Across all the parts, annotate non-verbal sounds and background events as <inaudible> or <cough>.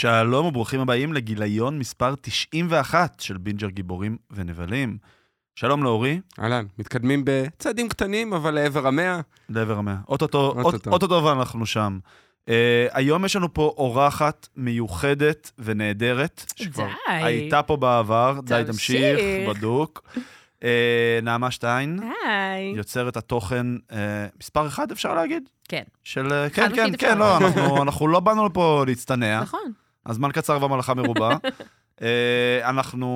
שלום וברוכים הבאים לגיליון מספר 91 של בינג'ר גיבורים ונבלים. שלום לאורי, אהלן, מתקדמים בצעדים קטנים, אבל לעבר המאה. לעבר המאה. אוטוטו, אוטוטו. ואנחנו שם. Uh, היום יש לנו פה אורחת מיוחדת ונהדרת, שכבר די. הייתה פה בעבר, די תמשיך. בדוק. Uh, נעמה שטיין, היי. יוצרת התוכן uh, מספר אחד, אפשר להגיד? כן, של... אה, כן, כן, כן. לא, אנחנו, אנחנו לא באנו לפה להצטנע. נכון. הזמן קצר והמלאכה מרובה. <laughs> אה, אנחנו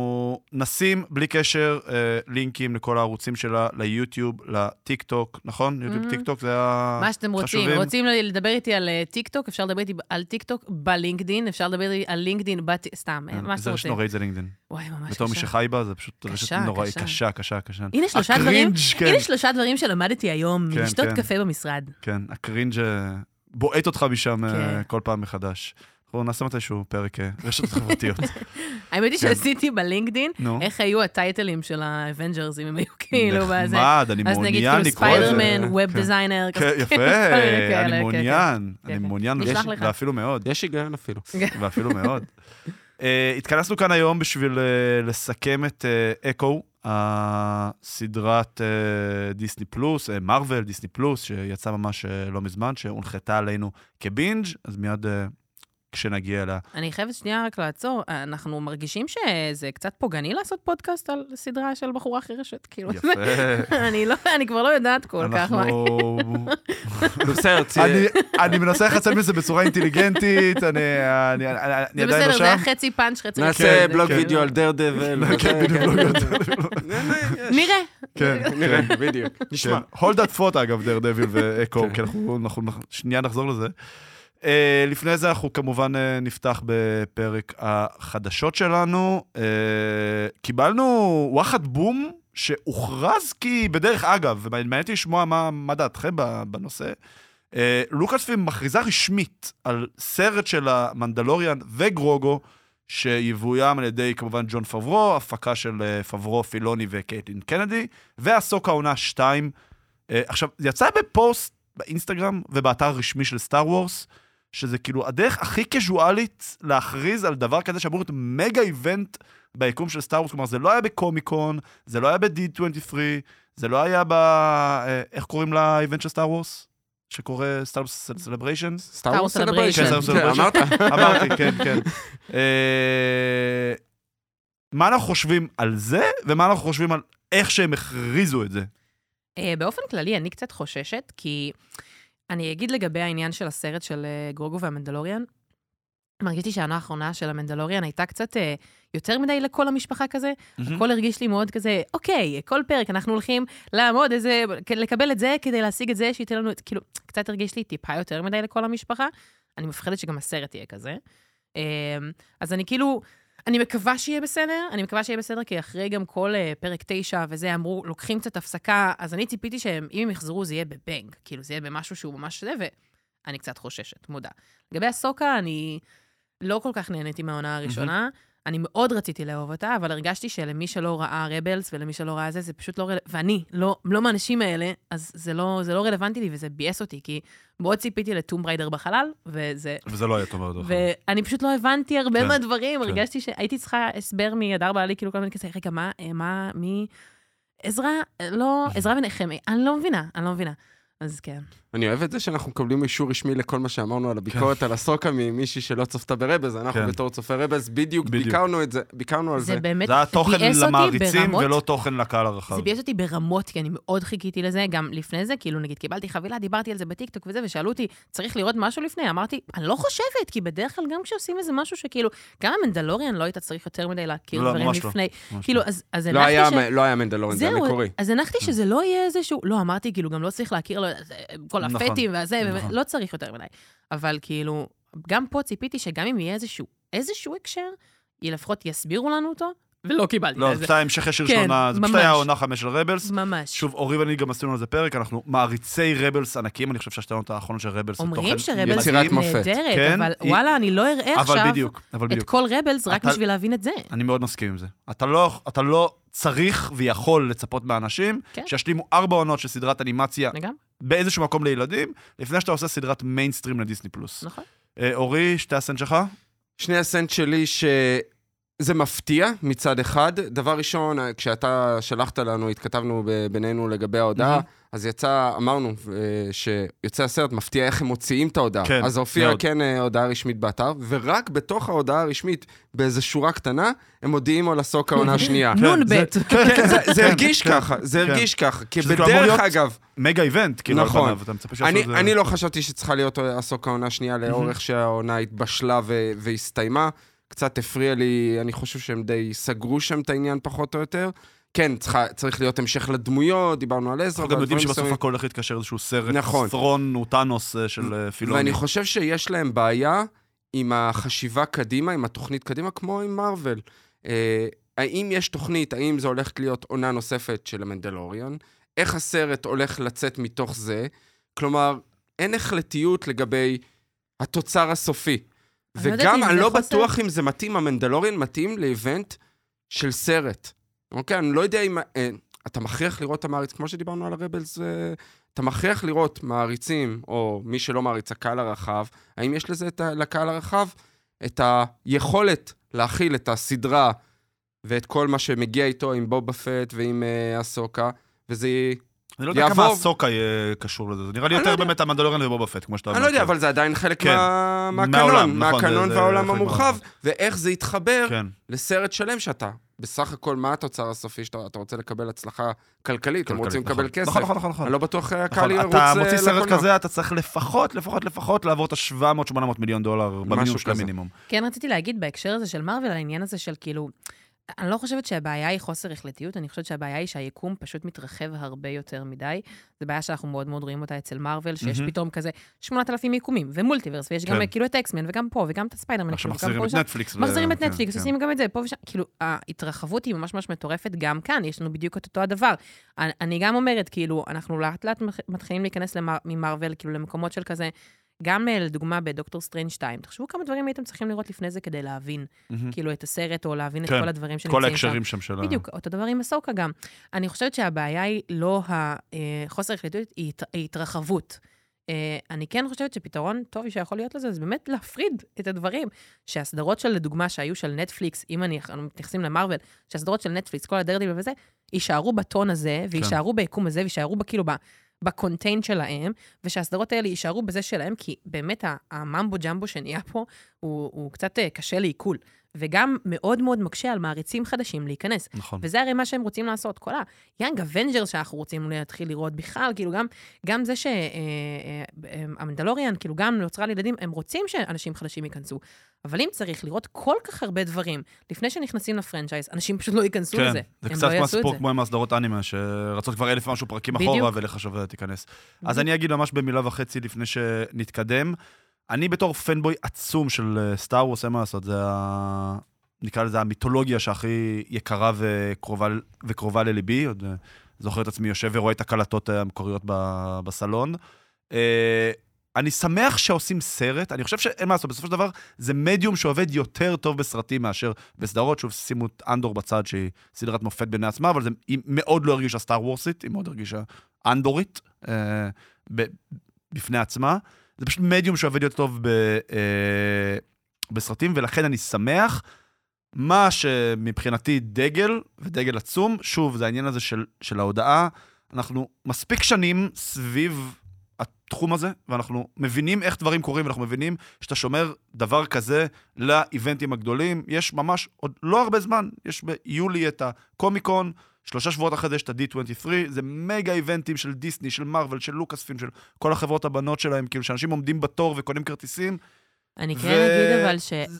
נשים, בלי קשר, אה, לינקים לכל הערוצים שלה, ליוטיוב, לטיק טוק, נכון? יוטיוב, Mhm. טיק טוק זה ה... מה שאתם רוצים. רוצים לדבר איתי על אה, טיק טוק, אפשר לדבר איתי על טיק טוק בלינקדין, אפשר לדבר איתי על לינקדין, סתם, אה, מה זה שאתם רשת רוצים. נוראית זה לינקדאין. וואי, ממש בתור מי קשה. שחי בה, זה פשוט רשת קשה, נוראית, קשה. קשה, קשה, קשה. הנה שלושה דברים, ה cringe, כן, הנה שלושה דברים שלמדתי היום, כן, לשתות כן. קפה במשרד. כן, ה cringe בועט אותך משם כן. כל פעם מחדש. אנחנו נעשה מתישהו פרק אה, רשתות חברתיות. <laughs> האמת היא כן. שעשיתי בלינקדין. איך היו הטייטלים של האבנג'רס, אם הם היו כאילו בזה. נחמד, אני אז נגיד מעוניין כאילו לקרוא את זה. ספיידרמן, web כן. designer, כן, יפה, <laughs> אני כן, מעוניין, כן, אני כן. מעוניין. ואפילו מאוד. יש היגיון אפילו. <laughs> ואפילו מאוד. Uh, התכנסנו כאן היום בשביל uh, לסכם את אקו, הסדרת דיסני פלוס, מרוויל, דיסני פלוס, שיצא ממש לא מזמן, שהונחתה עלינו כבינג', אז מיד כשנגיע אליה. אני חייבת שנייה רק לעצור, אנחנו מרגישים שזה קצת פוגעני לעשות פודקאסט על סדרה של בחורה חירשת, כאילו, יפה. <laughs> אני לא, אני כבר לא יודעת כל כך מה. אנחנו... <laughs> <laughs> בסדר, אני- אני מנסה לחצן מזה בצורה אינטליגנטית, אני אני- אני- אני זה עדיין לא בסדר, זה היה שם. חצי פאנץ', חצי... נעשה כן, בלוג כן. וידאו על דר דבל. כן, בדיוק, לא יודע. נראה. כן, נראה, כן. בדיוק. נשמע. כן. hold that thought, אגב, דר דביל ואקו, כן. כי אנחנו- שנייה נחזור לזה. אה, לפני זה אנחנו כמובן אה, נפתח בפרק החדשות שלנו. אה, קיבלנו וואחד בום שהוכרז כי בדרך אגב, ומעניין אותי לשמוע מה מה דעתכם בנושא. אה, לוקאס פילם מכריזה רשמית על סרט של המנדלוריאן וגרוגו, שיבוים על ידי כמובן ג'ון פברו, הפקה של אה, פברו, פילוני וקייטלין קנדי, ואהסוקה עונה 2. אה, עכשיו, זה יצא בפוסט באינסטגרם ובאתר הרשמי של סטאר וורס, שזה כאילו הדרך הכי קזואלית להכריז על דבר כזה שאמור להיות mega event ביקום של סטאר וורס, כלומר זה לא היה בקומיקון, זה לא היה ב-D23, זה לא היה ב... אה, איך קוראים ל event של סטאר וורס? שקורא סטאר וורס סלבריישן? סטאר Wars וורס Celebration. סלבריישן. כן. אמרת? אמרתי, כן, כן. אה, מה אנחנו חושבים על זה, ומה אנחנו חושבים על איך שהם הכריזו את זה? אה, באופן כללי, אני קצת חוששת, כי אני אגיד לגבי העניין של הסרט של אה, גרוגו והמנדלוריאן, מרגיש לי שהעונה האחרונה של המנדלוריאן הייתה קצת אה, יותר מדי לכל המשפחה כזה. הכל הרגיש לי מאוד כזה, אוקיי, כל פרק אנחנו הולכים לעמוד איזה, לקבל את זה כדי להשיג את זה, שייתן לנו את, כאילו, קצת הרגיש לי טיפה יותר מדי לכל המשפחה. אני מפחדת שגם הסרט יהיה כזה. אה, אז אני כאילו, אני מקווה שיהיה בסדר, אני מקווה שיהיה בסדר, כי אחרי גם כל אה, פרק תשע וזה, אמרו, לוקחים קצת הפסקה, אז אני ציפיתי שהם, אם הם יחזרו, זה יהיה בבנג. כאילו, זה יהיה במשהו שהוא ממש זה, ואני קצת חוששת, מודה. לגבי הסוקה, אני לא כל כך נהניתי מהעונה הראשונה. אני מאוד רציתי לאהוב אותה, אבל הרגשתי שלמי שלא ראה רבלס ולמי שלא ראה זה, זה פשוט לא רלוונטי, ואני, לא, לא מהאנשים האלה, אז זה לא, זה לא רלוונטי לי וזה ביאס אותי, כי מאוד ציפיתי לטום בריידר בחלל, וזה... וזה לא היה טוב מאוד. ואני פשוט לא הבנתי הרבה כן, מהדברים, כן. הרגשתי שהייתי צריכה הסבר מהדר בעלי, כאילו כל מיני כזה, רגע, מה, אה, מה, מי... עזרא, אה, לא, עזרא ונחמי, <laughs> אני לא מבינה, אני לא מבינה. אז כן. אני אוהב את זה שאנחנו מקבלים אישור רשמי לכל מה שאמרנו על הביקורת על הסוקה ממישהי שלא צפתה ברבז. אנחנו כן. בתור צופי רבז בדיוק בדיוק. ביקרנו את זה, ביקרנו על זה. זה באמת זה היה תוכן למעריצים ברמות- ולא תוכן לקהל הרחב. זה ביאס אותי ברמות, כי אני מאוד חיכיתי לזה, גם לפני זה, כאילו, נגיד, קיבלתי חבילה, דיברתי על זה בטיקטוק וזה, ושאלו אותי, צריך לראות משהו לפני? אמרתי, אני לא חושבת, כי בדרך כלל גם כשעושים איזה משהו שכאילו, גם המנדלוריאן לא היית צריך יותר מדי להכיר לא, דברים ממש לא. לפני. ממש כאילו, לא. אז אז לא הנחתי היה ש... מ- לא היה מנדלורן, זה זהו, המקורי. אז הנחתי שזה לא יהיה איזשהו, לא, אמרתי, כאילו, גם לא צריך להכיר לו, כל נכון, הפטים והזה, נכון. לא צריך יותר מדי. אבל כאילו, גם פה ציפיתי שגם אם יהיה איזשהו, איזשהו הקשר, לפחות יסבירו לנו אותו, ולא קיבלתי לא, את זה זה. פשוט היה המשך ישיר כן, של עונה, זה פשוט ממש. היה עונה חמש של רבלס. ממש. שוב, אורי ואני גם עשינו על זה פרק, אנחנו מעריצי רבלס ענקים, אני חושב שהשתי האחרונות של רבלס אומרים שרבלס יצירת היא מופת. נהדרת, כן, אבל היא- וואלה, אני לא אראה אבל עכשיו בדיוק, אבל את בדיוק. כל רבלס רק אתה- בשביל להבין את זה. אני מאוד מסכים עם זה. אתה לא, אתה לא צריך ויכול לצפות מאנשים כן. שישלימו ארבע עונות של סדרת אנימציה לגמרי, באיזשהו מקום לילדים, לפני שאתה עושה סדרת מיינסטרים לדיסני פלוס. נכון. אה, אורי, שתי הסנט שלך? שני הסנט שלי שזה מפתיע מצד אחד. דבר ראשון, כשאתה שלחת לנו, התכתבנו בינינו לגבי ההודעה, מהמם. אז יצא, אמרנו אה, שיוצא הסרט, מפתיע איך הם מוציאים את ההודעה. כן, אז הופיעה. כן אה, הודעה רשמית באתר, ורק בתוך ההודעה הרשמית, באיזו שורה קטנה, הם מודיעים על הסוק העונה <laughs> השנייה. נון זה- בית. כן, זה- זה כן, הרגיש כן, ככה, זה כן. הרגיש ככה. כי שזה כאילו אמור בדרך להיות אגב, מגה איבנט, כאילו, נכון. אני, זה. לא חשבתי שצריכה להיות הסוק העונה השנייה לאורך שהעונה התבשלה והסתיימה. קצת הפריע לי, אני חושב שהם די סגרו שם את העניין פחות או יותר. כן, צריכה, צריך להיות המשך לדמויות, דיברנו על עזרא. אנחנו גם יודעים שבסוף. הכל הולך להתקשר איזשהו סרט. נכון. ת'רון הוא טאנוס אה, של אה, פילוני. ואני חושב שיש להם בעיה עם החשיבה קדימה, עם התוכנית קדימה, כמו עם מארוול. אה, האם יש תוכנית, האם זו הולכת להיות עונה נוספת של המנדלוריון? איך הסרט הולך לצאת מתוך זה? כלומר, אין החלטיות לגבי התוצר הסופי. לא וגם אני לא חוסר- בטוח אם זה מתאים, המנדלוריון מתאים לאיבנט של סרט. אוקיי? אני לא יודע אם... אה, אתה מכריח לראות את המעריץ, כמו שדיברנו על הרבלס, אה, אתה מכריח לראות מעריצים, או מי שלא מעריץ, הקהל הרחב, האם יש לזה, ה, לקהל הרחב, את היכולת להכיל את הסדרה ואת כל מה שמגיע איתו עם בובה פט ועם אה, אסוקה, וזה... אני לא יודע יעבור- כמה הסוקה יהיה קשור לזה. זה נראה לי לא יותר יודע. באמת המנדלוריאן ובובה פט, כמו שאתה אומר. אני לא יודע, כן. אבל זה עדיין חלק כן. מה, מהקנון, מהעולם, נכון, מהקנון והעולם המורחב. ואיך זה יתחבר כן. לסרט שלם שאתה. בסך הכל, מה התוצר הסופי שאתה אתה רוצה לקבל הצלחה כלכלית, הם כלכלית, רוצים נכון. לקבל כסף. נכון, נכון, נכון, נכון. אני לא בטוח אה, נכון, הקהל ירוץ אתה אה, מוציא סרט לקולנוע. כזה, אתה צריך לפחות, לפחות, לפחות לעבור את ה-700-800 מיליון דולר במינימום של. המינימום. כן, רציתי להגיד בהקשר הזה של מארוול, העניין הזה של כאילו, אני לא חושבת שהבעיה היא חוסר החלטיות, אני חושבת שהבעיה היא שהיקום פשוט מתרחב הרבה יותר מדי. זו בעיה שאנחנו מאוד מאוד רואים אותה אצל מארוול, שיש מהמם. פתאום כזה 8,000 יקומים, ומולטיברס, ויש גם כן. אה, כאילו את האקסמן, וגם פה, וגם את הספיידרמן, עכשיו וגם מחזירים את. נטפליקס. מחזירים את נטפליקס. עושים גם את זה פה ושם. כאילו, ההתרחבות היא ממש ממש מטורפת גם כאן, יש לנו בדיוק את אותו הדבר. אני- גם אומרת, כאילו, אנחנו לאט לאט מתח- מתחילים להיכנס ממארוול, כאילו, למקומות של כזה, גם אה, לדוגמה בדוקטור סטרנג' 2, תחשבו כמה דברים הייתם צריכים לראות לפני זה כדי להבין, מהמם. כאילו, את הסרט, או להבין את כן, כל הדברים כל שנמצאים שם. ההקשרים שם של ה... בדיוק, אותו דבר עם אהסוקה גם. אני חושבת שהבעיה היא לא החוסר היא הת- היא התרחבות. אה, אני כן חושבת שפתרון טוב שיכול להיות לזה, זה באמת להפריד את הדברים. שהסדרות של, לדוגמה, שהיו של נטפליקס, אם אני, אנחנו מתייחסים למרוויל, שהסדרות של נטפליקס, כל הדרדוויל וזה, יישארו בטון הזה, ויישארו ביקום הזה, ויישארו כאילו. בקונטיין שלהם, ושהסדרות האלה יישארו בזה שלהם, כי באמת ה mumbo jumbo שנהיה פה, הוא, הוא קצת אה, קשה לעיכול. וגם מאוד מאוד מקשה על מעריצים חדשים להיכנס. נכון. וזה הרי מה שהם רוצים לעשות. כל ה Young Avengers שאנחנו רוצים להתחיל לראות בכלל, כאילו גם, גם זה שהמנדלוריאן, כאילו גם נוצרה לילדים, הם רוצים שאנשים חדשים ייכנסו. אבל אם צריך לראות כל כך הרבה דברים לפני שנכנסים לפרנצ'ייז, אנשים פשוט לא ייכנסו כן, לזה. זה קצת לא זה. כמו עם הסדרות אנימה, שרצות כבר אלף ומשהו פרקים בדיוק. אחורה, ולך שווה תיכנס. אז אני אגיד ממש במילה וחצי לפני שנתקדם. אני בתור פנבוי עצום של סטאר וורס, אין מה לעשות, זה ה... נקרא לזה המיתולוגיה שהכי יקרה וקרובה, וקרובה לליבי. עוד אה, זוכר את עצמי יושב ורואה את הקלטות המקוריות בסלון. אה, אני שמח שעושים סרט, אני חושב שאין מה לעשות, בסופו של דבר זה מדיום שעובד יותר טוב בסרטים מאשר בסדרות. שוב, שימו את אנדור בצד, שהיא סדרת מופת בעיני עצמה, אבל זה, היא מאוד לא הרגישה סטאר וורסית, היא מאוד הרגישה אנדורית אה, ב, בפני עצמה. זה פשוט מדיום שעובד יותר טוב ב, אה, בסרטים, ולכן אני שמח. מה שמבחינתי דגל, ודגל עצום, שוב, זה העניין הזה של, של ההודעה. אנחנו מספיק שנים סביב התחום הזה, ואנחנו מבינים איך דברים קורים, ואנחנו מבינים שאתה שומר דבר כזה לאיבנטים הגדולים. יש ממש עוד לא הרבה זמן, יש ביולי את הקומיקון, שלושה שבועות אחרי זה יש את ה-D23, זה מגה איבנטים של דיסני, של מארוול, של לוקאס פילם, של כל החברות הבנות שלהם, כאילו שאנשים עומדים בתור וקונים כרטיסים. אני כן ו- אגיד אבל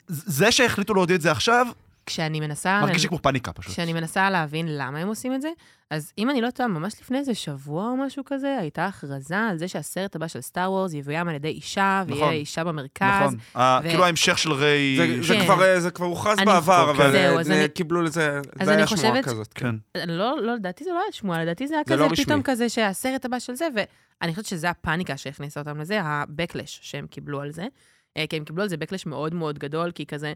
זה שהחליטו להודיע את זה עכשיו, שכשאני מנסה... מרגיש לי כמו פאניקה פשוט. כשאני מנסה להבין למה הם עושים את זה, אז אם אני לא טועה, ממש לפני איזה שבוע או משהו כזה, הייתה הכרזה על זה שהסרט הבא של סטאר וורס יבוים על ידי אישה, ויהיה נכון. אישה במרכז. נכון. ו- כאילו ההמשך של ריי... זה, זה, כן. כבר, אה, זה כבר הוכרז אני- בעבר, כן. אבל זהו, אני- קיבלו לזה, אז זה אני היה שמועה חושבת- כזאת. כן. לא, לא, לדעתי זה לא היה שמועה, לדעתי זה היה זה כזה לא רשמי. פתאום כזה שהסרט הבא של זה, ואני חושבת שזה הפאניקה שהכניסה אותם לזה, ה-Backlash שהם קיבלו על זה. אה, כי הם קיבלו על זה Backlash מאוד מאוד גדול, כי כזה,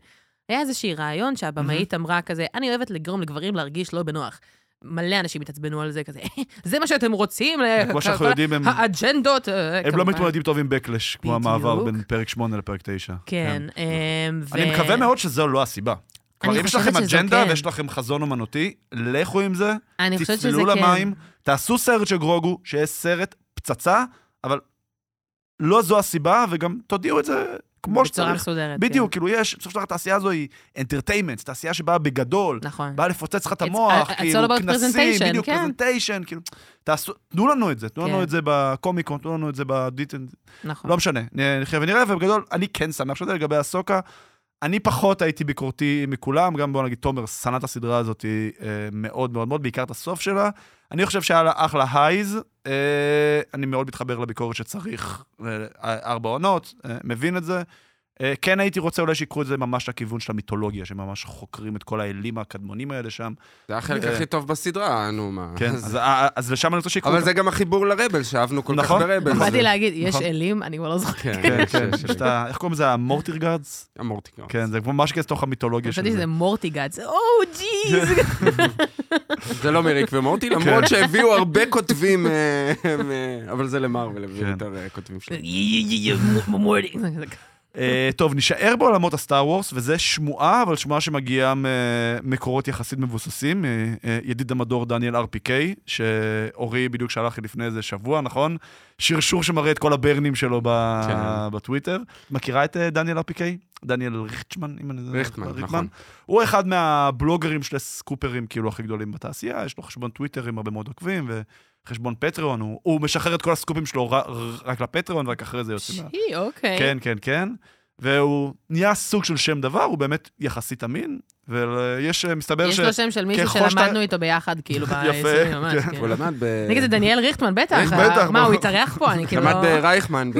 היה איזשהי רעיון שהבמאית אמרה כזה, אני אוהבת לגרום לגברים להרגיש לא בנוח. מלא אנשים התעצבנו על זה, כזה, זה מה שאתם רוצים, כמו שאנחנו יודעים, הם- האג'נדות. אה, הם לא. מתמודדים טוב עם backlash, כמו. המעבר בין פרק 8 לפרק 9. כן. אמ, ו- אני מקווה מאוד שזו לא הסיבה. כבר אם יש לכם אג'נדה כן. ויש לכם חזון אומנותי, לכו עם זה, תצללו כן. למים, תעשו סרט של גרוגו, שיהיה סרט פצצה, אבל לא זו הסיבה, וגם תודיעו את זה כמו בצורה שצריך. מסודרת. בדיוק, כאילו יש, בסופו של דבר התעשייה הזו היא entertainment, תעשייה שבאה בגדול, כן. נכון. באה לפוצץ לך את המוח, it's כאילו, כנסים, בדיוק, כן. presentation, כאילו, תעשו, תנו לנו את זה, תנו לנו כן. את זה בקומיקון, תנו לנו את זה בדיטן, נכון. לא משנה, נחיה ונראה, ובגדול, אני כן שמח שזה לגבי הסוקה. אני פחות הייתי ביקורתי מכולם, גם בוא נגיד, תומר שנא את הסדרה הזאת אה, מאוד מאוד מאוד, בעיקר את הסוף שלה. אני חושב שהיה לה אחלה הייז, אה, אני מאוד מתחבר לביקורת שצריך, אה, ארבע עונות, מבין את זה. אה, כן הייתי רוצה אולי שיקחו את זה ממש לכיוון של המיתולוגיה, שממש חוקרים את כל האלים הקדמונים האלה שם. זה החלק אה. הכי טוב בסדרה, נו מה. כן, אז- <laughs> לשם אני רוצה שיקחו אבל. זה גם החיבור לרבל, שאהבנו כל כך נכון, ברבל. נכון. באתי להגיד, יש נכון. אלים, אני כבר לא זוכרת. כן, כן, כן, כן, יש את ה... איך קוראים לזה? המורטירגארדס? המורטיקה. כן, זה כמו ממש כזה תוך המיתולוגיה של חשבתי זה. שזה מורטיגאץ. או, ג'יז. זה לא מריק ומורטי. למרות שהביאו הרבה כותבים, אה, אבל זה למרוויל, הביאו. יותר כותבים שלהם. <laughs> אה, טוב, נישאר בעולמות הסטאר וורס, וזה שמועה, אבל שמועה שמגיעה ממקורות יחסית מבוססים. אה, אה, ידיד המדור דניאל RPK, שאורי בדיוק שלח לי לפני איזה שבוע, נכון? שרשור שמראה את כל הברנים שלו כן. בטוויטר. מכירה את דניאל RPK? דניאל ריכטמן, אם אני... ריכטמן, נכון. הוא אחד מהבלוגרים של הסקופרים כאילו הכי גדולים בתעשייה, יש לו חשבון טוויטר עם הרבה מאוד עוקבים, וחשבון פטריון, הוא, הוא משחרר את כל הסקופים שלו רק לפטריון, ורק אחרי זה יוצא. שי, אוקיי. כן, כן, כן. והוא נהיה סוג של שם דבר, הוא באמת יחסית אמין, ויש, מסתבר יש ש... לו שם של מישהו שלמדנו איתו ביחד, כאילו, <laughs> יפה. כן. כן. הוא למד ב... נגיד, זה דניאל ריכטמן, בטח. בטח, מה? הוא התארח פה? אני <laughs> כאילו למד לא... ברייכמן. ב-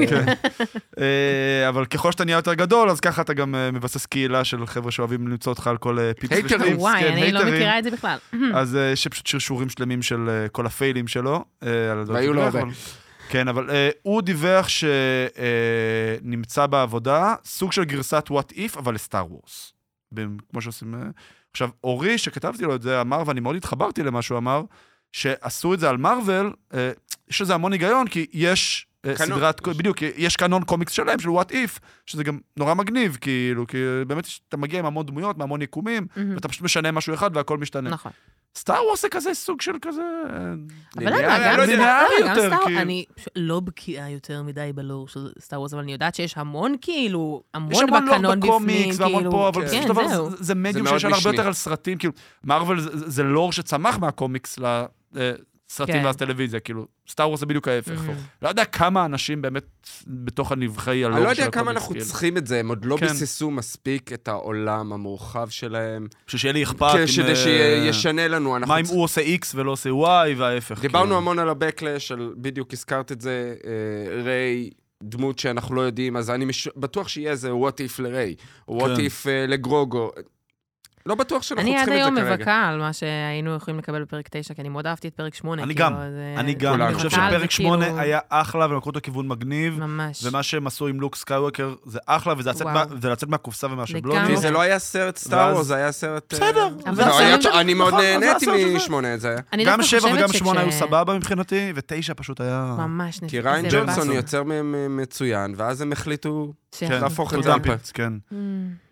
אה, אבל ככל שאתה נהיה יותר גדול, אז ככה אתה גם אה, מבסס קהילה של חבר'ה שאוהבים למצוא אותך על כל אה, פיפס הייטרים. ושטיפס, וואי, כן, אני לא. מכירה את זה בכלל. <clears throat> אז אה, יש פשוט שרשורים שלמים של אה, כל הפיילים שלו. אה, והיו לו הרבה. כן, אבל אה, הוא דיווח שנמצא בעבודה, סוג של גרסת וואט איף, אבל לסטאר וורס. כמו שעושים... אה, עכשיו, אורי, שכתבתי לו את זה, אמר, ואני מאוד התחברתי למה שהוא אמר, שעשו את זה על מארוול, אה, יש לזה המון היגיון, כי יש... אה, קנון. סדרת, בדיוק, יש קאנון קומיקס שלם של וואט איף, שזה גם נורא מגניב, כאילו, כי באמת יש- אתה מגיע עם המון דמויות, מהמון יקומים, מהמם. ואתה פשוט משנה משהו אחד והכל משתנה. נכון. סטאר וורס זה כזה סוג של כזה... אה, אבל למה? גם לא סטאר- גם יותר, סטאר- כאילו. אני לא בקיאה יותר מדי בלור של סטאר וורס, אבל אני יודעת שיש המון כאילו, יש המון בקנון בפנים, בקומיקס והמון כאילו. פה, אבל כן. בסופו של דבר. זה- זה מדיום שיש הרבה. יותר על סרטים, כאילו, מארוול זה- זה לור שצמח מהקומיקס לסרטים כן. והטלוויזיה, כאילו, סטאר וורס זה בדיוק ההפך. לא יודע כמה אנשים באמת בתוך הנבכי ה lore אני של לא הקומיקס. יודע כמה אנחנו כאילו. צריכים את זה, הם עוד לא כן. ביססו מספיק את העולם המורחב שלהם, בשביל שיהיה לי אכפת. כן, כדי אה, שישנה לנו. אנחנו מה אם הוא עושה X ולא עושה Y וההפך. דיברנו כאילו. המון על ה-Backlash, בדיוק הזכרת את זה, אה, ריי, דמות שאנחנו לא יודעים, אז אני מש- בטוח שיהיה איזה what if לריי, או what כן. if אה, לגרוגו. לא בטוח שאנחנו אני עד צריכים את היום זה כרגע. מבכה על מה שהיינו יכולים לקבל בפרק 9, כי אני מאוד אהבתי את פרק 8. אני כאילו, גם, אה, אני גם. אני חושב מבכה על זה, שפרק כאילו, 8 היה אחלה ולקחו אותו כיוון מגניב. ממש. ומה שהם עשו עם לוק סקייווקר זה אחלה, וזה לצאת, מהקופסה ומהשבלונים. זה לא היה סרט סטאר זה היה סרט... אה, בסדר, הסרט- אני מאוד נכון, נהניתי משמונה, זה היה. אני גם דווקא שבע חושבת וגם שכש- שמונה היו סבבה מבחינתי, ותשע פשוט היה... ממש כי. ריין ג'ונסון. יוצר מהם מצוין, ואז הם החליטו... כן, להפוך את זה it, כן. Mm.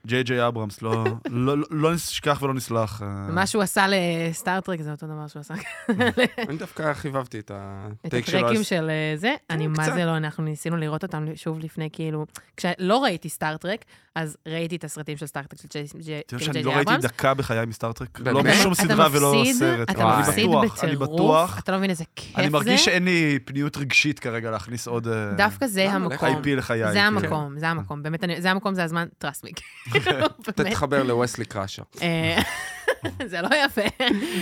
ג'יי ג'יי אברמס, לא- <laughs> לא לא- נשכח ולא נסלח. אה. מה שהוא עשה לסטאר טרק זה אותו דבר שהוא עשה <laughs> אני דווקא חיבבתי את את ה take שלו. הטרקים אז- של אה, זה. אני מה. זה לא, אנחנו ניסינו לראות אותם שוב לפני, כאילו... כשלא ראיתי סטאר טרק, אז ראיתי את הסרטים של סטאר טרק של ג'יי- ג'יי אתה יודע שאני לא ראיתי אברמס. דקה בחיי מסטארטרק. לא בשום סדרה ולא סרט. אתה מפסיד בטירוף, בטוח. אתה לא מבין איזה כיף זה. אני מרגיש שאין לי פניות רגשית כרגע להכניס עוד אה, דווקא זה למה? המקום. IP לחיי. זה כאילו. המקום, זה המקום. באמת, זה המקום, זה הזמן, trust me. <laughs> תתחבר לווסלי קראשר. אה, <laughs> זה לא יפה.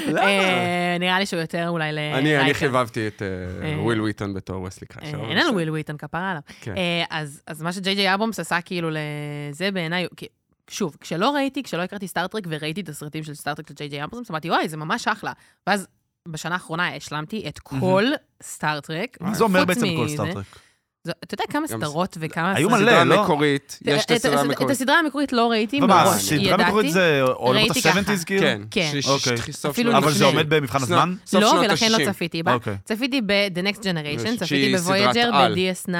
למה? אה, נראה לי שהוא יותר אולי ל... אני. חיבבתי את אה. וויל וויטון בתור וסלי אה, קראשר. אין לנו וויל וויטון, כפרה עליו. כן. אז מה שג'יי ג'יי אברמס עשה כאילו לזה בעיניי, כי- שוב, כשלא ראיתי, כשלא הכרתי סטאר טרק וראיתי את הסרטים של סטאר טרק של ג'יי ג'יי אברמס, אמרתי, וואי, זה ממש אחלה. ואז בשנה האחרונה השלמתי את כל סטאר טרק. מה זה אומר בעצם כל סטארטרק? זו- אתה יודע כמה סדרות וכמה... היו מלא, לא? מקורית, יש את את- הסדרה את המקורית. הסדרה המקורית לא ראיתי מראש, סדרה ידעתי. מקורית זה עולמות ראיתי ככה. ה-70's כאילו? כן, כן. אוקיי. שנות אבל זה. עומד במבחן הזמן? לא, ולכן לא. צפיתי בה. אוקיי. צפיתי ב-The Next Generation, צפיתי בוויאג'ר, על. ב-DS9.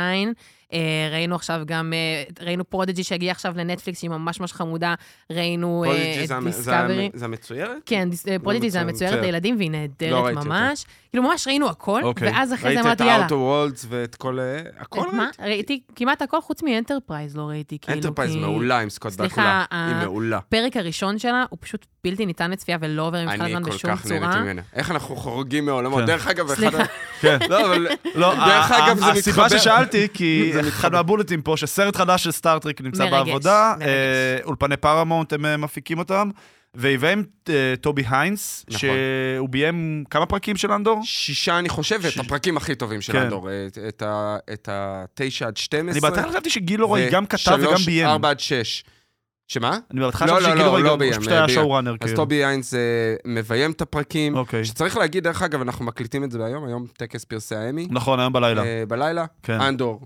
אה, ראינו עכשיו גם, אה, ראינו פרודג'י שהגיע עכשיו לנטפליקס, שהיא ממש ממש חמודה. ראינו אה, את זה זה דיסקאברי. המ- זה המצוירת? כן, פרודג'י זה מצוין, המצוירת. לילדים, והיא לא נהדרת ראיתי אותה. ממש. כאילו, ממש ראינו הכל, אוקיי. ואז אחרי זה ראית את אמרתי, יאללה. Outer Worlds ואת כל... הכל את מה? ראית? ראיתי כמעט הכל חוץ מאנטרפרייז לא ראיתי, כאילו, אנטרפרייז כי- מעולה עם סקוט סליחה, דקולה. ה- היא מעולה. הפרק הראשון שלה הוא פשוט בלתי ניתן לצפייה ולא עובר אני הזמן כל בשום כך נהניתי צורה. ממנה. איך אנחנו חורגים מעולמות. כן. דרך אגב, אחד. כן. <laughs> לא, אבל... לא, דרך אגב, זה ה- הסיבה מתחבר. ששאלתי, כי <laughs> זה אחד מתחבר. מהבולטים פה, שסרט חדש של סטארטריק נמצא בעבודה. אה, אולפני פארמונט הם אה, מפיקים אותם, והבאים אה, טובי היינס, נכון. שהוא ביים כמה פרקים של אנדור? שישה, אני חושב, ש- הפרקים הכי טובים של כן. אנדור. את- את ה- את ה-9 עד 12. אני בהתחלה חשבתי שגילרוי גם כתב וגם ביים. ארבע עד שש. שמה? אני בהתחלה לא, חשבתי לא, שגילרוי לא, גם, פשוט היה. showrunner, אז כאילו. טובי היינס אה, מביים את הפרקים. אוקיי. שצריך להגיד, דרך אגב, אנחנו מקליטים את זה היום, היום טקס פרסי האמי. נכון, היום בלילה. אה, בלילה. כן. אנדור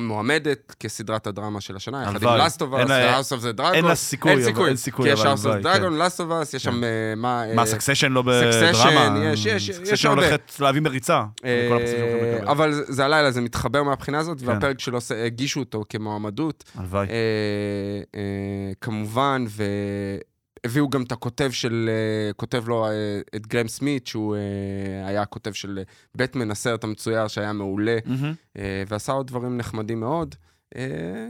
מועמדת כסדרת הדרמה של השנה, יחד עם. Last of Us, House of the Dragon. אין לה סיכוי, אין סיכוי. אין סיכוי, כי יש House of Dragon, כן. Last of Us, יש שם אה, מה... מה, אה, סקסשן לא בדרמה? יש- יש- יש סקסשן. הולכת להביא מריצה. אה. אבל זה- הלילה, זה מתחבר מהבחינה הזאת, כן. והפרק שלו, הגישו אותו כמועמדות. הלוואי. אה, אה, והביאו גם את הכותב של, אה, כותב לו אה, את גרם סמית, שהוא אה, היה הכותב של בטמן, הסרט המצויר שהיה מעולה. אה, ועשה עוד דברים נחמדים מאוד.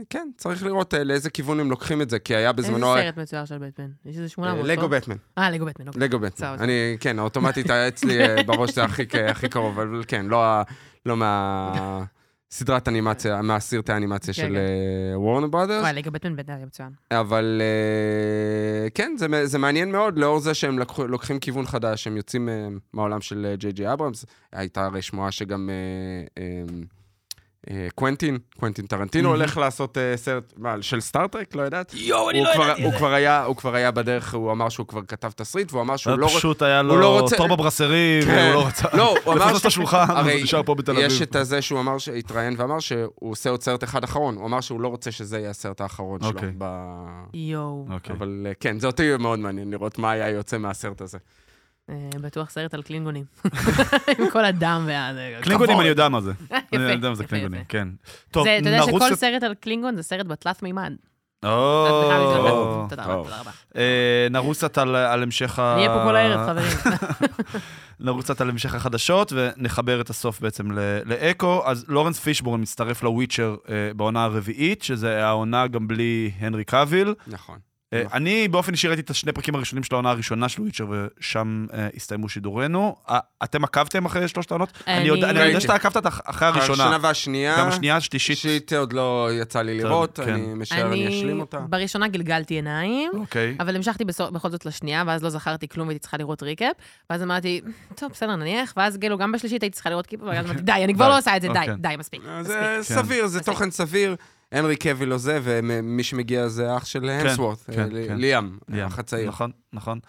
כן, צריך לראות לאיזה כיוון הם לוקחים את זה, כי היה איזה בזמנו... סרט מצויר של בטמן? יש איזה שמונה אה, מאות, לגו לא? בטמן, אה, לגו בטמן, אוקיי. לגו בטמן. אני, כן, אוטומטית היה אצלי בראש זה הכי קרוב, אבל כן, לא לא מה... <laughs> סדרת אנימציה, מהסרטי האנימציה כן, של כן. וורנר ברודרס. וואי, לגו בטמן היה מצוין. אבל אה, כן, זה, זה מעניין מאוד, לאור זה שהם לוקחים כיוון חדש, הם יוצאים אה, מהעולם של ג'יי ג'י אברמס. הייתה הרי שמועה שגם אה, אה, אה, קוונטין, קוונטין טרנטינו. הולך לעשות אה, סרט, מה, של סטאר טרק? לא יודעת? יואו, הוא, כבר היה, הוא כבר היה בדרך, הוא אמר שהוא כבר כתב תסריט, והוא אמר שהוא לא... רוצ- פשוט היה הוא לא לו רוצה- תור בבראסרי, כן. והוא לא רצה לא, הוא אמר... לפנות את השולחן, נשאר פה בתל אביב. יש את הזה שהוא אמר, שהתראיין ואמר שהוא עושה עוד סרט אחד אחרון. הוא אמר שהוא לא רוצה שזה יהיה הסרט האחרון שלו. אוקיי. יואו. אוקיי. אבל אה, כן, זה אותי מאוד מעניין לראות מה היה יוצא מהסרט הזה. אה, בטוח סרט על קלינגונים. <laughs> עם כל הדם וה... קלינגונים, כבוד. <laughs> אני יודע מה זה. יפה, אני יודע מה זה קלינגונים. כן. טוב, זה, אתה יודע נרוץ שכל סרט על קלינגון זה סרט בתלת מימד. או, תודה טוב. רבה, תודה רבה. אה, נרוץ קצת על על המשך ה... אני אהיה פה כל הערב, חברים. <laughs> נרוץ קצת על המשך החדשות, ונחבר את הסוף בעצם ל- לאקו. אז לורנס פישבורן מצטרף לוויצ'ר אה, בעונה הרביעית, שזה העונה גם בלי הנרי קאביל. נכון. אה, נכון. אני באופן אישי ראיתי את השני פרקים הראשונים של העונה הראשונה של וויצ'ר, ושם אה, הסתיימו שידורינו. אה, אתם עקבתם אחרי שלושת העונות? אני- אני יודע אני. שאתה עקבת אח- אחרי הראשונה. הראשונה והשנייה, גם השנייה, השלישית. שיט עוד לא יצא לי טוב, לראות, כן. אני משער אני אשלים אותה. בראשונה גלגלתי עיניים, אוקיי. אבל המשכתי בכל זאת לשנייה, ואז לא זכרתי כלום והייתי צריכה לראות recap, ואז אמרתי, טוב, בסדר, נניח, ואז כאילו גם בשלישית הייתי צריכה לראות recap, ואז אמרתי, די, אני כבר. לא עושה את זה, די, אוקיי. די, מספיק. זה כן. סביר, זה. תוכן סביר. הנרי קוויל לא זה, ומי שמגיע זה אח של המסוורט, כן, אה, כן. ליאם, ליאם. האח הצעיר. נכון, נכון.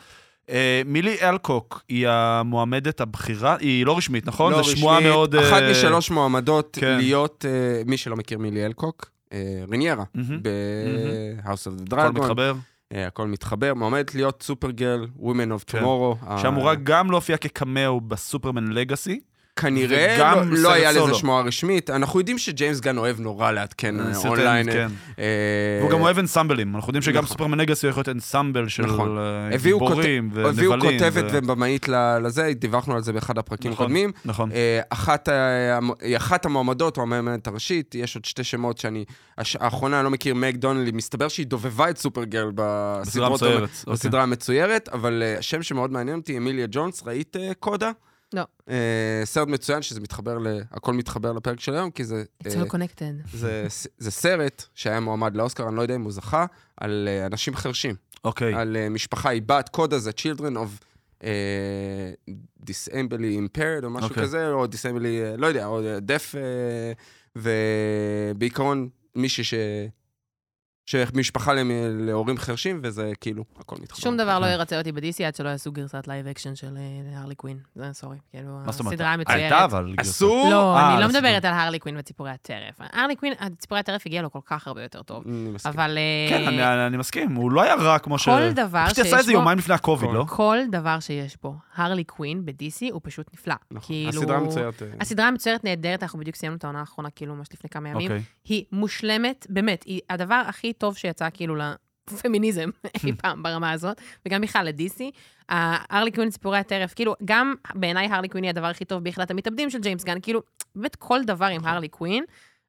אה, מילי אלקוק היא המועמדת הבכירה, היא לא רשמית, נכון? לא זו שמועה רשמית, מאוד... אחת אה, משלוש מועמדות כן. להיות, אה, מי שלא מכיר מילי אלקוק, אה, ריניירה. ב-House of the הכל Dragon. מתחבר. אה, הכל מתחבר, מועמדת להיות סופרגרל, Women of כן. Tomorrow. שאמורה ה- גם להופיע כקמאו בסופרמן לגאסי. כנראה לא, לא היה לזה סולו. שמועה רשמית. אנחנו יודעים שג'יימס גן אוהב נורא לעדכן אה, סרטי- אונליין. כן. אה, והוא גם אוהב אנסמבלים. אנחנו יודעים שגם נכון. סופרמן לגאסי יכול להיות אנסמבל של נכון. אה, גיבורים כות- הביאו ונבלים. כותבת ו- ובמאית לזה, דיווחנו על זה באחד הפרקים נכון. הקודמים. נכון. אה, אחת, אחת המועמדות, או המועמדת הראשית, יש עוד שתי שמות שאני... הש- האחרונה, אני לא מכיר, מג דונלי, מסתבר שהיא דובבה את סופרגרל בסדרה. אוקיי. בסדרה המצוירת, אבל אה, השם שמאוד מעניין אותי, אמיליה ג'ונס, ראית אה, קודה? לא. אה, סרט מצוין, שזה מתחבר, ל... הכל מתחבר לפרק של היום, כי זה... It's אה, all connected. זה, זה סרט שהיה מועמד לאוסקר, אני לא יודע אם הוא זכה, על אה, אנשים חרשים. אוקיי. על אה, משפחה היא בת, קודה זה Children of אה, Disably Impaired או משהו אוקיי. כזה, או Disably, אה, לא יודע, או Deaf, אה, ובעיקרון מישהי ש... שמשפחה להורים חרשים, וזה כאילו, הכל מתחבר. שום דבר לא כן. ירצה אותי ב-DC עד שלא יעשו גרסת live action של אה, הרלי קווין. זה sorry. כאילו, מה זאת אומרת? הסדרה המצוירת. הייתה אבל... גרסה. אסור? לא, אה, אני לא בסדר. מדברת על הרלי קווין וציפורי הטרף. הרלי קווין, ציפורי הטרף הגיע לו כל כך הרבה יותר טוב. אני מסכים. אבל... אה, כן, אני- מסכים, הוא לא היה רע כמו ש... כל דבר פשוט יצא שיש איזה בו- יומיים לפני הקוביד, לא? כל דבר שיש בו הרלי קווין ב-DC הוא פשוט נפלא. נכון. כאילו... הסדרה מצוירת. אה, הסדרה המצוירת נהדרת, אנחנו בדיוק סיימנו את העונה האחרונה, כאילו, ממש לפני כמה ימים. היא מושלמת, באמת, היא הדבר הכי טוב שיצא כאילו לפמיניזם <laughs> אי פעם ברמה הזאת, וגם בכלל ל-DC. הרלי קווין ציפורי הטרף, כאילו, גם בעיניי הרלי קווין היא הדבר הכי טוב ביחידת המתאבדים של ג'יימס גן, כאילו, באמת כל דבר עם הרלי קווין,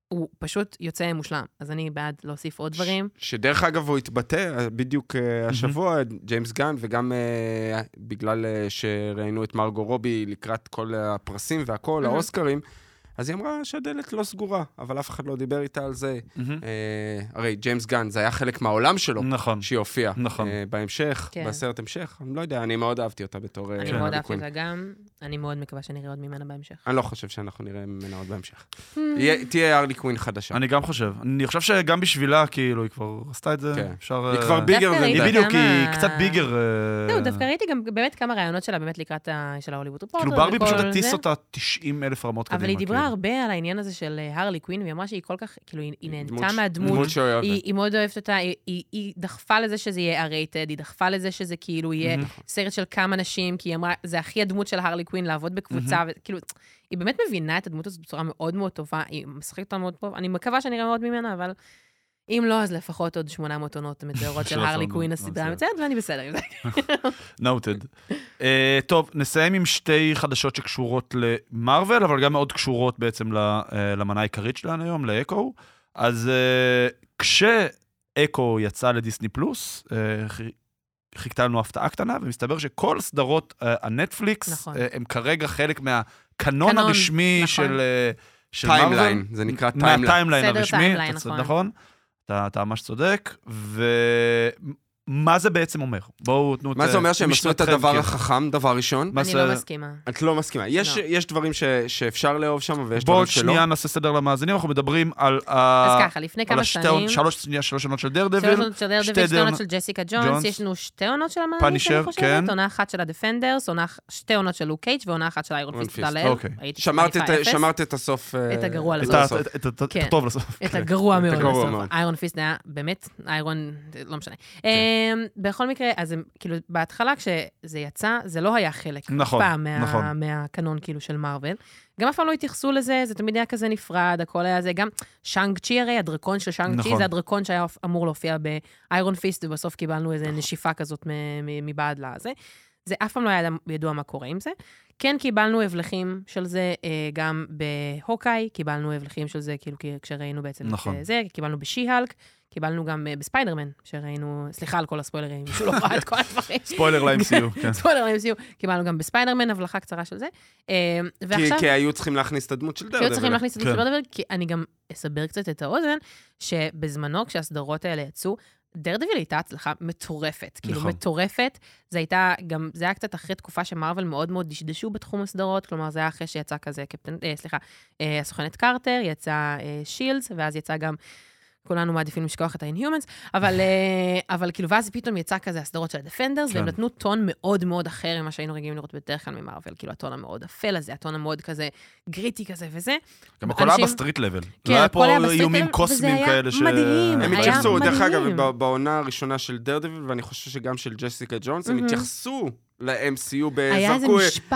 הוא פשוט יוצא מושלם. אז אני בעד להוסיף עוד דברים. שדרך אגב הוא התבטא אה, בדיוק אה, השבוע, ג'יימס גן, וגם אה, בגלל שראינו את מרגו רובי לקראת כל הפרסים והכל. האוסקרים, אז היא אמרה שהדלת לא סגורה, אבל אף אחד לא דיבר איתה על זה. מהמם. אה, הרי ג'יימס גן, זה היה חלק מהעולם שלו, נכון. שהיא הופיעה. נכון. אה, בהמשך, כן. בסרט המשך, אני לא יודע, אני מאוד אהבתי אותה בתור... אה, אני. מאוד אהבתי. אותה גם, אני מאוד מקווה שנראה עוד ממנה בהמשך. אני לא חושב שאנחנו נראה ממנה עוד בהמשך. יהיה- תהיה הרלי קווין חדשה. אני גם חושב. אני חושב שגם בשבילה, כאילו, היא כבר עשתה את זה. כן. אפשר... היא אה, כבר ביגר היא. בדיוק, היא קצת ביגר. אה, זהו, דווקא ראיתי גם באמת כמה רעיונות שלה באמת לקראת ה... של ההוליווד רפורטר. כאילו ברבי פשוט הטיס. אותה 90 אלף רמות קדימה. אבל היא דיברה כאילו. הרבה על העניין הזה של אה, הרלי קווין, והיא אמרה שהיא כל כך, כאילו, היא- נהנתה מהדמות. דמות שהיא אוהבת. היא, מאוד אוהבת אותה, היא, דחפה לזה שזה יהיה הרייטד, היא דחפה לזה שזה כאילו יהיה. סרט של כמה נשים, כי היא אמרה, זה הכי הדמות של הרלי קווין, לעבוד בקבוצה, וכאילו, היא באמת מבינה את הדמות הזאת בצורה מאוד מאוד טובה, היא משחקת אותה מאוד טוב, אני מקווה שנראה מאוד ממנה, אבל אם לא, אז לפחות עוד 800 עונות מצוירות של הרלי קווין, הסדרה. המצוינת, ואני בסדר עם זה. <laughs> נוטד. אה, טוב, נסיים עם שתי חדשות שקשורות למרוויל, אבל גם מאוד קשורות בעצם אה, למנה העיקרית שלנו היום, לאקו. אז אה, כשאקו יצא לדיסני פלוס, חי- חיכתה לנו הפתעה קטנה, ומסתבר שכל סדרות הנטפליקס, נכון. הם כרגע חלק מהקנון קנון, הרשמי נכון. של... של מרוויל. timeline, זה נקרא timeline. מה timeline הרשמי, צודק, נכון. אתה אתה ממש צודק. ומה זה בעצם אומר? בואו תנו את מה זה אומר שהם עשו את הדבר כן. החכם, דבר ראשון? מה אני זה- לא מסכימה. את לא מסכימה. יש, לא. יש דברים ש, שאפשר לאהוב שם ויש בואו דברים עוד שלא. שנייה נעשה סדר למאזינים, אנחנו מדברים על ה- אז ככה, לפני כמה שנים... שלוש שנייה, שלוש עונות של שלוש דרדביל. עונות של דרדוויל, שתי שתי עונות של ג'סיקה ג'ונס. ג'ונס, יש לנו שתי עונות של המאמין, פאנישר, אני חושבת, כן. עונה אחת של הדפנדרס, עונה- שתי עונות של לוק קייג' ועונה אחת של איירון פיסט. אוקיי. שמרת את. שמרת את הסוף... אה, את הגרוע את לסוף. ה- הסוף. את- כן. הטוב לסוף. את כן. הגרוע מאוד. מאוד. איירון פיסט היה באמת, איירון, לא משנה. אמ, בכל מקרה, אז הם, כאילו, בהתחלה כשזה יצא, זה לא היה חלק. נכון, פעם מה- נכון. מהקנון, כאילו, של מארוול. גם אף פעם לא התייחסו לזה, זה תמיד היה כזה נפרד, הכל היה זה. גם שאנג צ'י הרי, הדרקון של שאנג צ'י, נכון. זה הדרקון שהיה אמור להופיע באיירון פיסט, ובסוף קיבלנו איזו נשיפה כזאת מבעד לזה. זה אף פעם לא היה ידוע מה קורה עם זה. כן קיבלנו הבלחים של זה אה, גם בהוקאי, קיבלנו הבלחים של זה, כאילו, כשראינו בעצם נכון. את אה, זה, קיבלנו בשי-הלק, קיבלנו גם אה, בספיידרמן, שראינו, סליחה על כל הספוילרים, מישהו לא ראה את כל הדברים. ספוילר ל-MCU, <laughs> כן. ספוילר ל-MCU, קיבלנו גם בספיידרמן, הבלחה קצרה של זה. ועכשיו... כי היו צריכים להכניס את הדמות של שהיו דרדבל. צריכים להכניס את כן. זה לדבר, כי אני גם אסבר קצת את האוזן, שבזמנו, כשהסדרות האלה יצאו, דרדוויל הייתה הצלחה מטורפת. כאילו, נכון. מטורפת. זה הייתה גם, זה היה קצת אחרי תקופה שמרוויל מאוד מאוד דשדשו בתחום הסדרות, כלומר, זה היה אחרי שיצא כזה קפטן, אה, סליחה, אה, הסוכנת קרטר, יצא אה, שילדס, ואז יצא גם... כולנו מעדיפים לשכוח את ה-Inhumans, אבל, אה, אבל כאילו, ואז פתאום יצא כזה הסדרות של ה-Defenders, כן. והם נתנו טון מאוד מאוד אחר ממה שהיינו רגילים לראות בדרך כלל ממרוויל, כאילו, הטון המאוד אפל הזה, הטון המאוד כזה גריטי כזה וזה. גם הכל היה אנשים- בסטריט לבל. כן, לא היה היה פה בסטריט איומים קוסמיים היה כאלה ש... מדהים, הם היה התייחסו, דרך אגב, בעונה הראשונה של דרדבל, ואני חושב שגם של ג'סיקה ג'ונס, הם מהמם. התייחסו ל-MCU, היה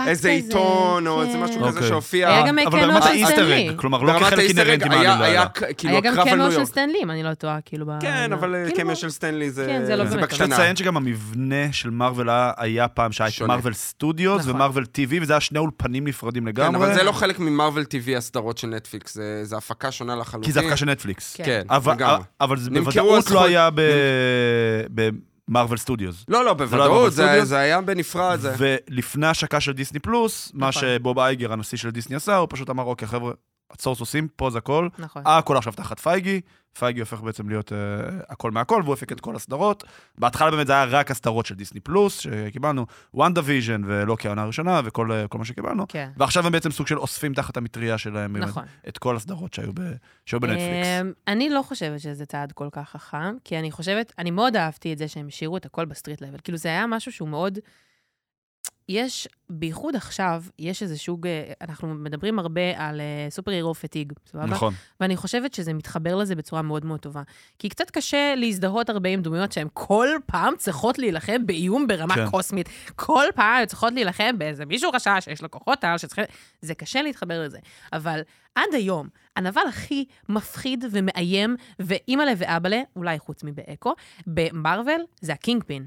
איזה זרקו עיתון, או איזה כן. משהו כזה אוקיי. שהופיע. היה גם ברמת של סטנלי. כלומר, לא כחלק אינהרנטי היה- מהעלילה. היה כאילו היה גם הקרב על ניו קמו של יורק. סטנלי, אם אני לא טועה, כאילו, ב... כן, אבל כאילו, קמיה של סטנלי זה כן, זה לא זה באמת, צריך בקטנה. לציין שגם המבנה של מארוול היה- היה פעם שהיה. מארוול סטודיוס. ומארוול TV, וזה היה שני אולפנים נפרדים כן, לגמרי. אבל זה לא חלק ממרוויל TV הסדרות של נטפליקס, זה- זה הפקה שונה לחלוטין. כי זה הפקה של נטפליקס. כן. כן, אבל- לגמרי. אבל זה בוודאות לא היה במרוויל סטודיוס. לא, לא, לא בוודאות, זה סטודיו? זה היה בנפרד. זה- ולפני השקה של דיסני פלוס, מה נכון. שבוב אייגר, הנשיא של דיסני עשה, הוא פשוט אמר, אוקיי, חבר'ה, הסורס עושים, פה זה הכל. נכון. הכל עכשיו תחת פייגי, פייגי הופך בעצם להיות אה, הכל מהכל, והוא הפיק את כל הסדרות. בהתחלה באמת זה היה רק הסדרות של דיסני פלוס, שקיבלנו, וונדה ויז'ן ולוקי העונה הראשונה, וכל אה, כל מה שקיבלנו. כן. ועכשיו הם בעצם סוג של אוספים תחת המטריה שלהם, באמת, נכון. את כל הסדרות שהיו, ב, שהיו בנטפליקס. אמ, אני לא חושבת שזה צעד כל כך חכם, כי אני חושבת, אני מאוד אהבתי את זה שהם השאירו את הכל ב street level. כאילו, זה היה משהו שהוא מאוד... יש, בייחוד עכשיו, יש איזה סוג, אה, אנחנו מדברים הרבה על superhero fatigue, סבבה? נכון. ואני חושבת שזה מתחבר לזה בצורה מאוד מאוד טובה. כי קצת קשה להזדהות הרבה עם דמויות שהן כל פעם צריכות להילחם באיום ברמה כן. קוסמית. כל פעם הן צריכות להילחם באיזה מישהו רשע שיש לו כוחות על, שצריכים... זה קשה להתחבר לזה. אבל עד היום, הנבל הכי מפחיד ומאיים, ואימא'לה ואבא'לה, אולי חוץ מבאקו, במרוויל, זה הקינג פין.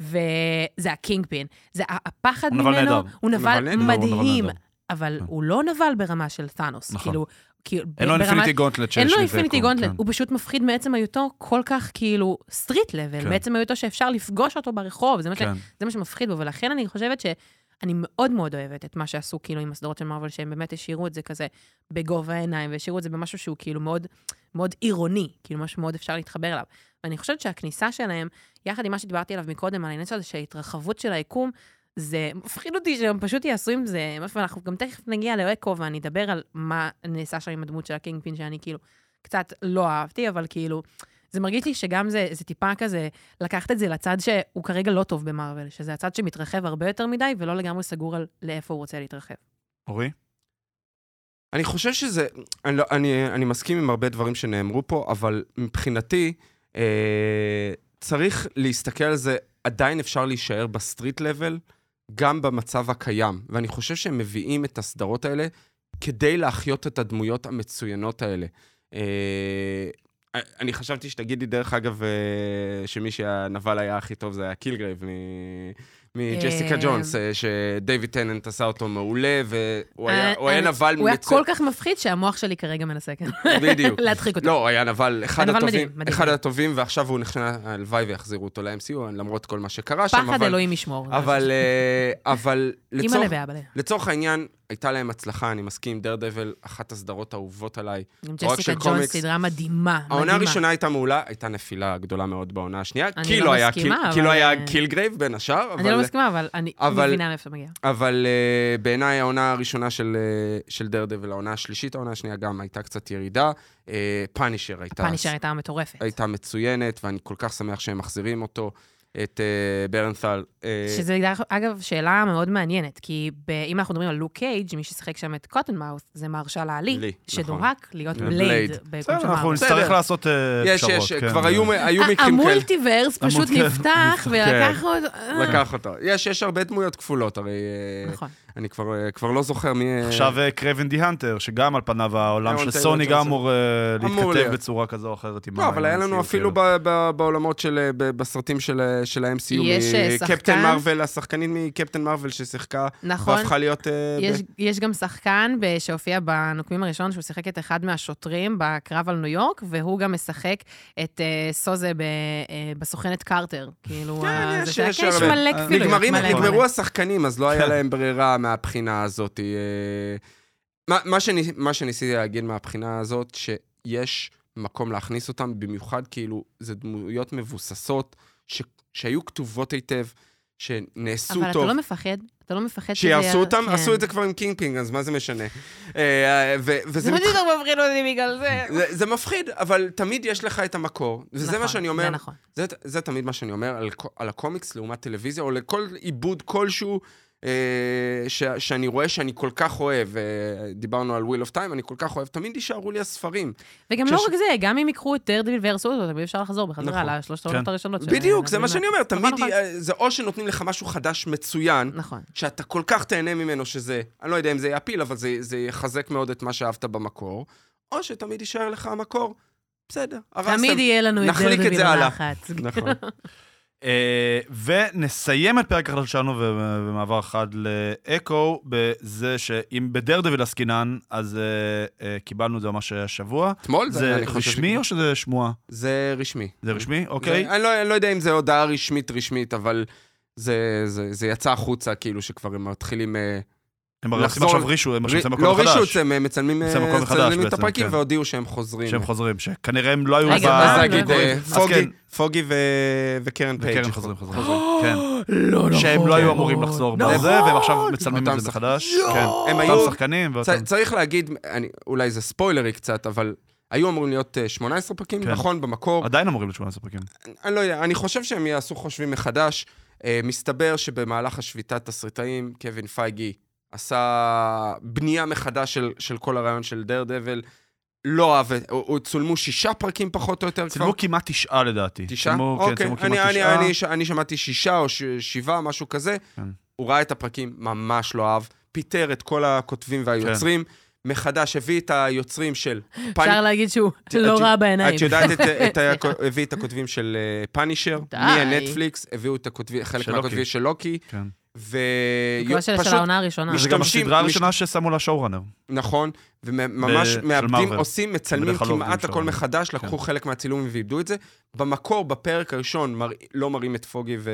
וזה הקינג פין. זה הפחד הוא נבל ממנו, נהדר. הוא נבל נבל נהדר, הוא נבל מדהים. אבל כן. הוא לא נבל ברמה של תאנוס. נכון. כאילו, כאילו, אין לו infinity gauntlet שיש אין לו infinity gauntlet, כן. הוא פשוט מפחיד מעצם היותו כל כך כאילו street level, כן. מעצם היותו שאפשר לפגוש אותו ברחוב, זה מה, ש... כן. זה מה שמפחיד בו, ולכן אני חושבת שאני מאוד מאוד אוהבת את מה שעשו כאילו עם הסדרות של מרוויל, שהם באמת השאירו את זה כזה בגובה העיניים, והשאירו את זה במשהו שהוא כאילו מאוד, מאוד עירוני, כאילו משהו מאוד אפשר להתחבר אליו. ואני חושבת שהכניסה שלהם, יחד עם מה שדיברתי עליו מקודם, על העניין הזה שההתרחבות של היקום, זה מפחיד אותי שהם פשוט יעשו עם זה משהו, ואנחנו גם תכף נגיע לאקו ואני אדבר על מה נעשה שם עם הדמות של הקינג פין, שאני כאילו קצת לא אהבתי, אבל כאילו, זה מרגיש לי שגם זה, זה טיפה כזה, לקחת את זה לצד שהוא כרגע לא טוב במרוויל, שזה הצד שמתרחב הרבה יותר מדי, ולא לגמרי סגור על לאיפה הוא רוצה להתרחב. אורי? אני חושב שזה, אני, לא, אני, אני מסכים עם הרבה דברים שנאמרו פה, אבל מבחינתי, צריך להסתכל על זה, עדיין אפשר להישאר ב street level, גם במצב הקיים. ואני חושב שהם מביאים את הסדרות האלה כדי להחיות את הדמויות המצוינות האלה. אה, אני חשבתי שתגידי, דרך אגב, אה, שמי שהנבל היה הכי טוב זה היה קילגרייב. מג'סיקה אה, ג'ונס, אה, שדייוויד טננט עשה אותו מעולה, והוא היה, אה, היה נבל הוא היה מצוין. כל כך מפחיד שהמוח שלי כרגע מנסה, כן. בדיוק. <laughs> להדחיק אותו. לא, הוא היה נבל אחד הטובים, ועכשיו הוא נכנע, הלוואי ויחזירו אותו ל-MCU, למרות כל מה שקרה שם, פחד אבל... אלוהים ישמור. אבל. לצורך העניין, הייתה להם הצלחה, אני מסכים, דרדוויל, אחת הסדרות האהובות עליי. עם לא ג'סיקה ג'ונס, קומיקס. סדרה מדהימה. העונה הראשונה הייתה מעולה, הייתה נפילה גדולה מאוד בעונה השנייה, אני כי לא לא היה מסכימה, קיל- כי אבל- לא היה קילגרייב בין השאר, אני לא. מסכימה, אבל אני אבל- מבינה מאיפה זה מגיע. אבל uh, בעיניי העונה הראשונה של, של דר דבל, העונה השלישית, העונה השנייה גם הייתה קצת ירידה. פאנישר הייתה, פאנישר הייתה מטורפת. הייתה מצוינת, ואני כל כך שמח שהם מחזירים אותו, את uh, ברנת'ל. Uh, שזה, אגב, שאלה מאוד מעניינת, כי ב- אם אנחנו מדברים על לוק קייג', מי ששיחק שם את קוטנמאות' זה מרשל העלי, לי, שדורק להיות בלייד. בסדר, אנחנו. נצטרך. לעשות אה, יש, פשרות. יש, כן. כבר היו, היו מקרים כאלה. המולטיברס פשוט נפתח <laughs> ולקח אותו... לקח אותו. יש, יש הרבה דמויות כפולות, הרי אה, נכון. אני כבר, אה, כבר לא זוכר מי... אה, עכשיו קרבן די הנטר, שגם על פניו העולם של סוני גם. אמור אה, אמור להתכתב. בצורה כזו או אחרת עם לא, אבל היה לנו אפילו כאילו. ב- ב- בעולמות של, ב- בסרטים של, של ה-MCU, שחקן. מרוויל, השחקנית מקפטן מרוויל ששיחקה, נכון. והפכה להיות... ב- יש, יש גם שחקן ב- שהופיע בנוקמים הראשון, שהוא שיחק את אחד מהשוטרים בקרב על ניו יורק, והוא גם משחק את סוזה ב, בסוכנת קרטר. כאילו, כן, אה, יש-. מלא כפילויות. נגמרו. השחקנים, אז לא היה כן. להם ברירה מהבחינה הזאת. אה, מה, מה, שני, מה שניסיתי להגיד מהבחינה הזאת, שיש מקום להכניס אותם, במיוחד כאילו, זה דמויות מבוססות, ש, שהיו כתובות היטב, שנעשו אבל טוב. אתה לא מפחד? אתה לא מפחד שזה... שיעשו אותם? כן. עשו את זה כבר עם קינג פין, אז מה זה משנה? אה, ו- וזה זה בדיוק מפחיד אותי בגלל זה. זה, זה מפחיד, אבל תמיד יש לך את המקור. וזה נכון, מה שאני זה אומר, נכון. זה, זה תמיד מה שאני אומר על, על הקומיקס לעומת טלוויזיה, או לכל עיבוד כלשהו ש, שאני רואה שאני כל כך אוהב. אה, דיברנו על וויל אוף טיים, אני כל כך אוהב, תמיד יישארו לי הספרים. וגם שיש- לא רק זה, גם אם ייקחו את דרדוויל וירסו אותו, תמיד אפשר לחזור בחזרה נכון. לשלושת העונות כן. הראשונות. בדיוק, זה מה שאני אומר, תמיד נכון. אה, זה או שנותנים לך משהו חדש מצוין, נכון. שאתה כל כך תהנה ממנו שזה, אני לא יודע אם זה יפיל, אבל זה, זה יחזק מאוד את מה שאהבת במקור, או שתמיד יישאר לך המקור, בסדר, הרסתם. תמיד יהיה לנו את נחליק את דרדוויל זה הלאה. אחת. נכון. <laughs> אה, ונסיים את פרק החדש שלנו במעבר חד לאקו, בזה שאם בדרדוויל עסקינן, אז אה, אה, קיבלנו את זה ממש השבוע. אתמול זה רשמי או שזה שמועה? זה רשמי. זה רשמי? אוקיי. אני, לא, אני לא יודע אם זה הודעה רשמית רשמית, אבל זה, זה, זה יצא החוצה, כאילו שכבר הם מתחילים... אה, הם הרי עושים עכשיו רישו, הם עכשיו עושים לא מקום חדש. הם אה, מצלמים עושים אה, מחדש מצלמים את הפרקים כן. והודיעו שהם חוזרים. שהם חוזרים, שכנראה הם לא היו רגע? אז לא נגיד. אה, פוגי- וקרן פייג'. וקרן חוזרים, חוזרים. חוזרים. כן. <gasps> לא נכון. שהם לא היו אמורים לחזור בזה, והם עכשיו מצלמים את אותם זה מחדש. יואו. כן. הם אותם היו- שחקנים צ- ואותם... צריך להגיד, אני- אולי זה ספוילרי קצת, אבל היו אמורים להיות אה, 18 פרקים, כן. נכון, במקור. עדיין אמורים להיות 18 פרקים. אני לא יודע, אני חושב שהם יעשו חושבים מחדש. אה, מסתבר שבמהלך השביתת תסריטאים, קווין פייגי עשה בנייה מחדש של, של כל הרעיון של דר דבל. לא אהב, צולמו שישה פרקים פחות או יותר כבר. צילמו כמעט תשעה לדעתי. תשעה? צילמו- כן, אוקיי, צילמו אני, כמעט אני, תשעה. אני, ש- אני שמעתי שישה או ש, שבעה, משהו כזה. כן. הוא ראה את הפרקים, ממש לא אהב. פיטר את כל הכותבים והיוצרים. מחדש הביא את היוצרים של... <laughs> אפשר להגיד שהוא לא רע בעיניים. את יודעת, <laughs> הביא את הכותבים של פאנישר, די. מהנטפליקס, הביאו את הכותבים, חלק של מהכותבים לוקי. של לוקי, כן. מקווה של של העונה הראשונה. זה גם הסדרה מש- הראשונה ששמו לה שואו-ראנר. נכון, וממש מאבדים. עושים, מצלמים לא כמעט הכל. מחדש, לקחו חלק מהצילומים ואיבדו את זה. במקור, בפרק הראשון, מר... לא מראים את פוגי ו...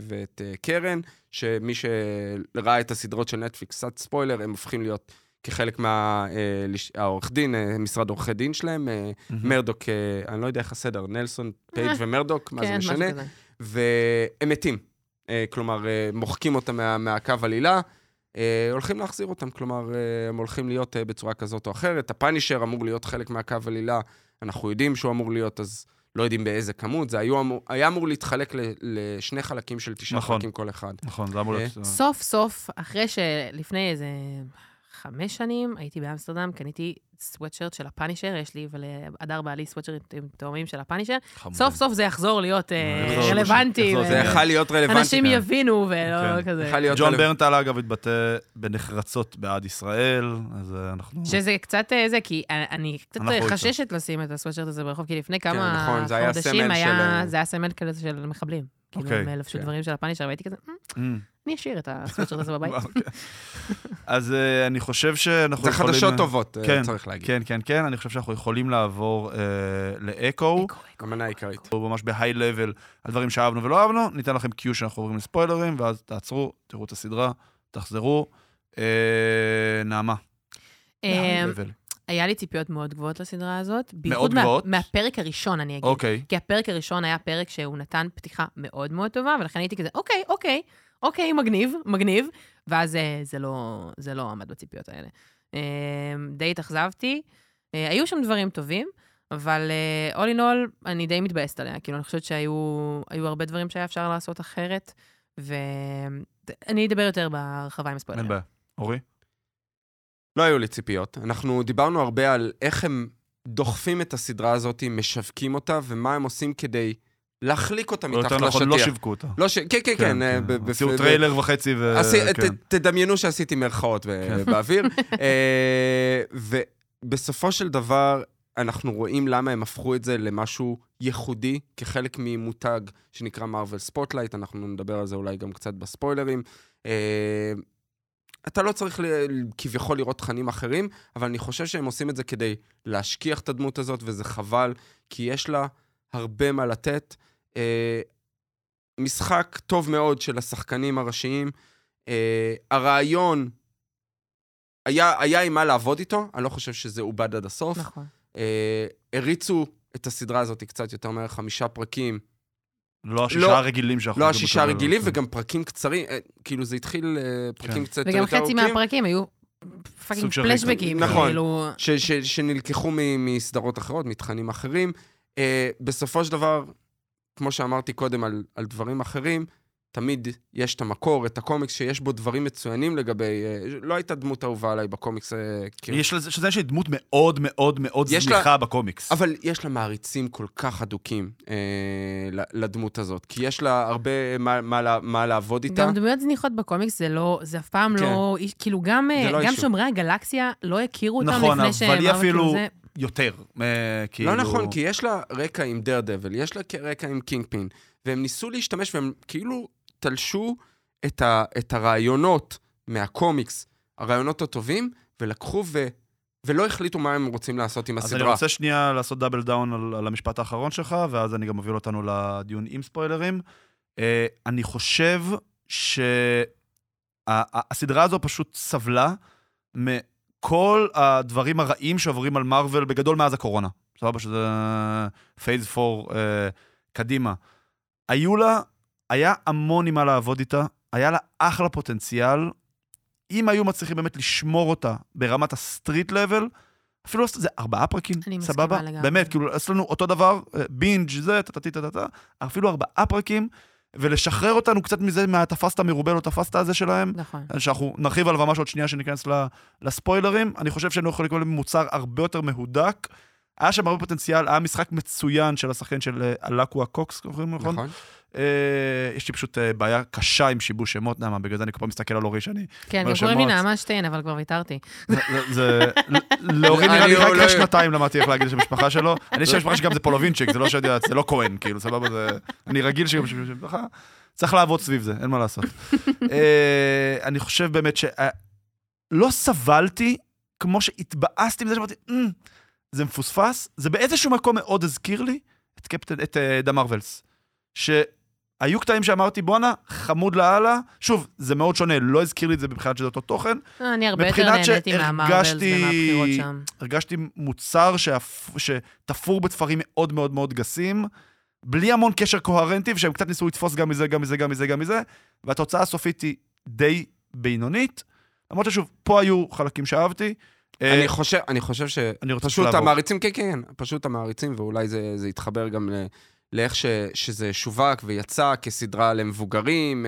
ואת uh, קרן, שמי שראה את הסדרות של נטפליקס, קצת ספוילר, הם הופכים להיות כחלק מהעורך דין, אה, משרד עורכי דין שלהם, אה, מרדוק, אה, אני לא יודע איך הסדר, נלסון, פייג' אה, ומרדוק, מה זה כן, משנה? והם מתים. אה, כלומר, אה, מוחקים אותם מה, מהקו עלילה, אה, הולכים להחזיר אותם, כלומר, אה, הם הולכים להיות אה, בצורה כזאת או אחרת. הפאנישר אמור להיות חלק מהקו עלילה, אנחנו יודעים שהוא אמור להיות, אז לא יודעים באיזה כמות. זה היו אמור, היה אמור להתחלק ל, לשני חלקים של תשעה נכון. פרקים כל אחד. נכון, זה אמור להיות... סוף סוף, אחרי שלפני איזה חמש שנים, הייתי באמסטרדם, קניתי סוואטשרט של הפאנישר, יש לי ולהדר בעלי סוואטשרט עם תאומים של הפאנישר. סוף סוף זה יחזור להיות אה, רלוונטי, זה יכל להיות רלוונטי. אנשים כן. יבינו ולא כן. כזה. ג'ון. ברנטל, אגב, התבטא בנחרצות בעד ישראל, אז אה, אנחנו... שזה קצת אה, זה, כי אני- אני קצת. חששת לשים את הסוואטשרט הזה ברחוב, כי לפני כמה נכון, זה היה חודשים היה, זה היה סמל כזה של מחבלים. כאילו, אוקיי, הם לבשו כן. דברים של הפאנישר, והייתי כזה, "מ, אמ, אני אשאיר את הסוואטשרט הזה בבית. אוקיי. אז אה, אני חושב שאנחנו זה יכולים... חדשות טובות, אה, כן, צריך להגיד. כן, כן, כן, אני חושב שאנחנו יכולים לעבור אה, לאקו. אקו, אקו. המנה העיקרית. ממש בהיי לבל על דברים שאהבנו ולא אהבנו, ניתן לכם קיו שאנחנו עוברים לספוילרים, ואז תעצרו, תראו את הסדרה, תחזרו. אה, נעמה. אה, level. היה לי ציפיות מאוד גבוהות לסדרה הזאת. גבוהות? מה, מהפרק הראשון, אני אגיד. אוקיי. כי הפרק הראשון היה פרק שהוא נתן פתיחה מאוד מאוד טובה, ולכן הייתי כזה, אוקיי, אוקיי, אוקיי, מגניב, מגניב. ואז אה, זה לא, זה לא עמד בציפיות האלה. אה, די התאכזבתי. אה, היו שם דברים טובים, אבל all in all, אני די מתבאסת עליה. כאילו, אני חושבת שהיו היו הרבה דברים שהיה אפשר לעשות אחרת, ואני אדבר יותר בהרחבה עם הספוילרים. אין בעיה. אורי? לא היו לי ציפיות. אנחנו דיברנו הרבה על איך הם דוחפים את הסדרה הזאת, משווקים אותה, ומה הם עושים כדי להחליק אותה או מתחת יותר נכון, לא לשטיח. שיווקו אותה. לא ש... כן, כן, כן. אה, ב- ב- עשו ב- טריילר וחצי ו... עש- כן. תדמיינו שעשיתי מירכאות באוויר. <laughs> אה, ובסופו של דבר, אנחנו רואים למה הם הפכו את זה למשהו ייחודי, כחלק ממותג שנקרא מרוויל ספוטלייט, אנחנו נדבר על זה אולי גם קצת בספוילרים. אה, אתה לא צריך ל- כביכול לראות תכנים אחרים, אבל אני חושב שהם עושים את זה כדי להשכיח את הדמות הזאת, וזה חבל, כי יש לה הרבה מה לתת. אה, משחק טוב מאוד של השחקנים הראשיים. אה, הרעיון, היה, היה עם מה לעבוד איתו, אני לא חושב שזה עובד עד הסוף. נכון. אה, הריצו את הסדרה הזאת קצת יותר מהר, חמישה פרקים. לא השישה לא- הרגילים שאנחנו... לא השישה. הרגילים. וגם פרקים קצרים, אה, כאילו זה התחיל אה, פרקים כן. קצת יותר וגם ארוכים. חצי מהפרקים היו fucking פלשבקים. נכון. כאילו, ש, ש, שנלקחו מ, מסדרות אחרות, מתכנים אחרים. אה, בסופו של דבר, כמו שאמרתי קודם על, על דברים אחרים, תמיד יש את המקור, את הקומיקס, שיש בו דברים מצוינים לגבי... אה, לא הייתה דמות אהובה עליי בקומיקס, אה, כאילו, יש לזה, שזה יש לי דמות מאוד מאוד מאוד יש לה- זניחה בקומיקס. אבל יש לה מעריצים כל כך הדוקים אה, לדמות הזאת, כי יש לה הרבה מה, מה, לה- מה לעבוד איתה. גם דמויות זניחות בקומיקס זה לא, זה אף פעם כן. לא, כאילו גם, אה, לא גם. שומרי הגלקסיה לא הכירו אותם נכון, לפני שהם... אבל היא כאילו, אפילו זה- יותר. אה, כאילו... לא נכון, כי יש לה רקע עם דרדוויל, יש לה רקע עם קינג פין, והם ניסו להשתמש, והם כאילו תלשו את, ה, את הרעיונות מהקומיקס, הרעיונות הטובים, ולקחו ו, ולא החליטו מה הם רוצים לעשות עם אז אני הסדרה. רוצה שנייה לעשות double down על, על המשפט האחרון שלך, ואז אני גם מוביל אותנו לדיון עם ספוילרים. אה, אני חושב ה- ה- הסדרה הזו פשוט סבלה מכל הדברים הרעים שעוברים על מארוול בגדול מאז הקורונה. סבבה שזה phase 4 אה, קדימה. היו לה, היה המון עם מה לעבוד איתה, היה לה אחלה פוטנציאל. אם היו מצליחים באמת לשמור אותה ברמת ה street level, אפילו לעשות את זה ארבעה פרקים, אני מסכימה סבבה? לגמרי. באמת, כאילו, לעשות לנו אותו דבר, אה, binge זה, טה-טה-טה-טה, אפילו ארבעה פרקים, ולשחרר אותנו קצת מזה, מהתפסת מרובה לא תפסת הזה שלהם, נכון. שאנחנו נרחיב עליו ממש עוד שנייה שניכנס לספוילרים. אני חושב שהיינו יכולים לקבל מוצר הרבה יותר מהודק. היה שם הרבה פוטנציאל, היה משחק מצוין של השחקן של אה, אלקווה קוקס, נכון? נכון. אה, יש לי פשוט אה, בעיה קשה עם שיבוש שמות, נעמה, בגלל זה אני כל פעם מסתכל על אורי שאני... כן, גם קוראים לי. נעמה שטיין, אבל כבר ויתרתי. זה-. <laughs> לאורי נראה אני לי רק אחרי שנתיים למדתי איך להגיד את המשפחה שלו. אני יש משפחה שגם זה פולובינצ'יק, זה לא שאני יודע, זה לא כהן, כאילו, סבבה, זה... אני רגיל שגם שמשפחה... צריך לעבוד סביב זה, אין מה לעשות. <laughs> אה, אני חושב באמת ש... לא סבלתי כמו שהתבאסתי מזה שאמרתי, "אמ, זה מפוספס, זה באיזשהו מקום מאוד הזכיר לי את קפטן, את דה מרווילס. שהיו קטעים שאמרתי, בואנה, חמוד לאללה. שוב, זה מאוד שונה, לא הזכיר לי את זה מבחינת שזה אותו תוכן. אני הרבה יותר נהניתי מהמרווילס ומהבחירות שם. הרגשתי מוצר שאפ... שתפור בתפרים מאוד מאוד מאוד גסים, בלי המון קשר קוהרנטי, ושהם קצת ניסו לתפוס גם מזה, גם מזה, גם מזה, גם מזה, והתוצאה הסופית היא די בינונית. למרות ששוב, פה היו חלקים שאהבתי. אה, אני חושב, אני חושב ש... אני רוצה פשוט לעבור. המעריצים, כן, כן, פשוט המעריצים, ואולי זה, זה יתחבר גם ל, לאיך ש, שזה שווק ויצא כסדרה למבוגרים.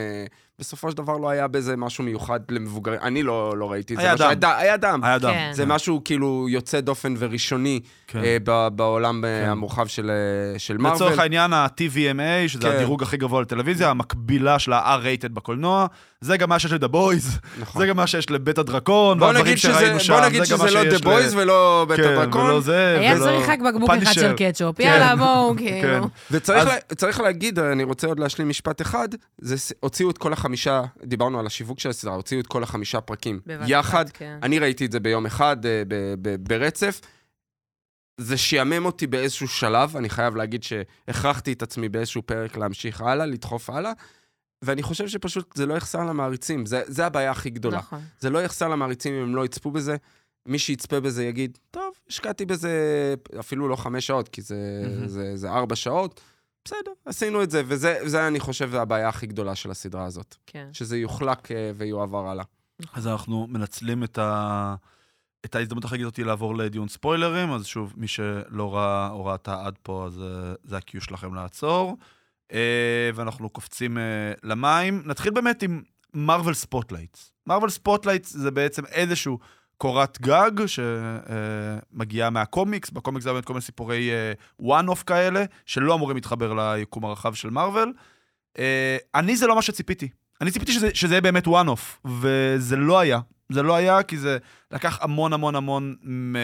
בסופו של דבר לא היה בזה משהו מיוחד למבוגרים. אני לא, לא ראיתי את זה. היה שהיה דם. ד- היה דם. היה דם. כן. זה משהו כאילו יוצא דופן וראשוני כן. אה, ב- בעולם אה, כן. המורחב של, אה, של מארוול. לצורך העניין, ה-TVMA, שזה כן. הדירוג הכי גבוה לטלוויזיה, המקבילה של ה-R-rated בקולנוע, זה גם מה שיש ל-The Boys, נכון. זה גם מה שיש לבית הדרקון, בוא נגיד שזה, שם, בוא נגיד שזה לא שיש The Boys ולא בית כן, הדרקון. ולא זה, היה ולא- צריך רק בקבוק אחד. של קטשופ, כן. יאללה, בואו, כן. כאילו. וצריך אז- לה, צריך להגיד, אני רוצה עוד להשלים משפט אחד, הוציאו את כל החמישה, דיברנו על השיווק של הסדרה, הוציאו את כל החמישה פרקים יחד. אחת, כן. אני ראיתי את זה ביום אחד, אה, ברצף. זה שיאמם אותי באיזשהו שלב, אני חייב להגיד שהכרחתי את עצמי באיזשהו פרק להמשיך הלאה, לדחוף הלאה, ואני חושב שפשוט זה לא יחסר למעריצים, זה, זה הבעיה הכי גדולה. נכון. זה לא יחסר למעריצים אם הם לא יצפו בזה. מי שיצפה בזה יגיד, טוב, השקעתי בזה אפילו לא חמש שעות, כי זה, מהמם. זה, זה ארבע שעות. בסדר, עשינו את זה, וזה, וזה אני חושב, הבעיה הכי גדולה של הסדרה הזאת. כן. שזה יוחלק אה, ויועבר הלאה. אז אנחנו מנצלים את, ה... את ההזדמנות הכי גדולה לעבור לדיון ספוילרים, אז שוב, מי שלא ראה או ראתה עד פה, אז אה, זה ה-cue שלכם לעצור. אה, ואנחנו קופצים למים. נתחיל באמת עם מרוויל ספוטלייטס. מרוויל ספוטלייטס זה בעצם איזשהו קורת גג שמגיעה מהקומיקס, בקומיקס זה באמת כל מיני סיפורי one-off כאלה, שלא אמורים להתחבר ליקום הרחב של מרוויל. אה, אני זה לא מה שציפיתי. אני ציפיתי שזה, שזה יהיה באמת one-off, וזה לא היה. זה לא היה, כי זה לקח המון המון המון מ...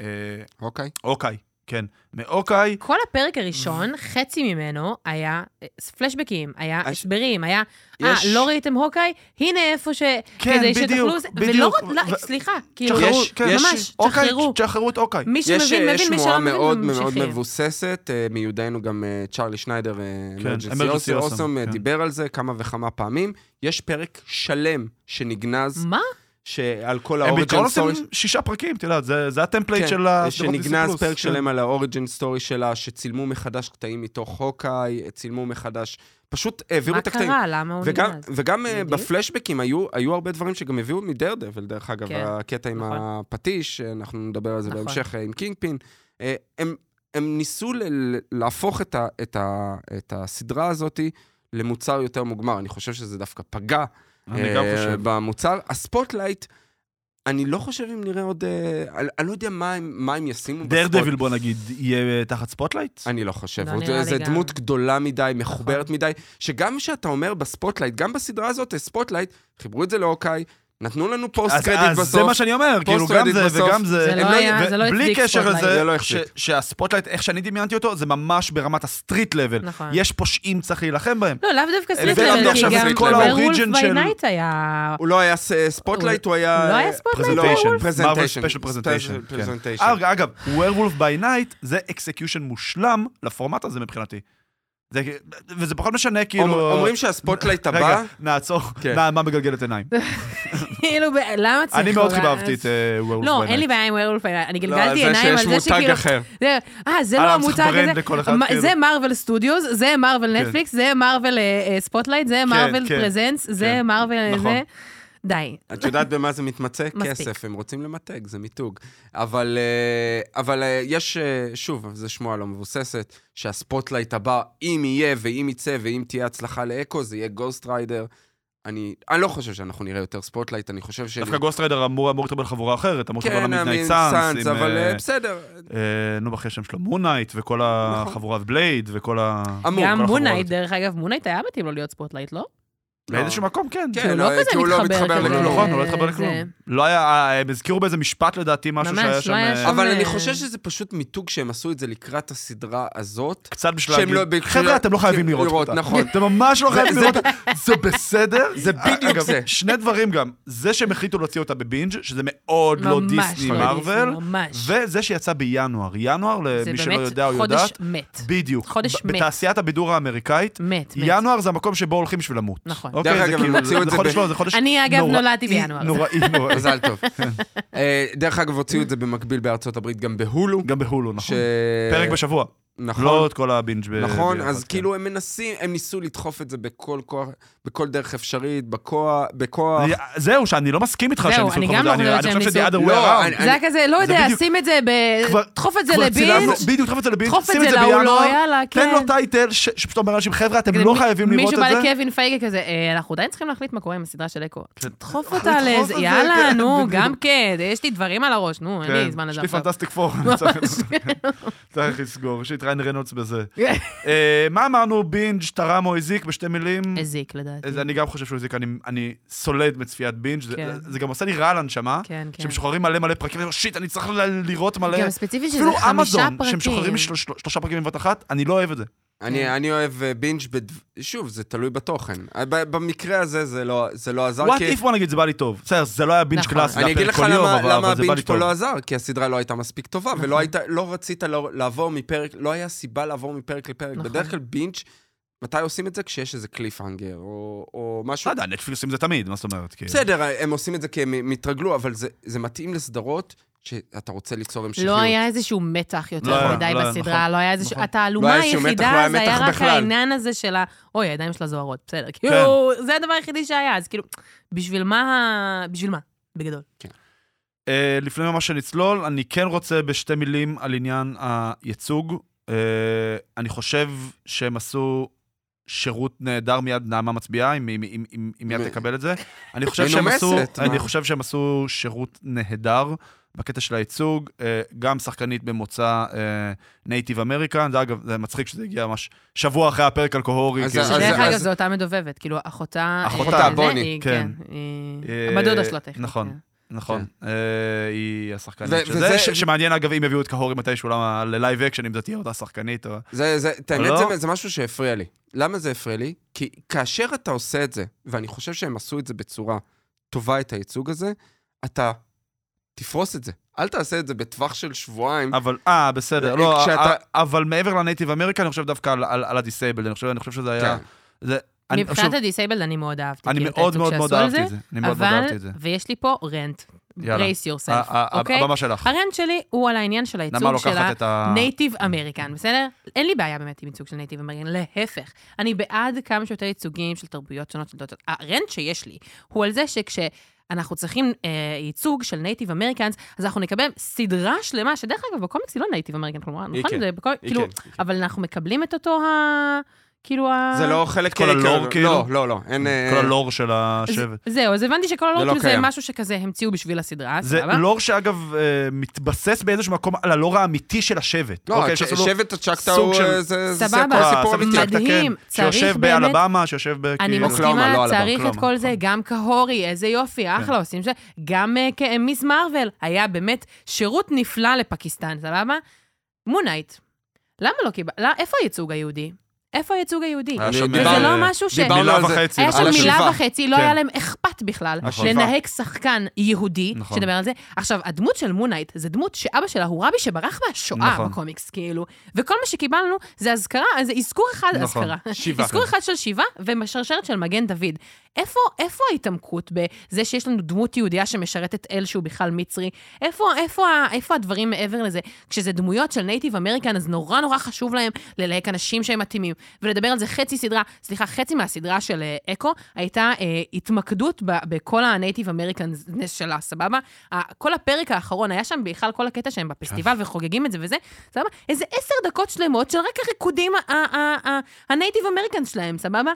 אה, אוקיי? אוקיי, כן. מאוקיי, כל הפרק הראשון, חצי ממנו היה אה, פלשבקים, היה הש- הסברים, היה, אה, יש- לא ראיתם הוקאי? הנה איפה ש... כן, כדי בדיוק, שתוכלו... ולא בדיוק. רק, לא, ו- סליחה, כאילו, יש- כן, ממש, אוקיי, תשחררו. תשחררו את אוקיי. מי יש, שמבין, יש מבין, מי שלא מבין, מאוד מאוד ממשיכים. מבוססת, אה, מיודענו גם אה, צ'רלי שניידר, כן, Emergency Awesome, Awesome, כן. דיבר על זה כמה וכמה פעמים. יש פרק שלם שנגנז, מה? שעל כל הם בעיקרון ה origin עושים story... שישה פרקים, אתה יודע, זה זה ה template כן, של ה... שנגנז פרק כן. שלם על ה origin story שלה, שצילמו מחדש קטעים מתוך הוקאי, צילמו מחדש, פשוט העבירו מה את הקטעים. קרה? למה הוא וגם, נגנז? וגם אה, בדיוק. בפלשבקים היו, היו הרבה דברים שגם הביאו מדרדוויל, דרך אגב, כן, הקטע עם נכון. הפטיש, אנחנו נדבר על זה נכון. בהמשך אה, עם קינג פין. אה, הם, הם ניסו ל- ל- להפוך את, ה, את, ה, את הסדרה הזאת למוצר יותר מוגמר. אני חושב שזה דווקא פגע אני גם אה, חושב. במוצר. הספוטלייט, אני לא חושב אם נראה עוד... אה, אני, אני לא יודע מה הם, מה הם ישימו דר בספוט. דביל, בוא נגיד, יהיה תחת ספוטלייט? אני לא חושב. לא נראה גם. דמות גדולה מדי, מחוברת נכון. מדי, שגם כשאתה אומר בספוטלייט, גם בסדרה הזאת, ספוטלייט, חיברו את זה לאוקיי, נתנו לנו פוסט אז קרדיט אז בסוף. זה מה שאני אומר, כאילו גם קרדיט זה בסוף. וגם זה. זה הם לא היה- זה לא בלי הצדיק קשר ספוטלייט. לזה, זה לא ש- החזיק. שהספוטלייט, איך שאני דמיינתי אותו, זה ממש ברמת הסטריט לבל. נכון. יש פושעים, צריך להילחם בהם. לא, לאו דווקא סטריט לבל, כי גם סטריט לבל. ווירולף ה-origin ביי של- נייט היה... הוא לא היה ס- ספוטלייט, הוא היה... הוא לא היה ספוטלייט? פרזנטיישן, פרזנטיישן. ספיישל פרזנטיישן. פרזנטיישן. אגב, Werewolf by Night זה אקסקיושן מושלם לפורמט הזה מבחינתי. זה, וזה פחות משנה, כאילו... אומר- אומרים שהספוטלייט רגע, הבא... נעצור, כן. נעמה מגלגלת עיניים. <laughs> כאילו, למה צריך... אני מאוד חיבבתי את וורלף לא, אין לי בעיה עם ווירולף, אני לא, גלגלתי זה עיניים על שיש זה מותג שכאילו... אה, זה אה, לא המותג הזה. כאילו? זה מרוויל סטודיוס, זה מרוויל כן. נטפליקס, זה מרוויל ספוטלייט, זה מרוויל כן. פרזנס, זה כן. מרוויל נכון. זה. די. את יודעת במה זה מתמצא? מספיק. כסף, הם רוצים למתג, זה מיתוג. אבל, אה, אבל אה, יש, אה, שוב, זו שמועה לא מבוססת, שהספוטלייט הבא, אם יהיה ואם יצא ואם תהיה הצלחה לאקו, זה יהיה גוסט ריידר. אני, אני לא חושב שאנחנו נראה יותר ספוטלייט, אני חושב ש... דווקא גוסט ריידר אמור אמור לקבל חבורה אחרת, אמור לקבל כן, מידנייט המין סאנס. אבל בסדר. נו, בכי השם שלו, מונייט, וכל החבורה בלייד, וכל ה... גם החברות. מונייט, דרך אגב, מונייט היה מתאים לו להיות ספוטלייט, לא? באיזשהו מקום, כן. כן, כי הוא לא אה, כזה כי הוא לא מתחבר מתחבר כזה. לכלום. נכון, הוא לא זה- התחבר לכלום. זה- לא היה, אה, הם הזכירו באיזה משפט לדעתי משהו ממש, שהיה לא שם... היה אה, שם- אבל אני אה, חושב שזה פשוט מיתוג שהם עשו את זה לקראת הסדרה הזאת. קצת בשביל שהם להגיד, לא- חבר'ה, אתם לא חייבים לראות, אותה. נכון. אתם ממש לא חייבים זה- לראות אותה. זה בסדר. זה בדיוק אגב, זה. שני דברים גם. זה שהם החליטו להוציא אותה בבינג', שזה מאוד לא ממש דיסני לא מרוויל, ממש. וזה שיצא בינואר. ינואר, זה למי שלא באמת יודע או חודש יודעת, מת. בדיוק. חודש מת. בתעשיית הבידור האמריקאית, מת, מת. ינואר זה המקום שבו הולכים בשביל למות. נכון. אוקיי? דרך זה אגב, הם כאילו- הוציאו את זה חודש ב- לא, זה חודש אני, אגב, נולדתי בינואר. נוראי, <laughs> נוראי. מזל טוב. <laughs> אה, דרך אגב, הוציאו את זה במקביל בארצות הברית גם בהולו. גם בהולו, נכון. פרק בשבוע. נכון. לא את כל ה binge ב- נכון, אז כן. כאילו הם מנסים, הם ניסו לדחוף את זה בכל כוח, בכל דרך אפשרית, בכוח, בכוח. אני- זהו, שאני לא מסכים איתך זהו, שהם ניסו אני לדחוף גם את זה, לא אני חושבת אני שהם חושב שזה ניסו. other way לא, around. אני- זה היה כזה, לא יודע, שים את זה ב... דחוף את זה ל binge, בדיוק, דחוף את זה ל binge, דחוף את שים זה את זה לא, בינואר, יאללה, תן כן. לו title, ש- שפשוט אומר לאנשים, חבר'ה, אתם לא מי- חייבים לראות מישהו את בא זה. לקווין פייגה כזה, "אה, אנחנו עדיין צריכים להחליט מה קורה עם הסדרה של אקו. כן. דחוף אנחנו אותה נדחוף לזה, את זה, יאללה, כן, נו. גם כן, יש לי דברים על הראש, נו, אין לי כן, זמן יש לזה לי. Fantastic Four, <laughs> אני צריך- לסגור, <laughs> ריאן ריינולדס בזה. <laughs> אה, מה אמרנו, binge תרם או הזיק בשתי מילים? הזיק לדעתי. אז אני גם חושב שהוא הזיק, אני- אני סולד מצפיית binge, זה- כן. זה גם עושה לי רע לנשמה, כן, כן. שמשוחררים מלא מלא פרקים, אומר, shit, אני צריך ל- לראות מלא. גם ספציפי שזה אפילו חמישה אמזון, פרקים. שמשוחררים של- של- שלושה פרקים בבת אחת, אני לא אוהב את זה. אני, כן. אני אוהב אה, binge בד... שוב, זה תלוי בתוכן. אה, במקרה הזה זה לא, זה לא עזר, what כי... if בוא נגיד, זה בא לי טוב. בסדר, זה לא היה binge נכון. קלאס, זה אני היה אגיד פרק לך כל יום, למה, אבל למה אבל זה בא לי ה binge פה טוב. לא עזר, כי הסדרה לא הייתה מספיק טובה, ולא נכון. היית, לא רצית לא, לעבור מפרק, לא היה סיבה לעבור מפרק לפרק. נכון. בדרך כלל binge, מתי עושים את זה? כשיש איזה קליפהנגר, או, או משהו... לא יודע, נטפליקס עושים את זה תמיד, מה זאת אומרת? כאילו? בסדר, הם עושים את זה כי הם התרגלו, אבל זה, זה מתאים לסדרות שאתה רוצה ליצור המשכיות. לא היה איזשהו מתח לא יותר היה, מדי לא בסדרה, נכון, לא היה איזשהו... נכון. לא התעלומה לא היחידה, היה זה היה רק בכלל. העניין הזה של ה... אוי, הידיים שלה זוהרות, בסדר. כאילו, זה הדבר היחידי שהיה, אז כאילו, בשביל מה. בשביל מה? בגדול. אה, לפני ממש שנצלול, אני כן רוצה בשתי מילים על עניין הייצוג. אה, אני חושב שהם עשו שירות נהדר מיד נעמה מצביעה, אם, אם, אם, אם, אם מיד תקבל את זה. אני <laughs> חושב שהם עשו, אני? חושב שהם עשו שירות נהדר בקטע של הייצוג, אה, גם שחקנית במוצא Native American, זה אגב, זה מצחיק שזה הגיע ממש שבוע אחרי הפרק על קהורי. שזה- שדרך אגב, זו אותה מדובבת, כאילו, אחותה... אחותה, אה, זה, בוני, היא- כן. כן. היא- אה, הבת דודה שלו טכנית. נכון. כן. נכון, אה, היא השחקנית ו- של וזה- זה, ש- שמעניין אגב אם יביאו את קהורי מתישהו למה- ל live action, אם זאת תהיה אותה שחקנית. או- זה, זה, את האמת, לא? זה, זה משהו שהפריע לי. למה זה הפריע לי? כי כאשר אתה עושה את זה, ואני חושב שהם עשו את זה בצורה טובה, את הייצוג הזה, אתה תפרוס את זה. אל תעשה את זה בטווח של שבועיים. אבל, אה, בסדר, אה, לא, כשאתה- אה, אבל מעבר ל Native American, אני חושב דווקא על- על על ה disabled, אני חושב אני חושב שזה היה... כן. זה- אני- מבחינת ה disabled אני מאוד אהבתי. אני מאוד מאוד מאוד אהבתי זה, את זה. אני מאוד מאוד אבל, אהבתי את זה. ויש לי פה rant. יאללה. brace yourself, ה- ה- אוקיי? הבמה שלך. ה rant שלי הוא על העניין של הייצוג של לוקחת את ה... Native American, בסדר? אין לי בעיה באמת עם ייצוג של Native American, להפך. אני בעד כמה שיותר ייצוגים של תרבויות שונות של דעות. ה rant שיש לי הוא על זה שכשאנחנו צריכים אה, ייצוג של Native Americans, אז אנחנו נקבל סדרה שלמה, שדרך אגב, בקומיקס היא לא Native American, כלומר, נכון? כן. זה כאילו, כן, כן. אבל אנחנו מקבלים את אותו ה... כאילו ה... זה לא חלק... כל הלור, לא, כאילו? לא, לא, אין... אה, כל הלור של השבט. ז- זהו, אז הבנתי שכל הלור זה לא כאילו. משהו שכזה המציאו בשביל הסדרה, זה? לור שאגב אה, מתבסס באיזשהו מקום על הלור האמיתי של השבט. לא, אוקיי, שבט הצ'קטאו סוג של- אה, זה זה סבבה. אה, מדהים, כן, צריך שיושב באלבמה, שיושב ב... אני כאילו- מסכימה, לא אלבמה, צריך את. כל זה, גם כהורי, איזה יופי, אחלה, עושים זה. גם אה, מיס מרוויל, היה באמת שירות נפלא לפקיסטן, סבבה? מונייט, למה לא קיבל... לא, איפה הייצוג היהודי? איפה הייצוג היהודי? וזה דיברנו- לא משהו ש... דיברנו על זה. וחצי, היה. שם מילה. וחצי, לא כן. היה להם אכפת בכלל נכון. לנהג שחקן יהודי נכון. שדבר על זה. עכשיו, הדמות של מונייט זה דמות שאבא שלה הוא רבי שברח מהשואה נכון. בקומיקס, כאילו. וכל מה שקיבלנו זה אזכרה, זה אזכור אחד. אזכרה. אזכור אחד של שיבה ושרשרת של מגן דוד. איפה, איפה ההתעמקות בזה שיש לנו דמות יהודייה שמשרתת אל שהוא בכלל מצרי? איפה, איפה, איפה הדברים מעבר לזה? כשזה דמויות של Native American, אז נורא נורא חשוב להם ללהק אנשים שהם מתאימים. ולדבר על זה חצי סדרה, סליחה, חצי מהסדרה של אה, אקו, הייתה אה, התמקדות ב, בכל ה Native American שלה, סבבה? כל הפרק האחרון, היה שם בכלל כל הקטע שהם בפסטיבל וחוגגים את זה וזה, סבבה? איזה עשר דקות שלמות של רק הריקודים ה Native American שלהם, סבבה?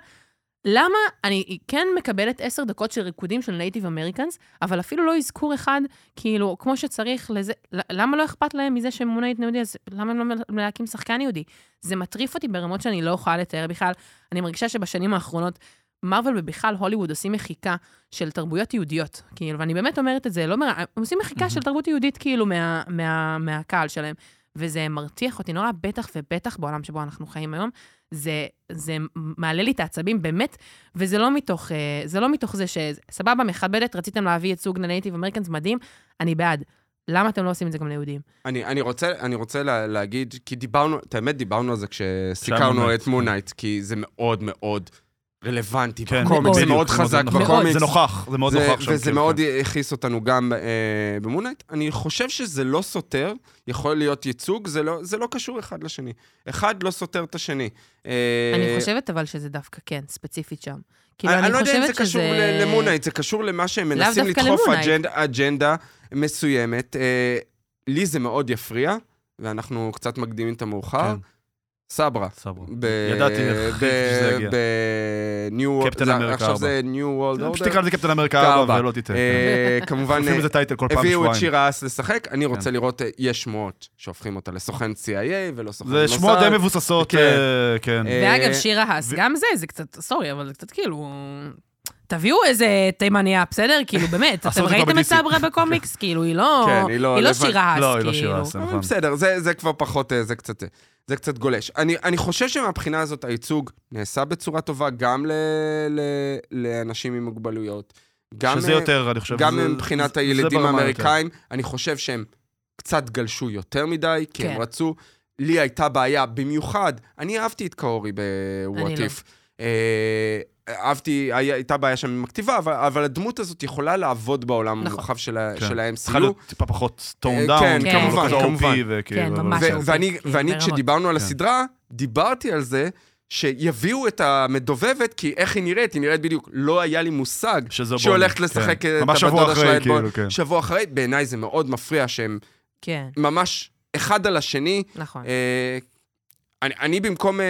למה אני כן מקבלת עשר דקות של ריקודים של Native Americans, אבל אפילו לא אזכור אחד, כאילו, כמו שצריך לזה, למה לא אכפת להם מזה שהם מונית יהודי, אז למה הם לא מ- להקים שחקן יהודי? זה מטריף אותי ברמות שאני לא יכולה לתאר בכלל. אני מרגישה שבשנים האחרונות, מרוויל ובכלל הוליווד עושים מחיקה של תרבויות יהודיות, כאילו, ואני באמת אומרת את זה, לא מר... הם עושים מחיקה של תרבות יהודית, כאילו, מה, מה, מהקהל שלהם. וזה מרתיח אותי נורא, בטח ובטח בעולם שבו אנחנו חיים היום. זה, זה מעלה לי את העצבים, באמת, וזה לא מתוך, אה, זה לא מתוך זה ש... סבבה, מכבדת, רציתם להביא ייצוג ל Native Americans, מדהים, אני בעד. למה אתם לא עושים את זה גם ליהודים? אני, אני רוצה, אני רוצה לה, להגיד, כי דיברנו, את האמת דיברנו על זה כשסיקרנו. את Moon Knight, כי זה מאוד מאוד רלוונטי כן, בקומיקס, זה. מאוד חזק נכון, בקומיקס. זה נוכח, זה מאוד זה- נוכח שם. וזה כאילו, מאוד כן. הכעיס אותנו גם אה, ב Moon Knight. אני חושב שזה לא סותר, יכול להיות ייצוג, זה לא, זה לא קשור אחד לשני. אחד לא סותר את השני. אה, אני חושבת אבל שזה דווקא כן, ספציפית שם. כאילו, אני, אני אני לא יודע אם זה קשור שזה... למונייט, זה קשור למה שהם מנסים דווקא לדחוף. אג'נדה, אג'נדה מסוימת. אה, לי זה מאוד יפריע, ואנחנו קצת מקדימים את המאוחר. כן. סברה. סבבה. ב- ידעתי איך <laughs> שזה יגיע. בניו... קפטן זה- אמריקה עכשיו ארבע. זה ניו וולד פשוט אורדר. תקרא לזה קפטן אמריקה 4 ולא תטעה. אה, <laughs> כמובן, הביאו את. שירה אס לשחק, אני רוצה כן. לראות, אה, יש שמועות שהופכים אותה לסוכן CIA ולא סוכן זה מוסד. שמועות די מבוססות, כן. אה, כן. ואגב, שירה האס, גם זה, זה קצת, סורי, אבל זה קצת כאילו... תביאו איזה תימניה, בסדר? כאילו, <laughs> באמת, אתם את ראיתם את ב-DC. סברה בקומיקס? <laughs> כאילו, היא לא... כן, לא לא שירה האס, לא, היא לא כאילו. שירה נכון. בסדר, זה, זה כבר פחות, אה, זה קצת, אה, זה קצת גולש. אני, אני חושב שמבחינה הזאת הייצוג נעשה בצורה טובה גם ל, ל, לאנשים עם מוגבלויות. גם, שזה יותר, אני חושב. גם זה- מבחינת זה הילדים האמריקאים, אני חושב שהם קצת גלשו יותר מדי, כי כן. הם רצו... לי הייתה בעיה, במיוחד, אני אהבתי את קאורי אני ב-what if. אהבתי, הייתה בעיה שם עם הכתיבה, אבל, אבל הדמות הזאת יכולה לעבוד בעולם נכון. המורחב של, כן. של צריכה ה-MCU. להיות טיפה פחות toned אה, down. כן, כן, כמובן, כמובן. כן, ממש. ו- ואני, כאילו, ואני. כשדיברנו על כן. הסדרה, דיברתי על זה שיביאו את המדובבת, כי איך היא נראית? היא נראית בדיוק, לא היה לי מושג שהיא הולכת בוני, לשחק כן. את הבדודה שלה, בוני. כאילו, כן. שבוע אחרי, בעיניי זה מאוד מפריע שהם כן, ממש אחד על השני. נכון. אה, אני, אני במקום אה,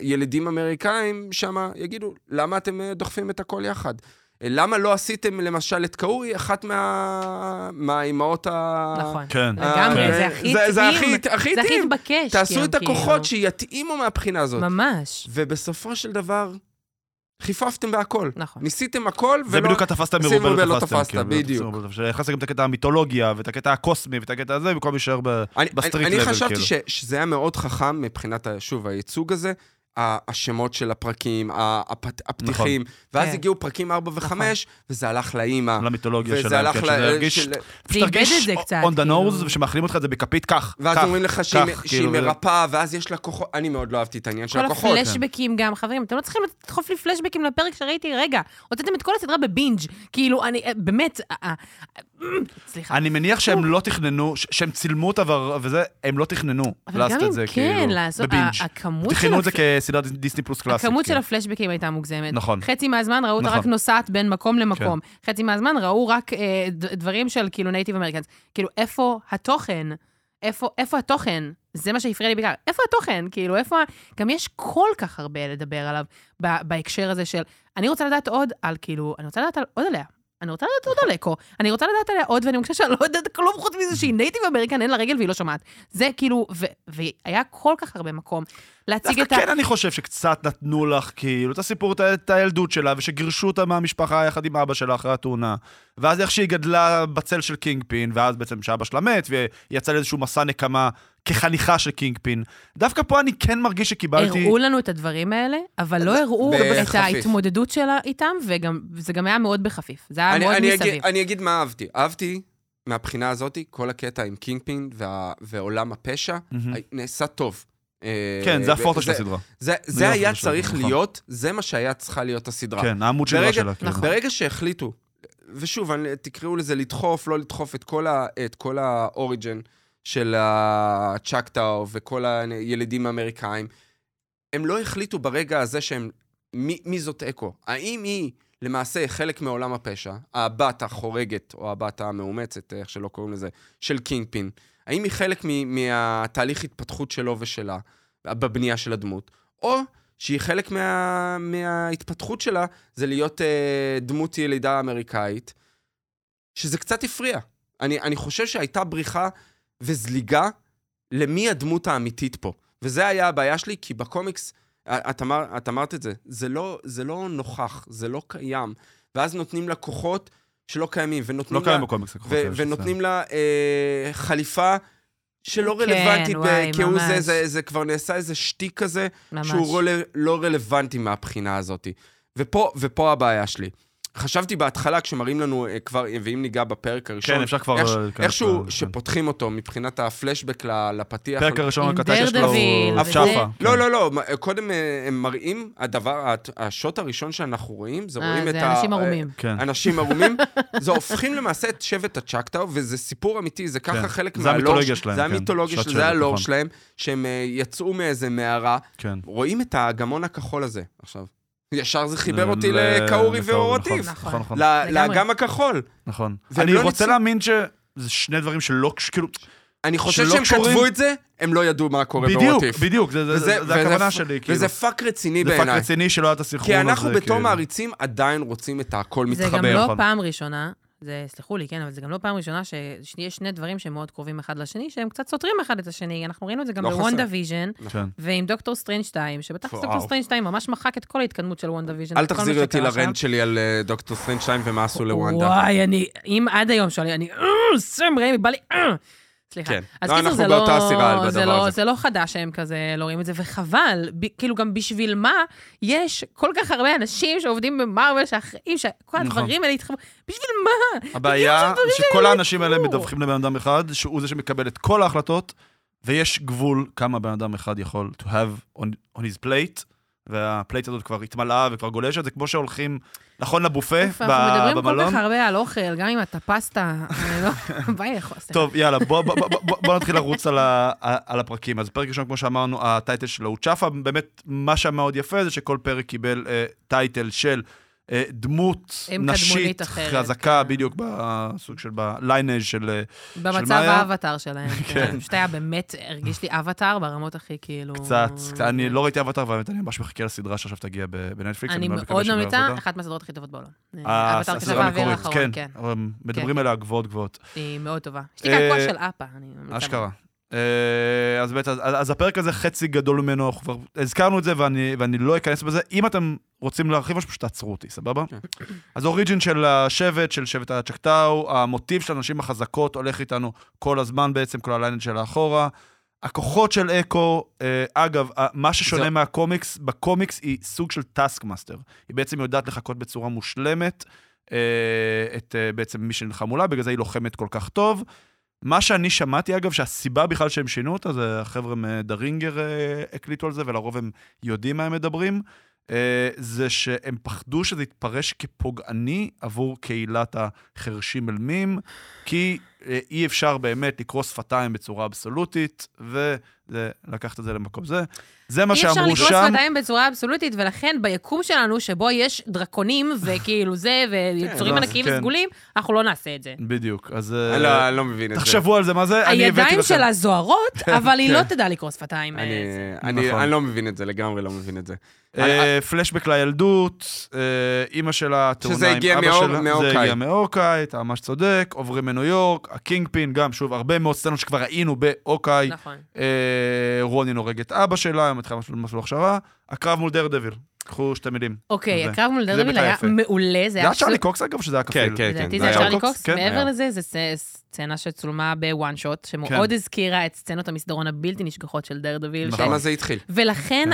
ילדים אמריקאים שם יגידו, למה אתם אה, דוחפים את הכל יחד? אה, למה לא עשיתם למשל את קאורי, אחת מה... מהאימהות ה... נכון. כן. לגמרי, זה הכי זה- זה טעים. הכי- הכי זה הכי טעים. מתבקש. תעשו כן, את הכוחות כאילו. שיתאימו מהבחינה הזאת. ממש. ובסופו של דבר, חיפפתם בהכל. נכון. ניסיתם הכל, זה ולא... בדיוק התפסת מרובה לא לא תפסתם. תפסת, כאילו, בדיוק. לא. הכנסת גם את הקטע המיתולוגיה, ואת הקטע הקוסמי, ואת הקטע הזה, במקום להישאר ב- אני, ב-street אני level, חשבתי כאילו. ש, שזה היה מאוד חכם מבחינת, שוב, הייצוג הזה, השמות של הפרקים, ה- הפת, הפתיחים, ואז כן. הגיעו פרקים 4 ו-5, נכון. וזה הלך לאימא. למיתולוגיה שלהם, כן. שזה ירגיש, של... פשוט תרגיש את זה קצת, on the כאילו. nose, ושמאכלים אותך את זה בכפית, קח, ואז אומרים לך שהיא, כאילו, וזה- מרפאה, ואז יש לה כוחות. אני מאוד לא אהבתי את העניין של כל הכוחות. הפלשבקים גם, חברים, אתם לא צריכים לדחוף לי פלשבקים לפרק שראיתי, רגע, הוצאתם את כל הסדרה בבינג', כאילו, אני, אה, באמת, אה, אה, סליחה. אני מניח שהם לא תכננו, שהם צילמו אותה וזה, הם לא תכננו לעשות את זה, אם כאילו, כן, לעשות, בבינג'. הכמות של תכננו את זה כסדרת דיסני פלוס קלאסית. הכמות של כאילו. הפלשבקים הייתה מוגזמת. נכון. חצי מהזמן ראו אותה נכון. רק נוסעת בין מקום למקום. חצי מהזמן ראו רק אה, דברים של כאילו Native Americans. כאילו, איפה התוכן? איפה, איפה התוכן? זה מה שהפריע לי בעיקר. איפה התוכן? כאילו, איפה... גם יש כל כך הרבה לדבר עליו בהקשר הזה של... אני רוצה לדעת עוד על, כאילו, אני רוצה לדעת על, עוד עליה. אני רוצה לדעת עוד על אקו. אני רוצה לדעת עליה עוד, ואני חושבת שאני לא יודעת כלום חוץ מזה שהיא Native American, אין לה רגל והיא לא שומעת. זה כאילו, והיה כל כך הרבה מקום להציג את ה... כן אני חושב שקצת נתנו לך, כאילו, את הסיפור, את הילדות שלה, ושגירשו אותה מהמשפחה יחד עם אבא שלה אחרי התאונה. ואז איך שהיא גדלה בצל של קינג פין, ואז בעצם שאבא שלה מת, והיא יצאה לאיזשהו מסע נקמה כחניכה של קינג פין. דווקא פה אני כן מרגיש שקיבלתי... הראו לנו את הדברים האלה, אבל לא הראו. את ההתמודדות שלה איתם, וזה גם היה מאוד בחפיף. זה היה אני, מאוד אני, מסביב. אני אגיד מה אהבתי. אהבתי מהבחינה הזאת, כל הקטע עם קינג פין וה, ועולם הפשע, מהמם. נעשה טוב. אה, כן, זה ה-forte של הסדרה. זה, זה היה שלה, צריך נכון. להיות, זה מה שהיה צריכה להיות הסדרה. כן, העמוד שלה. כאילו. נכון. ברגע שהחליטו, ושוב, תקראו לזה לדחוף, לא לדחוף את כל, ה, את כל ה-origin של הצ'קטאו וכל הילידים האמריקאים, הם לא החליטו ברגע הזה שהם, מי, מי זאת אקו? האם היא למעשה חלק מעולם הפשע, הבת החורגת, או הבת המאומצת, איך שלא קוראים לזה, של קינג פין? האם היא חלק מ, מהתהליך התפתחות שלו ושלה, בבנייה של הדמות? או שהיא חלק מה, מההתפתחות שלה, זה להיות אה, דמות ילידה אמריקאית, שזה קצת הפריע. אני, אני חושב שהייתה בריחה וזליגה למי הדמות האמיתית פה. וזה היה הבעיה שלי, כי בקומיקס, את, אמר, את אמרת את זה, זה לא, זה לא נוכח, זה לא קיים. ואז נותנים לה כוחות שלא קיימים, ונותנים לא לה... קיים בקומיקס. הכוחות ו- האלה של ונותנים לה אה, חליפה שלא כן, רלוונטית וואי, כהוא זה. זה, זה כבר נעשה איזה שטיק כזה, ממש. שהוא לא, לא רלוונטי מהבחינה הזאת. ופה, ופה הבעיה שלי. חשבתי בהתחלה, כשמראים לנו אה, כבר, ואם ניגע בפרק הראשון, כן, אפשר כבר... איך, להיכנס איכשהו ל- שפותחים אותו מבחינת הפלשבק ל- לפתיח. הפרק הראשון, עם רק הטייטל שלו דרדוויל וזה. שפה. לא, לא, לא, קודם אה, הם מראים, הדבר, השוט הראשון שאנחנו רואים, זה רואים את זה ה... אנשים אה, ערומים. כן. אנשים ערומים, <laughs> זה הופכים למעשה את שבט הצ'קטאו, וזה סיפור אמיתי, זה ככה כן. חלק זה מהלור... המיתולוגיה שלהם, זה כן. המיתולוגיה שלהם, זה הלור נכון. שלהם, שהם יצאו מאיזה מערה. כן. רואים את האגמון הכחול הזה עכשיו. ישר זה חיבר אותי ל- לקאורי לקאורי, ואורוטיב. נכון. נכון, נכון. לגמרי. לאגם הכחול. נכון. אני לא רוצה להאמין שזה שני דברים שלא, כאילו, אני חושב שהם כתבו את זה, הם לא ידעו מה קורה בדיוק, באורוטיב. בדיוק, זה- זה זה הכוונה שלי, כאילו. וזה פאק רציני זה פאק בעיניי. רציני שלא היה את הסנכרון כי הזה. אנחנו בתור כאילו. מעריצים עדיין רוצים את הכל זה מתחבר. גם לא נכון. פעם ראשונה, זה, סלחו לי, כן, אבל זה גם לא פעם ראשונה שיש שני דברים שהם מאוד קרובים אחד לשני, שהם קצת סותרים אחד את השני. אנחנו ראינו את זה גם לא. בוונדה ויז'ן, כן. ועם דוקטור סטרנג' 2, שבתכלס וואו. דוקטור סטרנג' 2 ממש מחק את כל ההתקדמות של וונדה ויז'ן. אל תחזירי אותי. לרנט שלי על אה, דוקטור סטרנדשטיין ומה עשו לוונדה. וואי, אני, אם עד היום שואלים, אני, "אה, סם ריימי, בא לי, אה." סליחה. כן. אז לא, קיצור, אנחנו זה לא, זה, לא. זה לא חדש שהם כזה לא רואים את זה, וחבל, ב, כאילו גם בשביל מה יש כל כך הרבה אנשים שעובדים במרוויל, שאחראים, שכל נכון. הדברים האלה יתחברו, בשביל מה? הבעיה שכל האנשים האלה. מדווחים לבן אדם אחד, שהוא זה שמקבל את כל ההחלטות, ויש גבול כמה בן אדם אחד יכול to have on, on his plate, והפלייט הזאת כבר התמלאה וכבר גולשת, זה כמו שהולכים, נכון, לבופה אוף, ב- אנחנו מדברים כל במלון. כך הרבה על אוכל, גם אם אתה פסטה, אני לא, <laughs> ביי סליחה. טוב, יאללה, בוא, נתחיל לרוץ על, הפרקים. אז פרק ראשון, כמו שאמרנו, הטייטל שלו הוא צ'אפה. באמת, מה שמאוד יפה זה שכל פרק קיבל אה, טייטל של דמות עם נשית חזקה, כן. בדיוק בסוג של, בליינג' של... אה, במצב מאיה? האבטאר שלהם, <laughs> כן. כן. פשוט היה באמת, הרגיש לי אבטאר ברמות הכי כאילו... קצת, קצת, אני לא ראיתי אבטר, והאמת, אני ממש מחכה לסדרה שעכשיו תגיע בנטפליקס. אני מאוד ממליצה. אחת מהסדרות הכי טובות בעולם. אה, אבטאר כתב האוויר האחרון, כן. כן. מדברים עליה גבוהות גבוהות. היא מאוד טובה. יש לי אה, קעקוע של אפה, אני ממליצה. אשכרה. אה, אז באמת, אז, אז הפרק הזה חצי גדול ממנו, אנחנו כבר הזכרנו את זה ואני, ואני לא אכנס בזה. אם אתם רוצים להרחיב משהו, פשוט תעצרו אותי, סבבה? כן. אז אוריג'ין של השבט, של שבט הצ'קטאו, המוטיב של הנשים החזקות הולך איתנו כל הזמן בעצם, כל הליינד שלה אחורה. הכוחות של אקו, אה, אגב, מה ששונה זה- מהקומיקס, בקומיקס היא סוג של טאסק מאסטר. היא בעצם יודעת לחכות בצורה מושלמת אה, את בעצם מי שנלחם מולה, בגלל זה היא לוחמת כל כך טוב. מה שאני שמעתי, אגב, שהסיבה בכלל שהם שינו אותה, זה החבר'ה מדרינגר אה, הקליטו על זה, ולרוב הם יודעים מה הם מדברים, אה, זה שהם פחדו שזה יתפרש כפוגעני עבור קהילת החרשים אלמים, כי אה, אי אפשר באמת לקרוא שפתיים בצורה אבסולוטית, ולקחת את זה למקום זה. זה מה אי אפשר שאמרו לקרוא שם. שפתיים בצורה אבסולוטית, ולכן ביקום שלנו, שבו יש דרקונים <laughs> וכאילו זה, ויצורים לא, ענקיים כן. וסגולים, אנחנו לא נעשה את זה. בדיוק, אז אה, אני לא- אני לא מבין את זה. תחשבו על זה, מה זה? אני הבאתי הידיים. שלה זוהרות, <laughs> אבל היא כן. לא תדע לקרוא שפתיים. אני- אה, אני נכון. אני לא מבין את זה, לגמרי לא מבין את זה. אה, פלשבק לילדות, אימא שלה תאונה שזה עם אבא שלה. מהוקאיי. זה הגיע מהוקאיי, אתה ממש צודק, עוברים מניו יורק, הקינג פין, גם, שוב, הרבה מאוד סצנות שכבר ראינו בהוקאיי. נכון. רונין הורג את אבא שלה, היא מתחילה מסלול הכשרה. הקרב מול דרדביל. קחו שתי מילים. אוקיי. הקרב מול בקע היה. מעולה, זה זה היה צ'רלי. קוקס אגב, שזה היה כפיל? כן, לדעתי זה זה היה צ'רלי קוקס. כן, מעבר היה. לזה, זה סצנה שצולמה ב-one shot, שמאוד הזכירה את סצנות המסדרון הבלתי נשכחות של דרדביל. נכון. ש- שמה זה התחיל. ולכן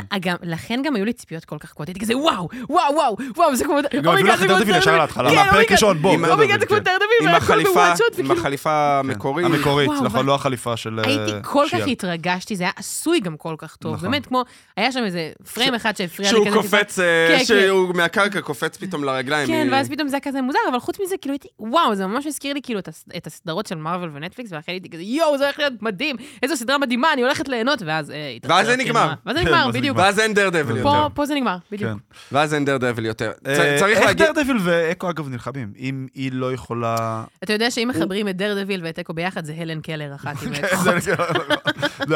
כן. גם, היו לי ציפיות כל כך גבוהות, כזה וואו, וואו, וואו, וואו, זה כמו... גם הביאו לך דרדביל ישר להתחלה. כן, מהפרק ראשון, בוא, עם- oh my god, זה כמו כן. דרדביל, עם החליפה, ב-one shot, עם וכאילו... החליפה כן. המקורית. המקורית, נכון. לא החליפה של אה, הייתי כל כך. התרגשתי, זה היה עשוי גם כל כך טוב. נכון. באמת, כמו, היה שם איזה frame אחד שהפריע לי שהוא כזה. טיפה. קופץ, אה, כן, שהוא מהקרקע קופץ פתאום לרגליים. כן, ואז פתאום זה היה כזה מוזר, אבל חוץ מזה, כאילו הייתי, וואו, זה ממש הזכיר לי כאילו את הס- את הסדרות של מארוול ונטפליקס, ולכן הייתי כזה, יואו, זה הולך להיות מדהים, איזו סדרה מדהימה, אני הולכת ליהנות, ואז... אה, ואז זה כאילו, נגמר. ואז זה כן, נגמר, בדיוק. ואז אין דר דביל פה- יותר. פה זה נגמר, בדיוק. כן. ואז אין דר דביל יותר. אה, צריך איך להגיד... דרדביל ואקו אגב נלחמים? אם היא לא יכולה... אתה יודע שאם מחברים את דר דביל ואת אקו ביחד, זה הלן קלר אחת עם <laughs> כן, כוחות. זה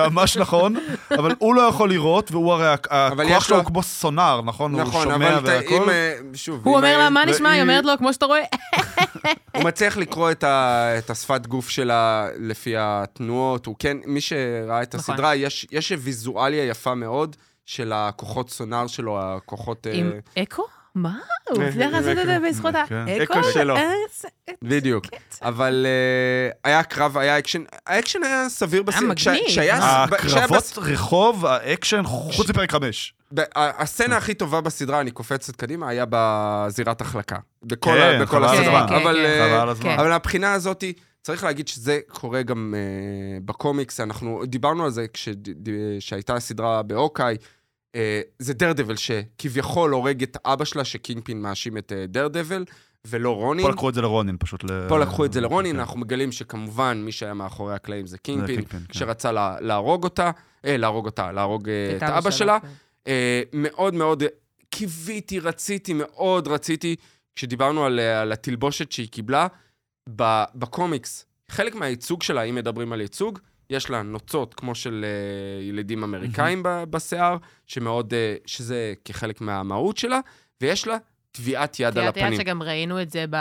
ממש נכון, אבל הוא לא יכול לראות, והוא הרי, הכוח שלו לו- הוא כמו סונאר, נכון? נכון, נכון הוא נכון, שומע והכול. אה, שוב, הוא אומר אה, לה, מה נשמע? היא אומרת לו, כמו שאתה רואה. <laughs> הוא מצליח לקרוא את, ה, את השפת גוף שלה לפי התנועות. הוא כן, מי שראה את נכון. הסדרה, נכון. יש, יש ויזואליה יפה מאוד של הכוחות sonar שלו, הכוחות... אה, עם uh... אקו? מה? הוא הצליח לעשות את זה בזכות ה-echo כן. שלו. בדיוק. אבל היה קרב, היה אקשן, האקשן היה סביר בסרט. היה מגניב. הקרבות רחוב, האקשן, חוץ מפרק 5. הסצנה הכי טובה בסדרה, אני קופצת קדימה, היה בזירת החלקה. בכל כן, בכל חבל הסדרה. הזמן. אבל, כן, אה, חבל על הזמן. כן. אבל מהבחינה הזאת, צריך להגיד שזה קורה גם uh, בקומיקס, אנחנו דיברנו על זה כשהייתה הסדרה באוקיי, uh, זה דרדבל שכביכול הורג את אבא שלה, שקינגפין מאשים את uh, דרדבל, ולא רונין. פה לקחו את זה לרונין פשוט. ל- פה לקחו את זה לרונין, כן. אנחנו מגלים שכמובן מי שהיה מאחורי הקלעים זה קינגפין, כן. שרצה לה, להרוג אותה, אה, להרוג אותה, להרוג אה, את אבא שלו, שלה. אה, מאוד מאוד קיוויתי, רציתי, מאוד רציתי, כשדיברנו על, אה, על התלבושת שהיא קיבלה, ב, בקומיקס, חלק מהייצוג שלה, אם מדברים על ייצוג, יש לה נוצות כמו של אה, ילדים אמריקאים ב- בשיער, שמאוד, אה, שזה כחלק מהמהות שלה, ויש לה טביעת יד על טביעת יד הפנים. שגם ראינו את זה ב...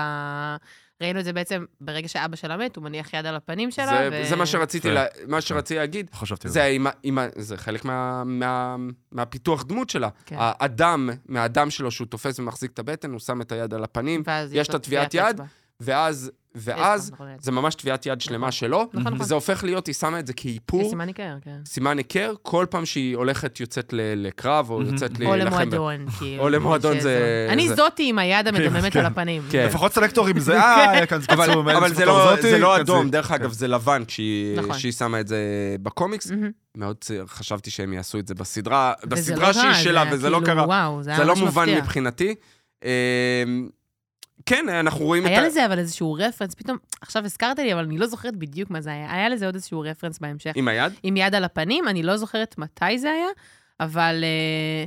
ראינו את זה בעצם ברגע שאבא שלה מת, הוא מניח יד על הפנים שלה, זה, ו... זה מה שרציתי. לה, מה שרציתי להגיד. חשבתי על זה, זה. עם, עם, זה חלק מה, מה, מהפיתוח דמות שלה. כן. האדם, מהדם שלו שהוא תופס ומחזיק את הבטן, הוא שם את היד על הפנים, יש לו לה טביעת יד, אצבע. ואז, ואז נכון, נכון. זה ממש טביעת יד שלמה נכון. שלו, נכון, נכון. וזה הופך להיות, היא שמה את זה כאיפור, סימן ניכר, כן. סימן היכר, כל פעם שהיא הולכת, יוצאת לקרב, או. יוצאת או להילחם. ב- למועדון, <laughs> כאילו. או למועדון זה- אני זאתי עם היד המדממת כן. על הפנים. כן. לפחות סלקטור עם זה, <laughs> אה, היה כאן אבל, זה לא, לא כן, אדום, דרך אגב, זה לבן כשהיא, נכון. שהיא שמה את זה בקומיקס. מאוד חשבתי שהם יעשו את זה בסדרה, בסדרה שהיא שלה, זה וזה לא קרה. וואו, זה היה זה לא מובן. מבחינתי. כן, אנחנו רואים את היה ה... לזה אבל איזשהו reference, פתאום, עכשיו הזכרת לי, אבל אני לא זוכרת בדיוק מה זה היה. היה לזה עוד איזשהו reference בהמשך. עם היד? עם יד על הפנים, אני לא זוכרת מתי זה היה, אבל אה,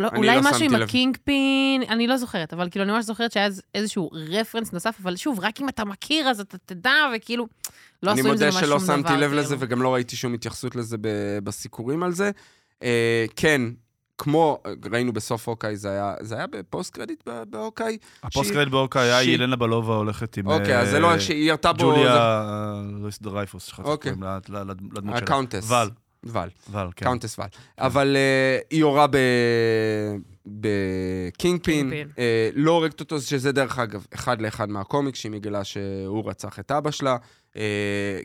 לא, אני אולי לא משהו עם. הקינג פין, אני לא זוכרת, אבל כאילו, אני ממש זוכרת שהיה איז- איזשהו reference נוסף, אבל שוב, רק אם אתה מכיר, אז אתה תדע, וכאילו, לא אני עשו עם זה מודה ממש שלא שום דבר. שמתי לב כאילו. לזה, וגם לא ראיתי שום התייחסות לזה בסיקורים על זה. אה, כן, כמו, ראינו בסוף אוקיי, זה היה, זה היה ב post credit ב- באוקיי? ה post credit ב Hawkeye היה ילנה בלובה הולכת עם... אוקיי, אז זה לא שהיא ירתה בו... ג'וליה אה, דרייפוס, שכחתי אוקיי. קוראים לדמות שלה. ה Countess. ואל, ואל. ואל, כן. Countess ואל. אבל אה, היא יורה ב... בקינג פין. אה, לא הורגת אותו, שזה דרך אגב, אחד לאחד מהקומיקס, שהיא מגלה שהוא רצח את אבא שלה. אה,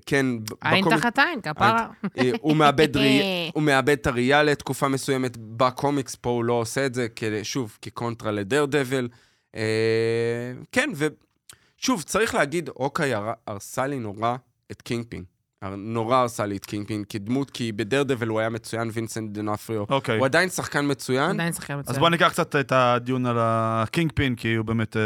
כן, עין בקומיק- תחת עין, כפרה. אה, הוא מאבד ראי- <laughs> הוא מאבד את הראייה לתקופה מסוימת. בקומיקס פה הוא לא עושה את זה, כ- שוב, כקונטרה ל Daredevil. אה, כן, ושוב, צריך להגיד, אוקיי הר- הרסה לי נורא את קינג פין. נורא הרסה לי את קינג פין כדמות, כי ב Daredevil הוא היה מצוין, וינסנט ד'אונופריו. אוקיי. הוא עדיין שחקן מצוין. עדיין שחקן מצוין. אז בוא ניקח קצת את הדיון על הקינג פין, כי הוא באמת... אה,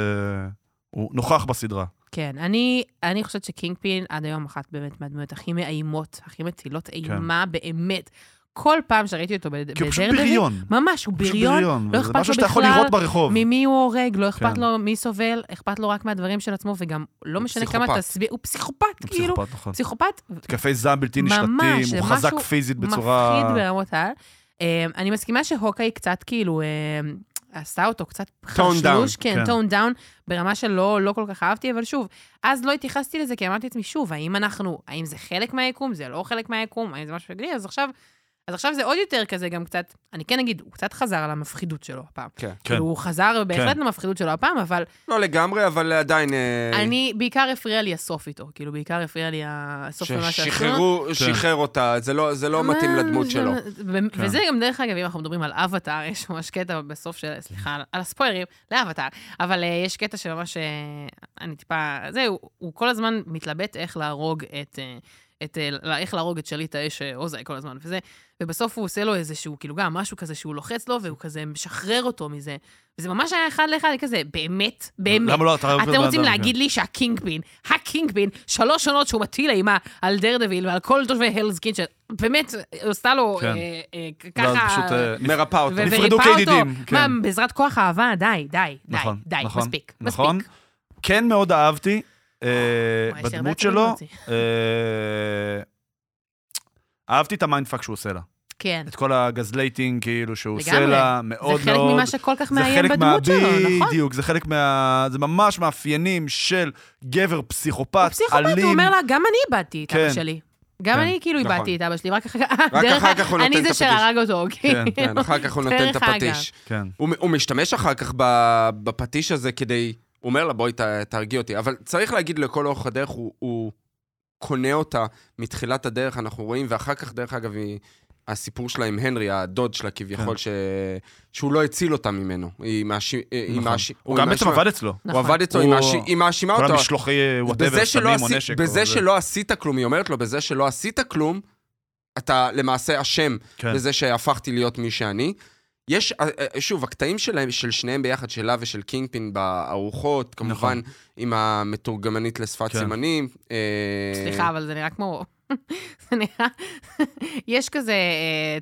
הוא נוכח בסדרה. כן, אני, אני חושבת שקינג פין עד היום אחת באמת מהדמויות הכי מאיימות, הכי מצילות אימה, באמת. כל פעם שראיתי אותו בד- כי הוא פשוט בריון. ממש, הוא בריון, לא אכפת משהו לו בכלל. ממי הוא הורג, לא אכפת כן. לו מי סובל, אכפת לו רק מהדברים של עצמו, וגם לא משנה כמה. תסביר, הוא פסיכופת, כאילו, פסיכופת, נכון. התקפי זעם בלתי ממש, נשלטים, הוא חזק משהו פיזית בצורה... מפחיד ברמות על. אה, אני מסכימה שהוקאי קצת כאילו, אה, עשתה אותו קצת חשלוש, כן, כן. טון דאון, ברמה שלא לא כל כך אהבתי, אבל שוב, אז לא התייחסתי לזה, כי אמרתי לעצמי, שוב, האם אנחנו, האם זה חלק מהיקום, זה לא חלק מהיקום, האם זה משהו שגלי, אז עכשיו, אז עכשיו זה עוד יותר כזה גם קצת, אני כן אגיד, הוא קצת חזר על המפחידות שלו הפעם. כן. כן. כאילו, הוא חזר בהחלט למפחידות שלו הפעם, אבל לא לגמרי, אבל עדיין... אה, אני, בעיקר הפריע לי הסוף איתו, כאילו, בעיקר הפריע לי הסוף של מה שעשו. ששחררו, שחרר אותה, זה לא- זה לא מתאים מה, לדמות זה- שלו. ו- וזה גם, דרך אגב, אם אנחנו מדברים על אבטאר, יש ממש קטע בסוף של, סליחה, על- הספוילרים, לאבטאר, אבל אה, יש קטע שממש, אה, אני טיפה, זה, הוא- הוא כל הזמן מתלבט איך להרוג את... אה, את, אה, איך להרוג את שליט האש אה, עוזאי כל הזמן, וזה, ובסוף הוא עושה לו איזשהו, כאילו גם משהו כזה שהוא לוחץ לו, והוא כזה משחרר אותו מזה. וזה ממש היה אחד לאחד, כזה, באמת, באמת. למה לא? אתה אתם רוצים להגיד לי שהקינג הקינג פין, שלוש עונות שהוא מטיל אימה על Daredevil ועל כל תושבי Hell's Kitchen, באמת, עשתה לו כן. אה, אה, לא, ככה... פשוט, אה, מרפא אותו. נפרדו. כידידים, כן. מה, בעזרת כוח האהבה? די, די, די, נכון, די, נכון, מספיק, נכון. כן מאוד אהבתי אה, בדמות שלו. אה, אהבתי את ה mindfuck שהוא עושה לה. כן. את כל הגזלייטינג כאילו שהוא עושה. לה, זה מאוד חלק מאוד. ממה שכל כך זה מאיים חלק בדמות שלו, נכון? בדיוק, זה חלק מה... זה ממש מאפיינים של גבר פסיכופת, הוא פסיכופת, אלים. הוא אומר לה, גם אני איבדתי את כן. אבא שלי. גם כן. אני כאילו נכון. איבדתי את אבא שלי, רק אחר כך, רק דרך אחר כך הוא נותן אני את זה הפטיש. שהרג אותו, כן, כן, אחר כך הוא נותן את. הפטיש. כן. הוא, משתמש אחר כך ב- בפטיש הזה כדי... הוא אומר לה, בואי ת- תרגיע אותי. אבל צריך להגיד לכל אורך הדרך, הוא, הוא קונה אותה מתחילת הדרך, אנחנו רואים, ואחר כך, דרך אגב, היא... הסיפור שלה עם הנרי, הדוד שלה כביכול, כן. ש... שהוא לא הציל אותה ממנו. היא מאשים... היא נכון. מאשים- הוא גם בעצם מאשימה- עבד אצלו. הוא נכון. עבד אצלו, הוא- היא מאשי- היא מאשימה כל אותו. המשלוחי Whatever, סמים או. נשק. בזה או זה. שלא עשית כלום, היא אומרת לו, בזה שלא עשית כלום, אתה למעשה אשם כן. בזה שהפכתי להיות מי שאני. יש, אה, אה, שוב, הקטעים שלהם, של שניהם ביחד, שלה ושל קינגפין בארוחות, כמובן עם המתורגמנית לשפת כן. סימנים. אה, סליחה, אבל זה נראה כמו... <laughs> זה נראה... יש כזה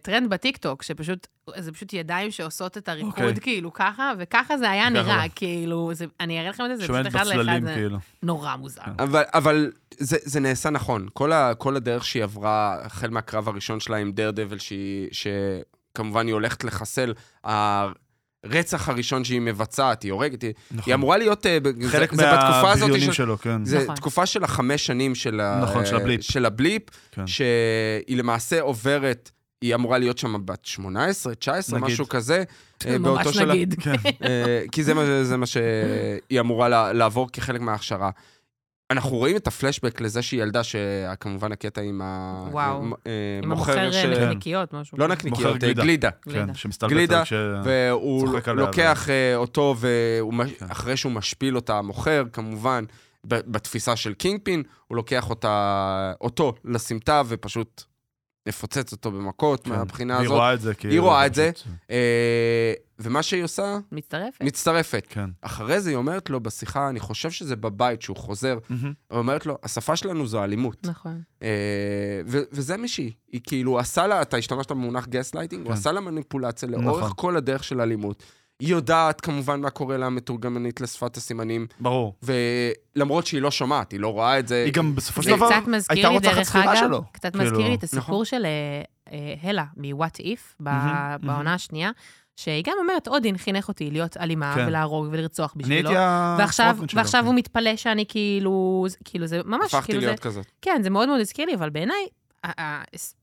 טרנד בטיקטוק, שפשוט, זה פשוט ידיים שעושות את הריקוד אוקיי. כאילו ככה, וככה זה היה. נראה, כאילו, זה- אני אראה לכם את זה, זה פשוט אחד לאחד, זה כאילו. נורא מוזר. אבל, אבל זה, זה נעשה נכון. כל, ה, כל הדרך שהיא עברה, החל מהקרב הראשון שלה עם דר דבל, שהיא, שכמובן היא הולכת לחסל, הרצח הראשון שהיא מבצעת, היא הורגת, היא, נכון. היא אמורה להיות... אה, חלק זה, מהבריונים של... שלו, כן. זה נכון. תקופה של החמש שנים של, ה- נכון, של הבליפ. של הבליפ, כן. שהיא למעשה עוברת, היא אמורה להיות שם בת 18, 19, נגיד. משהו כזה. אה, ממש באותו שלב. נגיד. כן. אה, כי זה מה, זה מה שהיא אמורה לעבור כחלק מההכשרה. אנחנו רואים את הפלשבק לזה שהיא ילדה, שכמובן הקטע עם ה... וואו. עם, אה, עם המוכר ש... כן. נקניקיות, משהו. לא. נקניקיות, אה, גלידה. גלידה. כן. שמסתלבט גלידה, על כש... והוא לוקח אה, אותו, כן. ואחרי שהוא משפיל אותה, מוכר, כמובן, בתפיסה של קינגפין, הוא לוקח אותה, אותו לסמטה ופשוט מפוצץ אותו במכות כן. מהבחינה והיא הזאת. רואה את זה, כאילו. היא רואה את זה. אה, ומה שהיא עושה, מצטרפת. מצטרפת. כן. אחרי זה היא אומרת לו בשיחה, אני חושב שזה בבית, שהוא חוזר, מהמם. היא אומרת לו, השפה שלנו זו אלימות. נכון. אה, ו- וזה מישהי. היא כאילו עשה לה, אתה השתמשת במונח גס לייטינג, הוא כן. עשה לה מניפולציה לאורך נכון. כל הדרך של אלימות. היא יודעת כמובן מה קורה לה מתורגמנית לשפת הסימנים, ברור. ולמרות שהיא לא שומעת, היא לא רואה את זה. היא גם בסופו של זה דבר קצת מזכיר הייתה לי, רוצחת דרך שכירה אגב, שלו. קצת כאילו, מזכיר לי את נכון. הסיפור של אה, אה, הלה מ-What If, בעונה השנייה, שהיא גם אומרת, אודין חינך אותי להיות אלימה כן. ולהרוג ולרצוח אני בשבילו. הייתי ועכשיו, הפרוטמן שלו, ועכשיו כן. הוא מתפלא שאני כאילו, זה- כאילו זה ממש, הפכתי כאילו זה, להיות כזאת. כן, זה מאוד מאוד הזכיר לי, אבל בעיניי,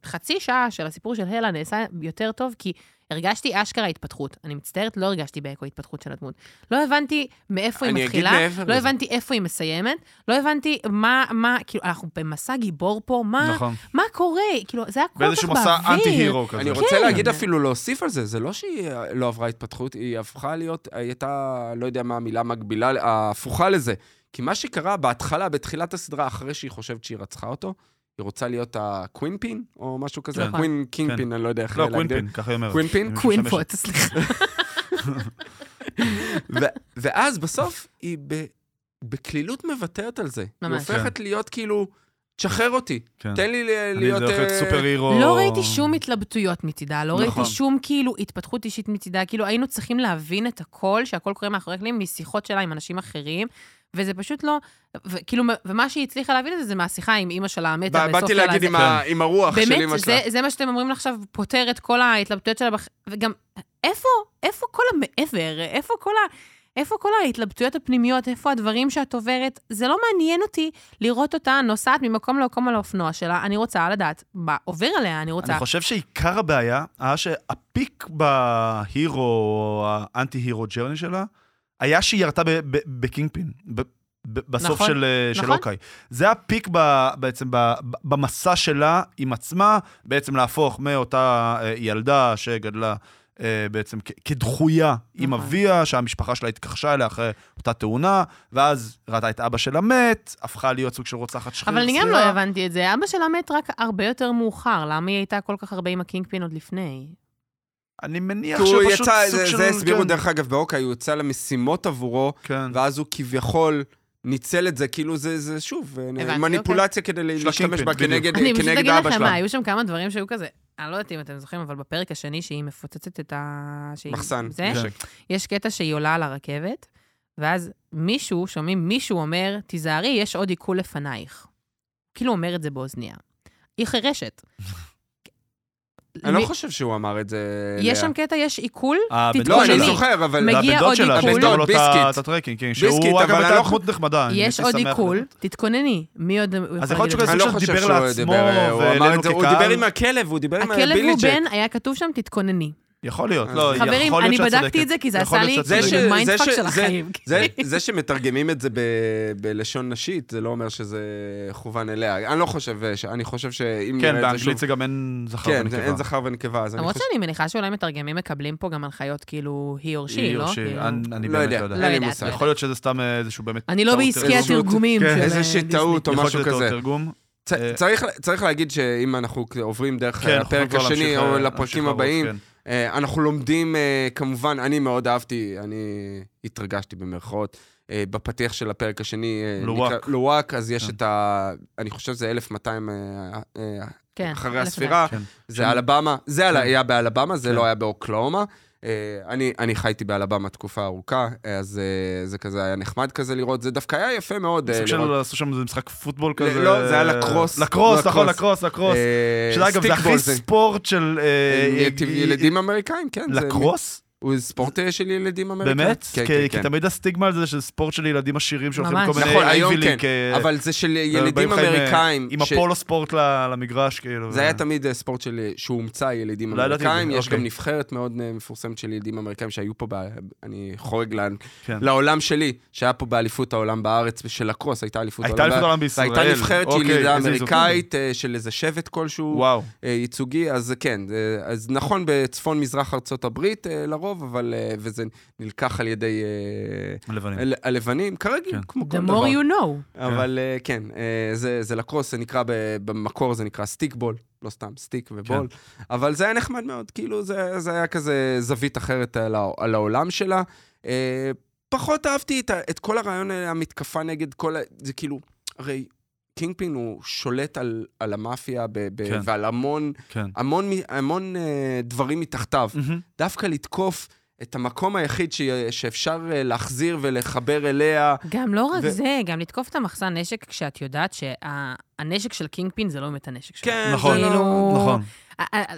חצי שעה של הסיפור של הלה נעשה יותר טוב, כי הרגשתי אשכרה התפתחות. אני מצטערת, לא הרגשתי באקו התפתחות של הדמות. לא הבנתי מאיפה היא מתחילה, לא לזה. הבנתי איפה היא מסיימת, לא הבנתי מה, מה, כאילו, אנחנו במסע גיבור פה, מה, נכון. מה קורה? כאילו, זה היה כל כך באיזשהו באוויר. מסע anti-hero כזה. אני כן. רוצה להגיד אפילו להוסיף על זה, זה לא שהיא לא עברה התפתחות, היא הפכה להיות, היא הייתה, לא יודע מה המילה המקבילה, ההפוכה לזה. כי מה שקרה בהתחלה, בתחילת הסדרה, אחרי שהיא חושבת שהיא רצחה אותו, היא רוצה להיות ה Queenpin, או משהו כזה, כן. ה queen קינגפין, אני לא יודע איך לא, להגדיר. Queenpin, ככה היא אומרת. Queenpin? היא queen. פוט, סליחה. ואז בסוף היא בקלילות מוותרת על זה. היא ממש. הופכת להיות כאילו, תשחרר אותי, כן. תן לי ל- אני להיות... להיות אה, סופר הירו. לא ראיתי שום התלבטויות מצידה, לא נכון. ראיתי שום כאילו התפתחות אישית מצידה, כאילו היינו צריכים להבין את הכל, שהכל קורה מאחורי הקלעים, משיחות שלה עם אנשים אחרים, וזה פשוט לא, וכאילו, ומה שהיא הצליחה להבין את זה, זה מהשיחה עם אימא שלה המתה בסוף באתי שלה. להגיד זה- עם ה- עם הרוח של באמת, אמא שלה. זה, זה מה שאתם אומרים עכשיו, פותר את כל ההתלבטויות שלה, בח... וגם איפה, איפה כל המעבר? איפה כל ה... איפה כל ההתלבטויות הפנימיות? איפה הדברים שאת עוברת? זה לא מעניין אותי לראות אותה נוסעת ממקום למקום על האופנוע שלה. אני רוצה לדעת מה עובר עליה, אני רוצה... אני חושב שעיקר הבעיה היה שהפיק בהירו, האנטי-הירו ג'רני שלה, היה שהיא ירתה בקינגפין. בסוף נכון, של, אה, של נכון. אוקיי. זה הפיק ב, בעצם ב, ב- במסע שלה עם עצמה, בעצם להפוך מאותה אה, ילדה שגדלה אה, בעצם כדחויה עם נכון. אביה, שהמשפחה שלה התכחשה אליה אחרי אותה תאונה, ואז ראתה את אבא שלה מת, הפכה להיות סוג של רוצחת שחיר. אבל אני גם. לא הבנתי את זה. אבא שלה מת רק הרבה יותר מאוחר. למה היא הייתה כל כך הרבה עם הקינגפין עוד לפני? אני מניח כי הוא שפשוט יצא, סוג זה- של... זה הסבירו כן, דרך אגב באוקיי, הוא יוצא למשימות עבורו, כן. ואז הוא כביכול ניצל את זה, כאילו זה, זה שוב, הבנתי, מניפולציה כדי להשתמש בה. כנגד אני פשוט אגיד אבא לכם מה, שלה. היו שם כמה דברים שהיו כזה, אני לא יודעת אם אתם זוכרים, אבל בפרק השני שהיא מפוצצת את ה... שהיא- מחסן, זה, נשק. יש קטע שהיא עולה על הרכבת, ואז מישהו, שומעים מישהו אומר, תיזהרי, יש עוד עיכול לפנייך. כאילו אומר את זה באוזניה. היא חירשת. אני לא חושב שהוא אמר את זה. יש. שם קטע, יש עיכול, הבן לא, אני. זוכר, אבל... מגיע עוד ה- ביסקיט. את הטרקינג, כן, שהוא אגב הייתה לא דמות נחמדה. יש עוד לראות. תתכונני. מי עוד אז יכול להיות שהוא לא שהוא לעצמו, דיבר, הוא אמר ואלינו את זה, הוא כקהל. דיבר עם הכלב, הוא דיבר עם הכלב בילי הוא. בן, היה כתוב שם, תתכונני. יכול להיות, לא, יכול חברים, להיות אני שאת בדקתי צודקת. את זה, כי זה עשה לי מיינדפאק של זה- החיים. זה, <laughs> זה שמתרגמים את זה ב, בלשון נשית, זה לא אומר שזה כוון אליה. אני לא חושב, ש- אני חושב שאם כן. באנגלית זה גם אין זכר כן, ונקבה. זה אין זכר ונקבה, אני למרות חושב... שאני מניחה שאולי מתרגמים מקבלים פה גם הנחיות כאילו he or she, היא או לא? שהיא, כאילו- אני אני לא באמת יודע, לא יודע. לא לי יודעת, מושג. לא יכול להיות שזה סתם איזשהו באמת... אני לא בעסקי. התרגומים כן. של איזושהי דיסני. טעות או משהו כזה. אה, צריך, להגיד שאם אנחנו עוברים דרך כן, הפרק השני או אה, לפרקים הבאים, כן. אה, אנחנו לומדים, אה, כמובן, אני מאוד אהבתי, אני התרגשתי במרכאות. אה, בפתיח של הפרק השני, אה, לוואק. נקרא- לוואק, אז יש כן. את ה... אני חושב שזה 1200 אה, אה, כן, אחרי אלף הספירה, כן. זה אלבמה, זה כן. היה באלבמה, זה כן. לא היה באוקלאומה. אה, אני, אני חייתי באלבמה תקופה ארוכה, אה, אז אה, זה כזה היה נחמד כזה לראות, זה דווקא היה יפה מאוד. אה, סוג של לראות. עשו שם איזה משחק פוטבול כזה. לא, זה היה לקרוס. לקרוס, נכון, לקרוס. לקרוס, שזה אגב, זה הכי ספורט של... ילדים אמריקאים, כן. לקרוס? הוא ספורט אה, של ילדים אמריקאים. באמת? כן, כי- כן, כי כן. תמיד הסטיגמה על זה של ספורט של ילדים עשירים שהולכים ממש. לכל מיני נכון, היום אייבי כן, אה, אבל זה של ילדים אה, אמריקאים. עם ש- הפולו ספורט למגרש, כאילו. זה ו- היה תמיד ספורט של, שהומצא ילדים לא אמריקאים, יש אוקיי. גם נבחרת מאוד מפורסמת של ילדים אמריקאים שהיו פה, ב... אני חורג. כן. לעולם שלי, שהיה פה באליפות העולם בארץ, של לקרוס, הייתה אליפות הייתה העולם. אליפות ב- העולם בישראל. והייתה נבחרת אוקיי, ילידה אמריקאית של איזה שבט כלשהו, ייצוגי, אז כן, אז נכון בצפון-מזרח ארצות הברית אה, לרוב, אבל, אה, וזה נלקח על ידי אה, לבנים. ה- הלבנים, כרגיל, כן. כמו The כל more דבר. you know. אבל כן, אה, זה, זה לקרוס, זה נקרא, ב- במקור זה נקרא stickball, לא סתם stick ו ball, אבל זה היה נחמד מאוד, כאילו זה, זה היה כזה זווית אחרת על, ה- על העולם שלה. פחות אהבתי את, ה- את כל הרעיון, המתקפה נגד כל ה... זה כאילו, הרי קינגפין הוא שולט על, על המאפיה ב, ב, כן. ועל המון, כן. המון, מ- המון אה, דברים מתחתיו. מהמם. דווקא לתקוף את המקום היחיד ש, שאפשר אה, להחזיר ולחבר אליה. גם לא רק ו- זה, גם לתקוף את המחסן נשק כשאת יודעת שהנשק של קינגפין זה לא באמת הנשק שלו. כן, נכון, זה לא- כאילו- נכון.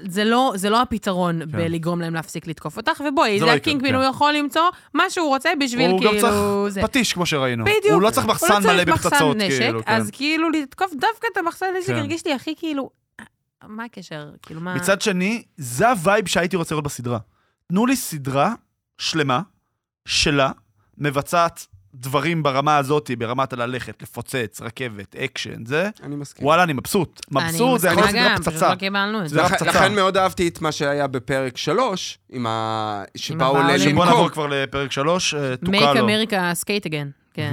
זה לא, זה לא הפתרון כן. בלגרום להם להפסיק לתקוף אותך, ובואי, זה זה לא הקינגפין, כן. הוא יכול למצוא מה שהוא רוצה בשביל הוא גם כאילו... צריך זה. פטיש, כמו שראינו. בדיוק. הוא לא צריך הוא מחסן לא מלא צריך מחסן בפצצות, נשק, כאילו, כן. אז כאילו לתקוף דווקא את המחסן נשק, כן. הרגיש לי הכי כאילו... מה הקשר? כאילו, מה... מצד שני, זה הווייב שהייתי רוצה לראות בסדרה. תנו לי סדרה שלמה שלה, מבצעת דברים ברמה הזאת, ברמת הללכת, לפוצץ, רכבת, אקשן, זה, אני מסכים. וואלה, אני מבסוט. מבסוט, זה יכול להיות אני סדרה גם, פשוט פצצה. לא קיבלנו את זה לכן- פצצה. מאוד אהבתי את מה שהיה בפרק 3, עם ה... שבאו הבאו ל- למכור. בוא נעבור. כבר לפרק שלוש, אה, Make טוקלו. America skate again. <laughs> כן.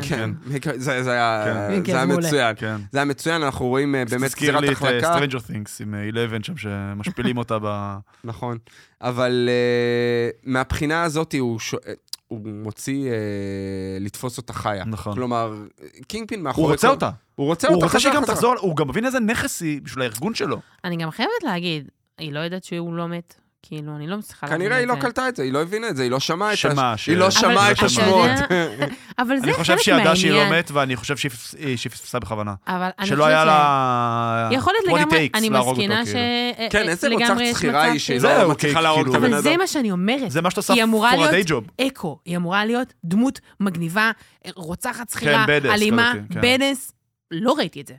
כן, זה זה היה כן. זה היה כן. מצוין. כן. זה היה מצוין, אנחנו רואים אה, באמת תזכיר זירת לי את החלקה. Stranger Things עם Eleven שם, שמשפילים <laughs> אותה ב... נכון. אבל אה, מהבחינה הזאת הוא אה, הוא מוציא אה, לתפוס אותה חיה. נכון. כלומר, קינגפין מאחורי... הוא רוצה כל- אותה. הוא רוצה הוא אותה רוצה שהיא חזרה, גם חזרה. תחזור, הוא גם מבין איזה נכס היא בשביל הארגון שלו. אני גם חייבת להגיד, היא לא יודעת שהוא לא מת. כאילו, אני לא מצליחה להבין את זה. כנראה היא לא קלטה את זה, היא לא הבינה את זה, היא לא שמעה את ה... שמה? ש- היא לא שמעה את השמועות. <laughs> אבל זה אני חלק חושב שהיא ידעה שהיא לא מהעניין. מת, ואני חושב שהיא אה, שהיא פספסה בכוונה. אבל אני שלא חושבת היה ש- לה... יכול להיות לגמרי, אני מסכינה ש... כאילו. כן, איזה לגמרי רוצחת יש שכירה מצב היא שהיא. לא זהו, מצליחה להרוג את כאילו- הבן אבל זה אדם. מה שאני אומרת. זה מה שאת עושה היא אמורה for a להיות day job. אקו, היא אמורה להיות דמות מגניבה, רוצחת שכירה, badass אלימה, כן. בדס. לא ראיתי את זה.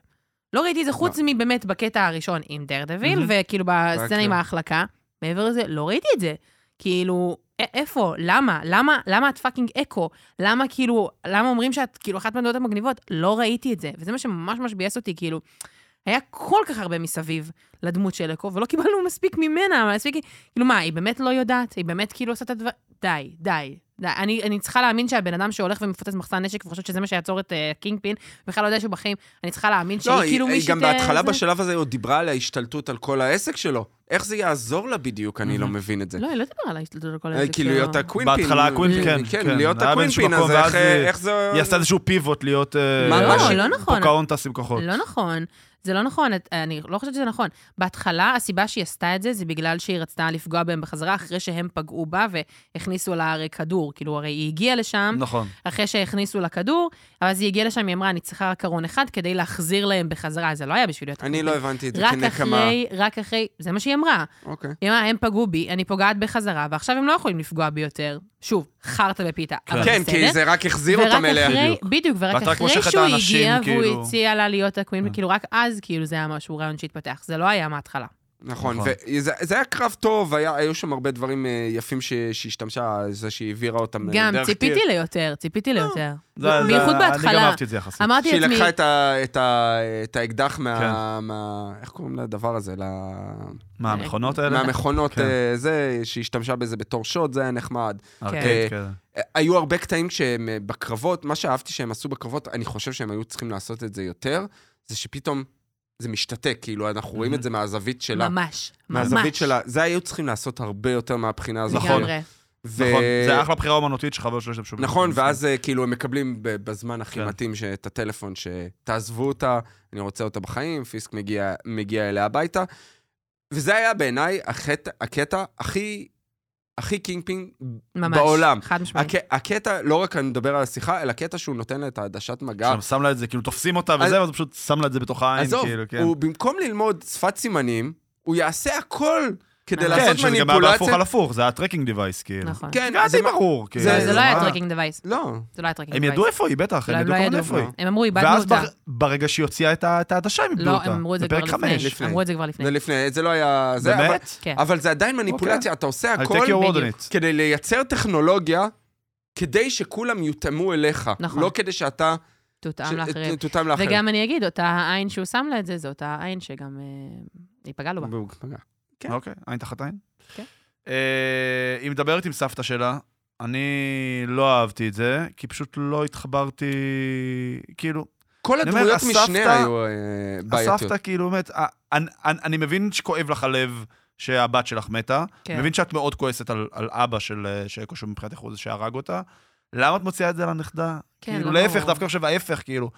לא ראיתי את זה חוץ מבאמת בקטע הראשון עם דרדוויל. וכאילו בסצנה עם כן. ההחלקה. מעבר לזה, לא ראיתי את זה. כאילו, איפה? למה? למה, למה את fucking אקו? למה כאילו, למה אומרים שאת כאילו אחת מהדמויות המגניבות? לא ראיתי את זה. וזה מה שממש ממש ביאס אותי, כאילו, היה כל כך הרבה מסביב לדמות של אקו, ולא קיבלנו מספיק ממנה, מספיק, כאילו מה, היא באמת לא יודעת? היא באמת כאילו עושה את הדבר... די, די. אני, אני צריכה להאמין שהבן אדם שהולך ומפוצץ מחסן נשק וחושב שזה מה שיעצור את uh, קינג פין, בכלל לא יודע שהוא בחיים, אני צריכה להאמין שהיא לא, היא- כאילו היא מישהי... גם בהתחלה בשלב הזה עוד דיברה על ההשתלטות על כל העסק שלו. איך זה יעזור לה בדיוק, אני לא מבין את זה. לא, היא לא דיברה על ההשתלטות על כל אה, איזה... כאילו להיות ה queenpin. בהתחלה ה queenpin, כן, כן, כן. להיות ה queenpin, אז איך- היא- זה... היא עשתה איזשהו פיבוט להיות... אה, ממש. לא, לא נכון. פוקהונטס עם כוחות. לא נכון. זה לא נכון, את- אני לא חושבת שזה נכון. בהתחלה, הסיבה שהיא עשתה את זה, זה בגלל שהיא רצתה לפגוע בהם בחזרה, אחרי שהם פגעו בה והכניסו לה הרי כדור. כאילו, הרי היא הגיעה לשם, נכון. אחרי שהכניסו לה כדור, אבל אז היא הגיעה לשם, היא אמרה, אני צריכה רק קרון אחד כדי להחזיר להם בחזרה. זה לא היה בשביל להיות... אני לא הבנתי את זה רק כנקמה. אחרי, רק אחרי, זה מה שהיא אמרה. אוקיי. היא אמרה, הם פגעו בי, אני פוגעת בחזרה, ועכשיו הם לא יכולים לפגוע בי יותר. שוב, חרטא בפיתה, אבל כן, בסדר. כי זה רק החזיר אותם ורק אליה. אחרי, בדיוק. בדיוק, ורק ואת רק אחרי מושכת את שהוא האנשים, הגיע והוא כאילו. הציע לה להיות הקווין. כאילו רק אז כאילו זה היה משהו, רעיון שהתפתח. זה לא היה מההתחלה. נכון, נכון. וזה זה היה קרב טוב, היה- היו שם הרבה דברים אה, יפים ש- שהשתמשה, זה שהיא העבירה אותם אה, גם דרך ציפיתי טיר. ליותר, ציפיתי ליותר. זה- זה- בייחוד אני גם בהתחלה. אהבתי את זה יחסית. אמרתי שהיא לעצמי, לקחה את ה- את ה- את האקדח מה... כן. מה- איך קוראים לדבר הזה? ל- מה, המכונות האלה? מהמכונות, כן. אה, זה, שהשתמשה בזה בתור שוט, זה היה נחמד. ארקייד, כן. אה, היו הרבה קטעים שהם אה, בקרבות, מה שאהבתי שהם עשו בקרבות, אני חושב שהם היו צריכים לעשות את זה יותר, זה שפתאום זה משתתק, כאילו, אנחנו רואים את זה מהזווית שלה. ממש, ממש. מהזווית שלה. זה היו צריכים לעשות הרבה יותר מהבחינה הזאת. לגמרי. ו- נכון, זה אחלה בחירה אומנותית שחבל שלא השתמשו בזה. נכון, ואז אה, כאילו הם מקבלים בזמן הכי כן. מתאים את הטלפון, שתעזבו אותה, אני רוצה אותה בחיים, פיסק מגיע, מגיע אליה הביתה. וזה היה בעיניי הקטע הכי, הכי קינגפין ממש. בעולם. חד משמעית. הק- הקטע, לא רק אני מדבר על השיחה, אלא הקטע שהוא נותן לה את העדשת מגע. שם שם לה את זה, כאילו תופסים אותה אז- וזה, ואז הוא פשוט שם לה את זה בתוך העין, עזוב, כאילו, כן. הוא במקום ללמוד שפת סימנים, הוא יעשה הכל כדי כן, לעשות כן, שזה גם היה בהפוך מניפולציה. על הפוך, זה היה tracking device, כאילו. נכון. כן, זה ברור, כאילו. זה- לא היה? tracking device. לא, זה לא היה tracking הם device. ידעו איפה היא, בטח, לא, הם הם ידעו לא כמובן. איפה היא. הם אמרו, איבדנו ואז אותה. בר- ברגע שהיא הוציאה את העדשה, הם איבדו לא, אותה. הם אמרו את זה כבר בפרק לפני. אמרו את זה כבר לפני. זה לפני, זה לא היה... באמת? כן. אבל זה עדיין מניפולציה, אתה עושה הכל. כדי לייצר טכנולוגיה, כדי שכולם יותאמו אליך. נכון. לא כדי שאתה... תותאם ש- לאחרים. תותאם לאחרים. וגם אני אגיד, אותה עין שהוא שם לה את זה, זו אותה עין שגם אה, היא פגעה לו בה. כן. אוקיי, עין תחת עין. כן. אה, היא מדברת עם סבתא שלה, אני לא אהבתי את זה, כי פשוט לא התחברתי, כאילו, כל הדמויות הסבתא- משנה היו אה, בעייתיות. הסבתא כאילו באמת, אה, אני, אני, אני מבין שכואב לך הלב שהבת שלך מתה, כן. אני מבין שאת מאוד כועסת על, על אבא של אה, שאקו, שמבחינתך הוא זה שהרג אותה. למה את מוציאה את זה על הנכדה? כן, כאילו, לא להפך. דווקא חושב ההפך, כאילו.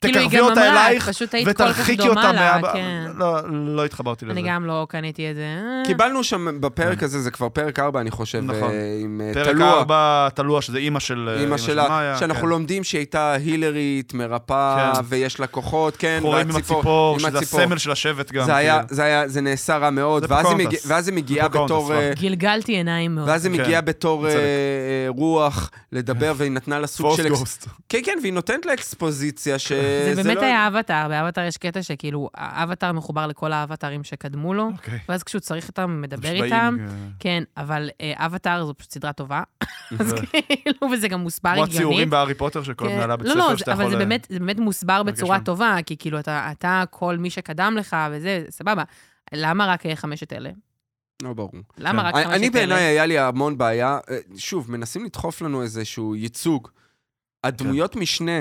כאילו, היא תקרבי גם אותה אלייך, פשוט היית כל כך ותרחיקי דומה אותה מאבא. כן. לא, לא התחברתי לזה. אני גם לא קניתי את זה. אה, קיבלנו שם בפרק הזה, זה כבר פרק 4, אני חושב, כן. נכון. אה, עם אה, פרק תלוע. 4, תלוע, שזה אימא של אימא שלה, מאיה, שאנחנו כן. לומדים שהיא הייתה הילרית, מרפאה, כן. ויש לה כוחות, כן, חורים עם הציפור, עם שזה הציפור. הסמל של השבט גם. זה היה, כאילו. זה היה, זה נעשה רע מאוד, זה ואז היא, מגיעה בתור... אה, גלגלתי עיניים מאוד. ואז היא כן, מגיעה בתור רוח לדבר, והיא נתנה לה סוג של... אקס- גוסט. כן, כן, והיא נותנת לה אקספוזיציה, שזה זה באמת לא... היה אבטאר, באבטאר יש קטע שכאילו, האבטאר מחובר לכל האבטארים שקדמו לו, אוקיי. ואז כשהוא צריך אותם, מדבר איתם. אה, כן, אבל אה, אבטאר זו פשוט סדרה טובה, <laughs> אז כאילו, וזה גם מוסבר כמו הגיונית. הציורים בהארי פוטר של כל כן. מנהלי הבית לא, ספר לא, שאתה אבל יכול... זה אה, באמת, זה באמת מוסבר בצורה. טובה, כי כאילו, אתה, אתה, כל מי שקדם לך וזה, סבבה. למה רק אה, חמשת אלה? לא ברור. למה כן. רק חמשת אלה? אני בעיניי היה לי המון בעיה, שוב, מנסים לדחוף לנו איזשהו ייצוג. הדמויות. משנה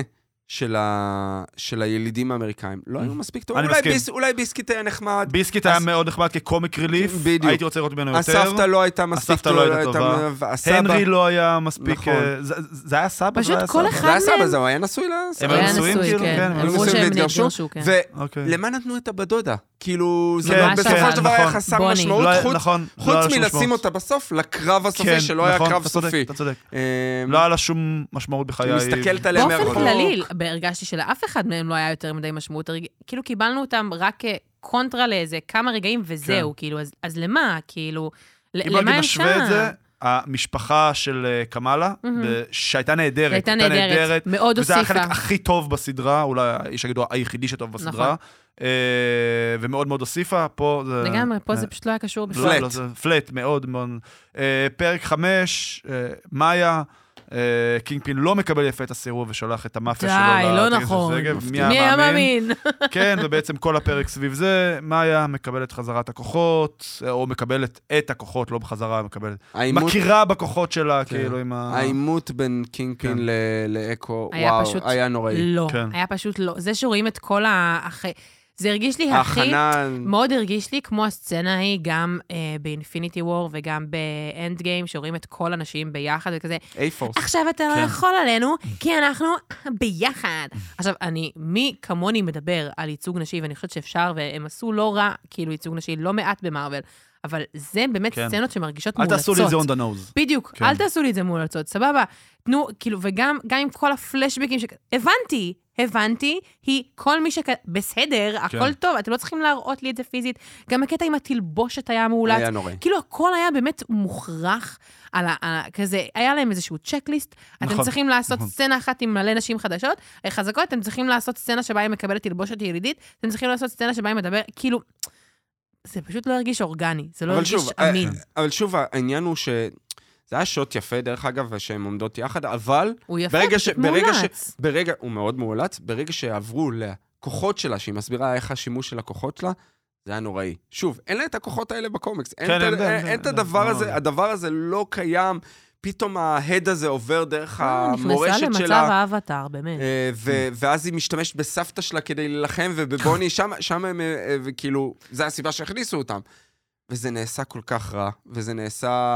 של, ה... של הילידים האמריקאים לא היו מספיק טובים. אני אולי, מסכים. ביס... אולי ביסקיט היה נחמד, ביסקיט היה אז- מאוד נחמד כקומיק ריליף, בדיוק. הייתי רוצה לראות ממנו יותר. הסבתא לא הייתה מספיק הסבתא לא הייתה טובה. והסבא... הנרי לא היה מספיק... נכון. אה, זה- זה היה סבא? פשוט זה היה כל? אחד זה היה סבא, מהם- זהו, היה נשוי הם לסבא. היו היה נשואים, נשוי, כאילו? כן. כן, היו אמרו שהם והתגרשו, נתגרשו, כן. אוקיי. ולמה נתנו את הבת דודה? כאילו, זה כן, לא, בסופו היה. של דבר היה נכון. חסר. משמעות, לא היה- חוץ- נכון, לא היה מלשים. אותה בסוף לקרב הסופי, כן, שלא היה נכון, קרב אתה צודק, סופי. אתה צודק. אה, לא היה לה שום משמעות בחיי. מסתכלת עליה באופן מהרחוב. כללי, הרגשתי שלאף אחד מהם לא היה יותר מדי משמעות. הרג- כאילו קיבלנו אותם רק קונטרה לאיזה כמה רגעים וזהו, כאילו, אז- אז למה? כאילו, למה הם נשווה את זה, שם? המשפחה של אה, קמאלה. ב- שהייתה נהדרת, הייתה נהדרת, מאוד וזה הוסיפה. החלק הכי טוב בסדרה, אולי יש שיגידו היחידי שטוב בסדרה, נכון. אה, ומאוד מאוד הוסיפה, פה זה... לגמרי, פה אה, זה פשוט לא היה קשור בכלל. פלט. לא, זה פלט, מאוד מאוד. אה, פרק חמש, אה, מאיה, אה, קינגפין לא מקבל יפה את הסירוב ושולח את המאפיה די, שלו. לא לטקס נכון. מי היה מאמין? <laughs> כן, ובעצם כל הפרק סביב זה, מאיה מקבלת חזרת הכוחות, או מקבלת את הכוחות, לא בחזרה, מקבלת... מכירה בכוחות שלה, כן. כאילו, עם ה... העימות בין כן. קינגפין ל- לאקו, וואו, היה נוראי. לא, כן. היה פשוט לא. זה שרואים את כל ה... זה הרגיש לי הכי... ההכנה... מאוד הרגיש לי כמו הסצנה ההיא, גם אה, באינפיניטי וור וגם באנד גיים, שרואים את כל הנשים ביחד וכזה, אייפורס. עכשיו אתה לא כן. יכול עלינו, כי אנחנו ביחד. עכשיו, אני, מי כמוני מדבר על ייצוג נשי, ואני חושבת שאפשר, והם עשו לא רע, כאילו, ייצוג נשי, לא מעט במארוול, אבל זה באמת כן. סצנות שמרגישות אל מאולצות. תעשו לי את זה on the nose. בדיוק, כן. אל תעשו לי את זה מאולצות, סבבה. תנו, כאילו, וגם גם עם כל הפלשבקים ש... הבנתי, הבנתי, היא כל מי שכ... בסדר, הכל כן. טוב, אתם לא צריכים להראות לי את זה פיזית. גם הקטע עם התלבושת היה מאולץ. היה נוראי. כאילו, הכל היה באמת מוכרח על ה... על ה... כזה, היה להם איזשהו צ'קליסט. אתם נכון, צריכים לעשות נכון. סצנה אחת עם מלא נשים חדשות, אה, חזקות, אתם צריכים לעשות סצנה שבה היא מקבלת תלבושת ילידית, אתם צריכים לעשות סצנה שבה היא מדבר, כאילו... זה פשוט לא הרגיש אורגני, זה לא הרגיש שוב, אה, אמין. אבל שוב, העניין הוא ש... זה היה שוט יפה, דרך אגב, שהן עומדות יחד, אבל הוא יפה, ברגע ש- ברגע ש- מאולץ. ברגע, הוא מאוד מאולץ, ברגע שעברו לכוחות שלה, שהיא מסבירה איך השימוש של הכוחות שלה, זה היה נוראי. שוב, אין לה את הכוחות האלה בקומיקס. אין, כן, את, אין, ה- אין, אין, אין, את אין, הדבר לא, הזה, לא. הדבר הזה לא קיים. פתאום ההד הזה עובר דרך אה, המורשת נכנסה למצב שלה. האבטאר, באמת. אה, ו- ואז היא משתמשת בסבתא שלה כדי להילחם, ובבוני, <laughs> שם, שם הם, אה, וכאילו, זה הסיבה שהכניסו אותם. וזה נעשה כל כך רע, וזה נעשה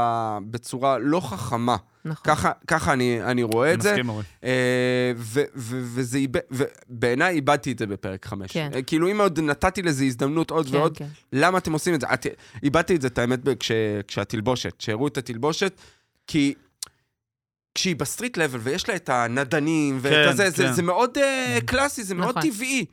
בצורה לא חכמה. נכון. ככה, ככה אני, אני רואה אני את זה. מסכים, אורי. אה, ובעיניי איבדתי את זה בפרק חמש. כן. אה, כאילו, אם עוד נתתי לזה הזדמנות עוד כן, ועוד, כן. למה אתם עושים את זה? את- איבדתי את זה, את האמת, כש, כשהתלבושת, שהראו את התלבושת, כי כשהיא ב street level ויש לה את הנדנים ואת כן, הזה, זה, כן. זה מאוד אה, קלאסי, זה מאוד נכון. טבעי.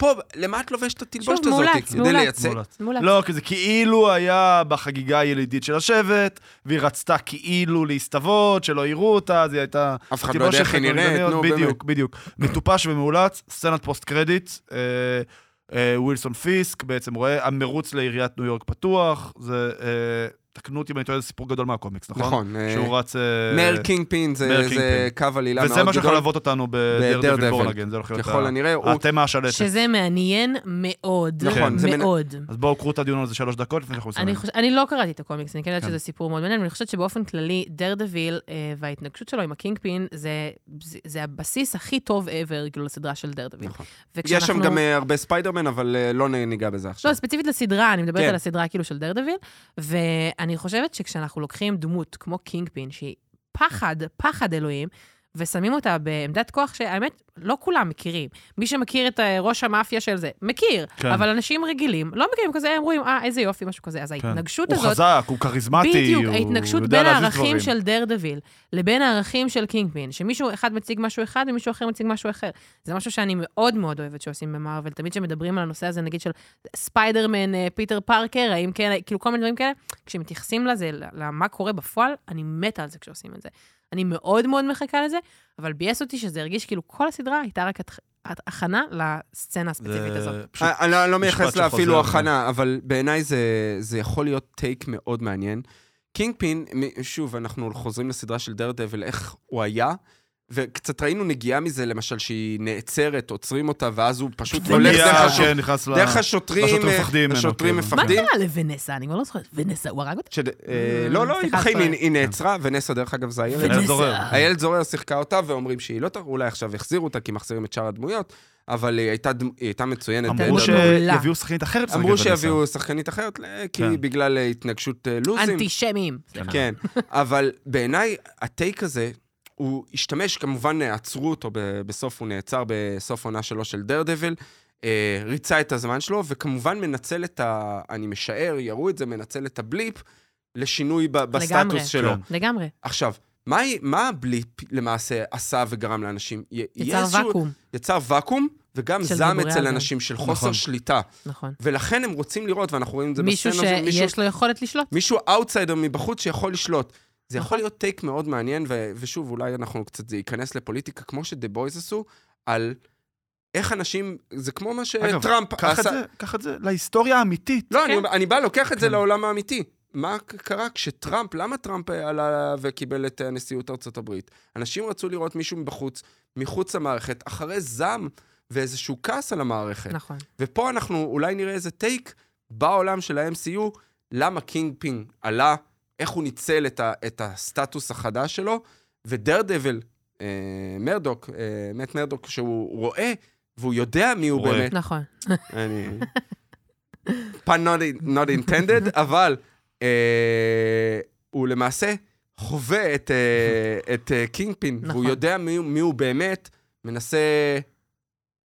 פה, למה את לובשת את התלבושת הזאת? מאולץ, כדי מאולץ. לייצג? לא, כי זה כאילו היה בחגיגה הילידית של השבט, והיא רצתה כאילו להסתוות, שלא יראו אותה, אז היא הייתה... אף אחד לא יודע איך היא נראית, נו, באמת. בדיוק, בדיוק. מטופש ומאולץ, סצנת post credit, אה, אה, ווילסון פיסק בעצם רואה, המרוץ לעיריית ניו יורק פתוח, זה, אה, תקנו אותי אם אני טועה, זה סיפור גדול מהקומיקס, נכון? נכון. אה, שהוא רץ... אה, mayor קינג פין זה קו עלילה מאוד וזה מה שיכול גדול, ללוות אותנו בדרדביל בדרדביל. Born Again, זה הולך להיות ככל ה- הנראה. הוא- התמה השלטת. שזה מעניין מאוד. נכון, זה מנ- מאוד. אז בואו קחו את הדיון על זה שלוש דקות לפני שאנחנו מסיימים. חוש... אני לא קראתי את הקומיקס, אני כן יודעת כן. שזה סיפור מאוד מעניין, ואני חושבת שבאופן כללי, דרדוויל אה, וההתנגשות שלו עם הקינג פין, זה, הבסיס הכי טוב ever, כאילו, לסדרה של דרדוויל. נכון. וכשאנחנו... יש שם גם הרבה ספיידרמן, אבל לא ניגע בזה עכשיו. לא, ספציפית לסדרה, אני מדברת כן. על הסדרה כאילו של דרדוויל, ואני חושבת שכשאנחנו לוקחים דמות כמו קינג פין, שהיא פחד, פחד אלוהים, ושמים אותה בעמדת כוח שהאמת, לא כולם מכירים. מי שמכיר את אה, ראש המאפיה של זה, מכיר, כן. אבל אנשים רגילים לא מכירים כזה, הם רואים, אה, איזה יופי, משהו כזה. אז כן. ההתנגשות הוא הזאת... חזק, הוא כריזמטי, בדיוק, הוא ההתנגשות בין הערכים דברים. של דרדוויל לבין הערכים של קינג פין, שמישהו אחד מציג משהו אחד ומישהו אחר מציג משהו אחר. זה משהו שאני מאוד מאוד אוהבת שעושים במארוול. תמיד כשמדברים על הנושא הזה, נגיד של ספיידרמן, אה, פיטר פארקר, האם כן, כאילו כל מיני דברים כאלה, כשמתייחסים לזה, למה קורה בפועל, אני מתה על זה כשעושים את זה. אני מאוד מאוד מחכה לזה, אבל ביאס אותי שזה הרגיש כאילו כל הסדרה הייתה רק הכנה לסצנה הספציפית הזאת. זה פשוט... אני לא- לא מייחס לה אפילו. הכנה, אבל בעיניי זה- זה יכול להיות take מאוד מעניין. קינג פין, שוב, אנחנו חוזרים לסדרה של דרדבל, איך הוא היה, וקצת ראינו נגיעה מזה, למשל, שהיא נעצרת, עוצרים אותה, ואז הוא פשוט הולך דרך. כן, נכנס ל... דרך השוטרים, אה, מפחדים ממנו, השוטרים. מה מפחדים. קרה לוונסה? אני כבר לא זוכרת. ונסה, הוא הרג אותה? אה, לא, לא, בחיים, ספוילר. היא נעצרה, ונסה, דרך אגב, זה הילד. איילת. איילת זורר שיחקה אותה, ואומרים שהיא לא תר... אולי עכשיו יחזירו אותה, כי מחזירים את שאר הדמויות, אבל היא הייתה, דמ- היא הייתה מצוינת. אמרו. שיביאו שחקנית אחרת אמרו. שיביאו שחקנית אחרת, ל- כי כן. בגלל אה, התנגשות אה, לוזים. אנטישמים. כן, אבל בעיניי הטייק הזה, הוא השתמש, כמובן עצרו אותו ב- בסוף, הוא נעצר בסוף עונה שלו של דרדביל, אה, ריצה את הזמן שלו, וכמובן מנצל את ה... אני משער, יראו את זה, מנצל את הבליפ לשינוי ב- בסטטוס לגמרי. שלו. כן. לגמרי. עכשיו, מה, מה ה Blip למעשה עשה וגרם לאנשים? יצר איזשהו- ואקום. יצר ואקום, וגם זעם אצל. אנשים של חוסר נכון. שליטה. נכון. ולכן הם רוצים לראות, ואנחנו רואים את זה מישהו בסצנה של מישהו... שיש לו יכולת לשלוט. מישהו אאוטסיידר מבחוץ שיכול לשלוט. זה יכול נכון. להיות take מאוד מעניין, ו- ושוב, אולי אנחנו קצת, זה ייכנס לפוליטיקה, כמו ש The Boys עשו, על איך אנשים, זה כמו מה אגב, שטראמפ את זה, קח את זה להיסטוריה האמיתית. לא, אני, כן. אומר- אני בא, לוקח את זה כן. לעולם האמיתי. מה קרה כשטראמפ, למה טראמפ עלה וקיבל את אה, נשיאות ארצות הברית? אנשים רצו לראות מישהו מבחוץ, מחוץ למערכת, אחרי זעם ואיזשהו כעס על המערכת. נכון. ופה אנחנו אולי נראה איזה take בעולם של ה-MCU, למה קינג פין עלה, איך הוא ניצל את, ה, את הסטטוס החדש שלו, ודרדבל, אה, מרדוק, אה, מאט מרדוק, שהוא רואה, והוא יודע מי הוא רואה. באמת. נכון. אני... pun not, not intended, <laughs> אבל אה, הוא למעשה חווה את, אה, את אה, קינג פין, והוא נכון. יודע מי, מי הוא באמת, מנסה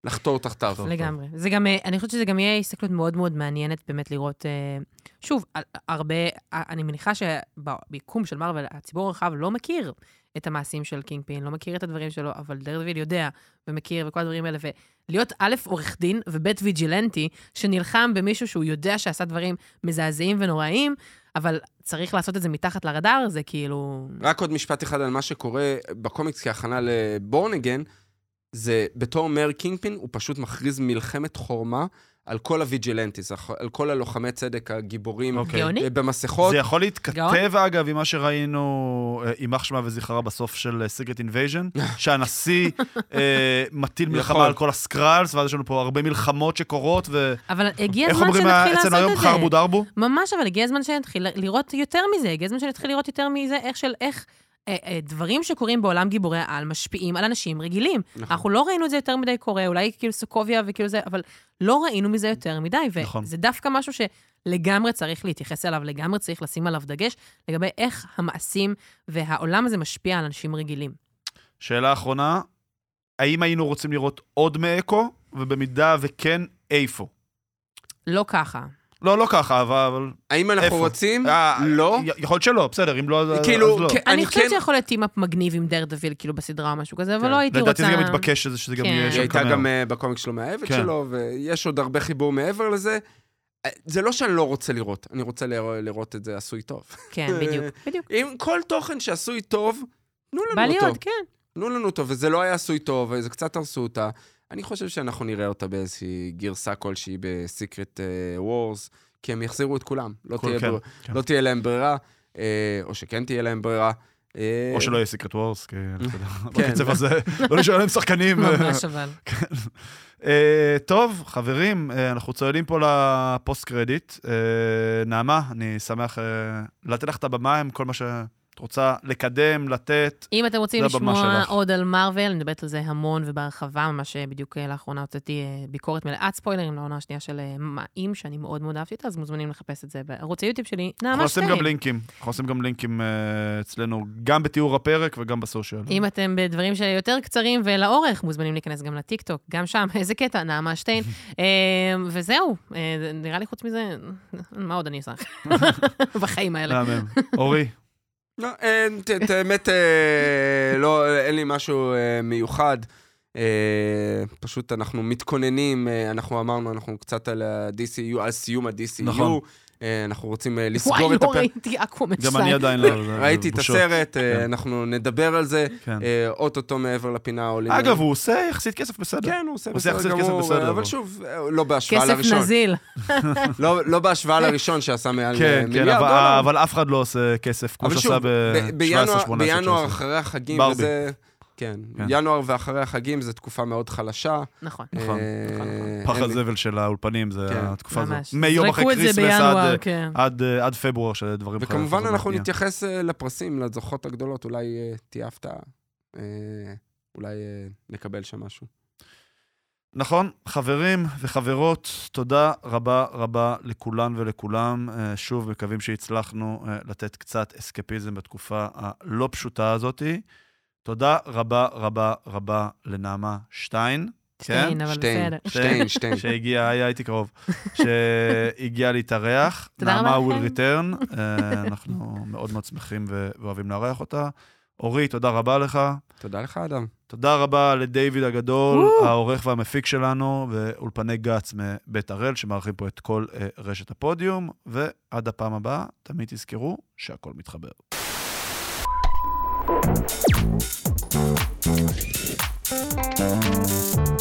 לחתור תחתיו. לגמרי. זה גם, אה, אני חושבת שזה גם יהיה הסתכלות מאוד מאוד מעניינת באמת לראות, אה, שוב, הרבה, אני מניחה שביקום של מארוול, הציבור הרחב לא מכיר את המעשים של קינג פין, לא מכיר את הדברים שלו, אבל דרדוויל יודע ומכיר וכל הדברים האלה, ולהיות א', עורך דין, וב', vigilante, שנלחם במישהו שהוא יודע שעשה דברים מזעזעים ונוראיים, אבל צריך לעשות את זה מתחת לרדאר, זה כאילו... רק עוד משפט אחד על מה שקורה בקומיקס כהכנה ל Born Again, זה בתור mayor קינגפין, הוא פשוט מכריז מלחמת חורמה על כל ה vigilantes, על כל הלוחמי צדק הגיבורים אוקיי. גאוני? אה, במסכות. זה יכול גאון. להתכתב, אגב, עם מה שראינו, אה, יימח שמה וזכרה בסוף של Secret Invasion, <laughs> שהנשיא אה, מטיל מלחמה. על כל הסקראלס, ואז יש לנו פה הרבה מלחמות שקורות, ואיך אבל הגיע הזמן אומרים שנתחיל אצלנו היום, לעשות את זה. חרבו דרבו? ממש, אבל הגיע הזמן שנתחיל לראות יותר מזה, הגיע הזמן שנתחיל לראות יותר מזה, איך של איך אה, אה, דברים שקורים בעולם גיבורי העל משפיעים על אנשים רגילים. נכון. אנחנו לא ראינו את זה יותר מדי קורה, אולי כאילו סוקוביה וכאילו זה, אבל לא ראינו מזה יותר מדי, נכון. וזה דווקא משהו שלגמרי צריך להתייחס אליו, לגמרי צריך לשים עליו דגש, לגבי איך המעשים והעולם הזה משפיע על אנשים רגילים. שאלה אחרונה, האם היינו רוצים לראות עוד מאקו, ובמידה וכן, איפה? לא ככה. לא, לא ככה, אבל... אבל- האם אנחנו איפה? רוצים? אה, לא. י- יכול להיות שלא, בסדר, אם לא, אז אז כאילו, לא. כן, אני אני חושבת כן... שיכול להיות team-up מגניב עם דרדוויל, כאילו בסדרה או משהו כזה, אבל כן. לא הייתי רוצה... לדעתי זה גם מתבקש שזה שזה גם כן. יהיה היא שם הייתה קמיאו. גם אה, בקומיקס שלו מהעבד כן. שלו, ויש עוד הרבה חיבור מעבר לזה. אה, זה לא שאני לא רוצה לראות, אני רוצה לראות- לראות את זה עשוי טוב. כן, בדיוק, בדיוק. <laughs> אם כל תוכן שעשוי טוב, תנו בא לנו אותו. להיות, כן. תנו לנו אותו, וזה לא היה עשוי טוב, וזה קצת הרסו אותה. אני חושב שאנחנו נראה אותה באיזושהי גרסה כלשהי בסיקרט וורס, כי הם יחזירו את כולם. לא, כל- תהיה, כן, בר... כן. לא תהיה להם ברירה, אה, או שכן תהיה להם ברירה. אה, או שלא יהיה סיקרט וורס, כי כן. <laughs> בקצב הזה, לא נשאר להם שחקנים. ממש <laughs> אבל. אה, טוב, חברים, אה, אנחנו צועדים פה לפוסט קרדיט. אה, נעמה, אני שמח אה, לתת לך את הבמה עם כל מה שאת רוצה לקדם, לתת. אם אתם רוצים לשמוע. עוד על מארוול, אני מדברת על זה המון ובהרחבה, ממש אה, בדיוק אה, לאחרונה הוצאתי אה, ביקורת מלאת ספוילרים לעונה השנייה של מים, שאני מאוד מאוד אהבתי אותה, אז מוזמנים לחפש את זה בערוץ היוטיוב שלי, אנחנו נעמה עושים שטיין. גם לינקים, אנחנו עושים גם לינקים אצלנו, גם בתיאור הפרק וגם בסושיאל. אם אתם בדברים שיותר קצרים ולאורך, מוזמנים להיכנס גם לטיקטוק, גם שם, <laughs> איזה קטע, נעמה שטיין. <laughs> וזהו, אה, נראה לי חוץ מזה, מה עוד אני עושה? <laughs> בחיים האלה. אורי, לא, את האמת, אה, לא, אין לי משהו אה, מיוחד. אה, פשוט אנחנו מתכוננים, אנחנו אמרנו, אנחנו קצת על ה-DCU, על סיום ה-DCU. נכון. אה, אנחנו רוצים אה, לסגור וואי, את לא הפרק. ראיתי אקוואמן גם 2. אני עדיין לא. ראיתי את. הסרט, אה, כן. אנחנו נדבר על זה. כן. אוטוטו מעבר לפינה עולים. אגב, הוא עושה יחסית כסף בסדר. כן, הוא עושה הוא עושה בסדר יחסית כסף גמור, בסדר, אבל. שוב, לא בהשוואה כסף לראשון. נזיל. <laughs> לא לא בהשוואה לראשון שעשה מעל כן, כן, מיליארד אבל- דולר. אבל אף אחד לא עושה כסף כמו אבל שעשה שוב, ב- בינואר- ב-17-18. בינואר אחרי החגים. וזה... כן. כן. ינואר ואחרי החגים זו תקופה מאוד חלשה. נכון. נכון, אה, נכון. פח הזבל של האולפנים, זה כן. התקופה הזאת. מיום אחרי זה כריסמס עד, אה, כן. עד, אה, עד פברואר, שדברים וכמובן חוזרים אנחנו. נתייחס אה, לפרסים, לזוכות הגדולות, אולי אה, תהיה הפתעה. אה, אולי אה, נקבל שם משהו. נכון, חברים וחברות, תודה רבה רבה לכולן ולכולם. אה, שוב, מקווים שהצלחנו אה, לתת קצת אסקפיזם בתקופה הלא פשוטה הזאתי. תודה רבה רבה רבה לנעמה שטיין. שטיין, אבל שטיין, בסדר. שטיין, שטיין. שהגיעה, היה הייתי קרוב, <laughs> שהגיעה להתארח. <laughs> תודה רבה נעמה לכם. will return, <laughs> אה, אנחנו מאוד מאוד שמחים ואוהבים לארח אותה. אורי, תודה רבה לך. תודה לך, אדם. תודה רבה לדיוויד הגדול. העורך והמפיק שלנו, ואולפני גץ מבית הראל, שמארחים פה את כל אה, רשת הפודיום, ועד הפעם הבאה, תמיד תזכרו שהכל מתחבר. Thank you.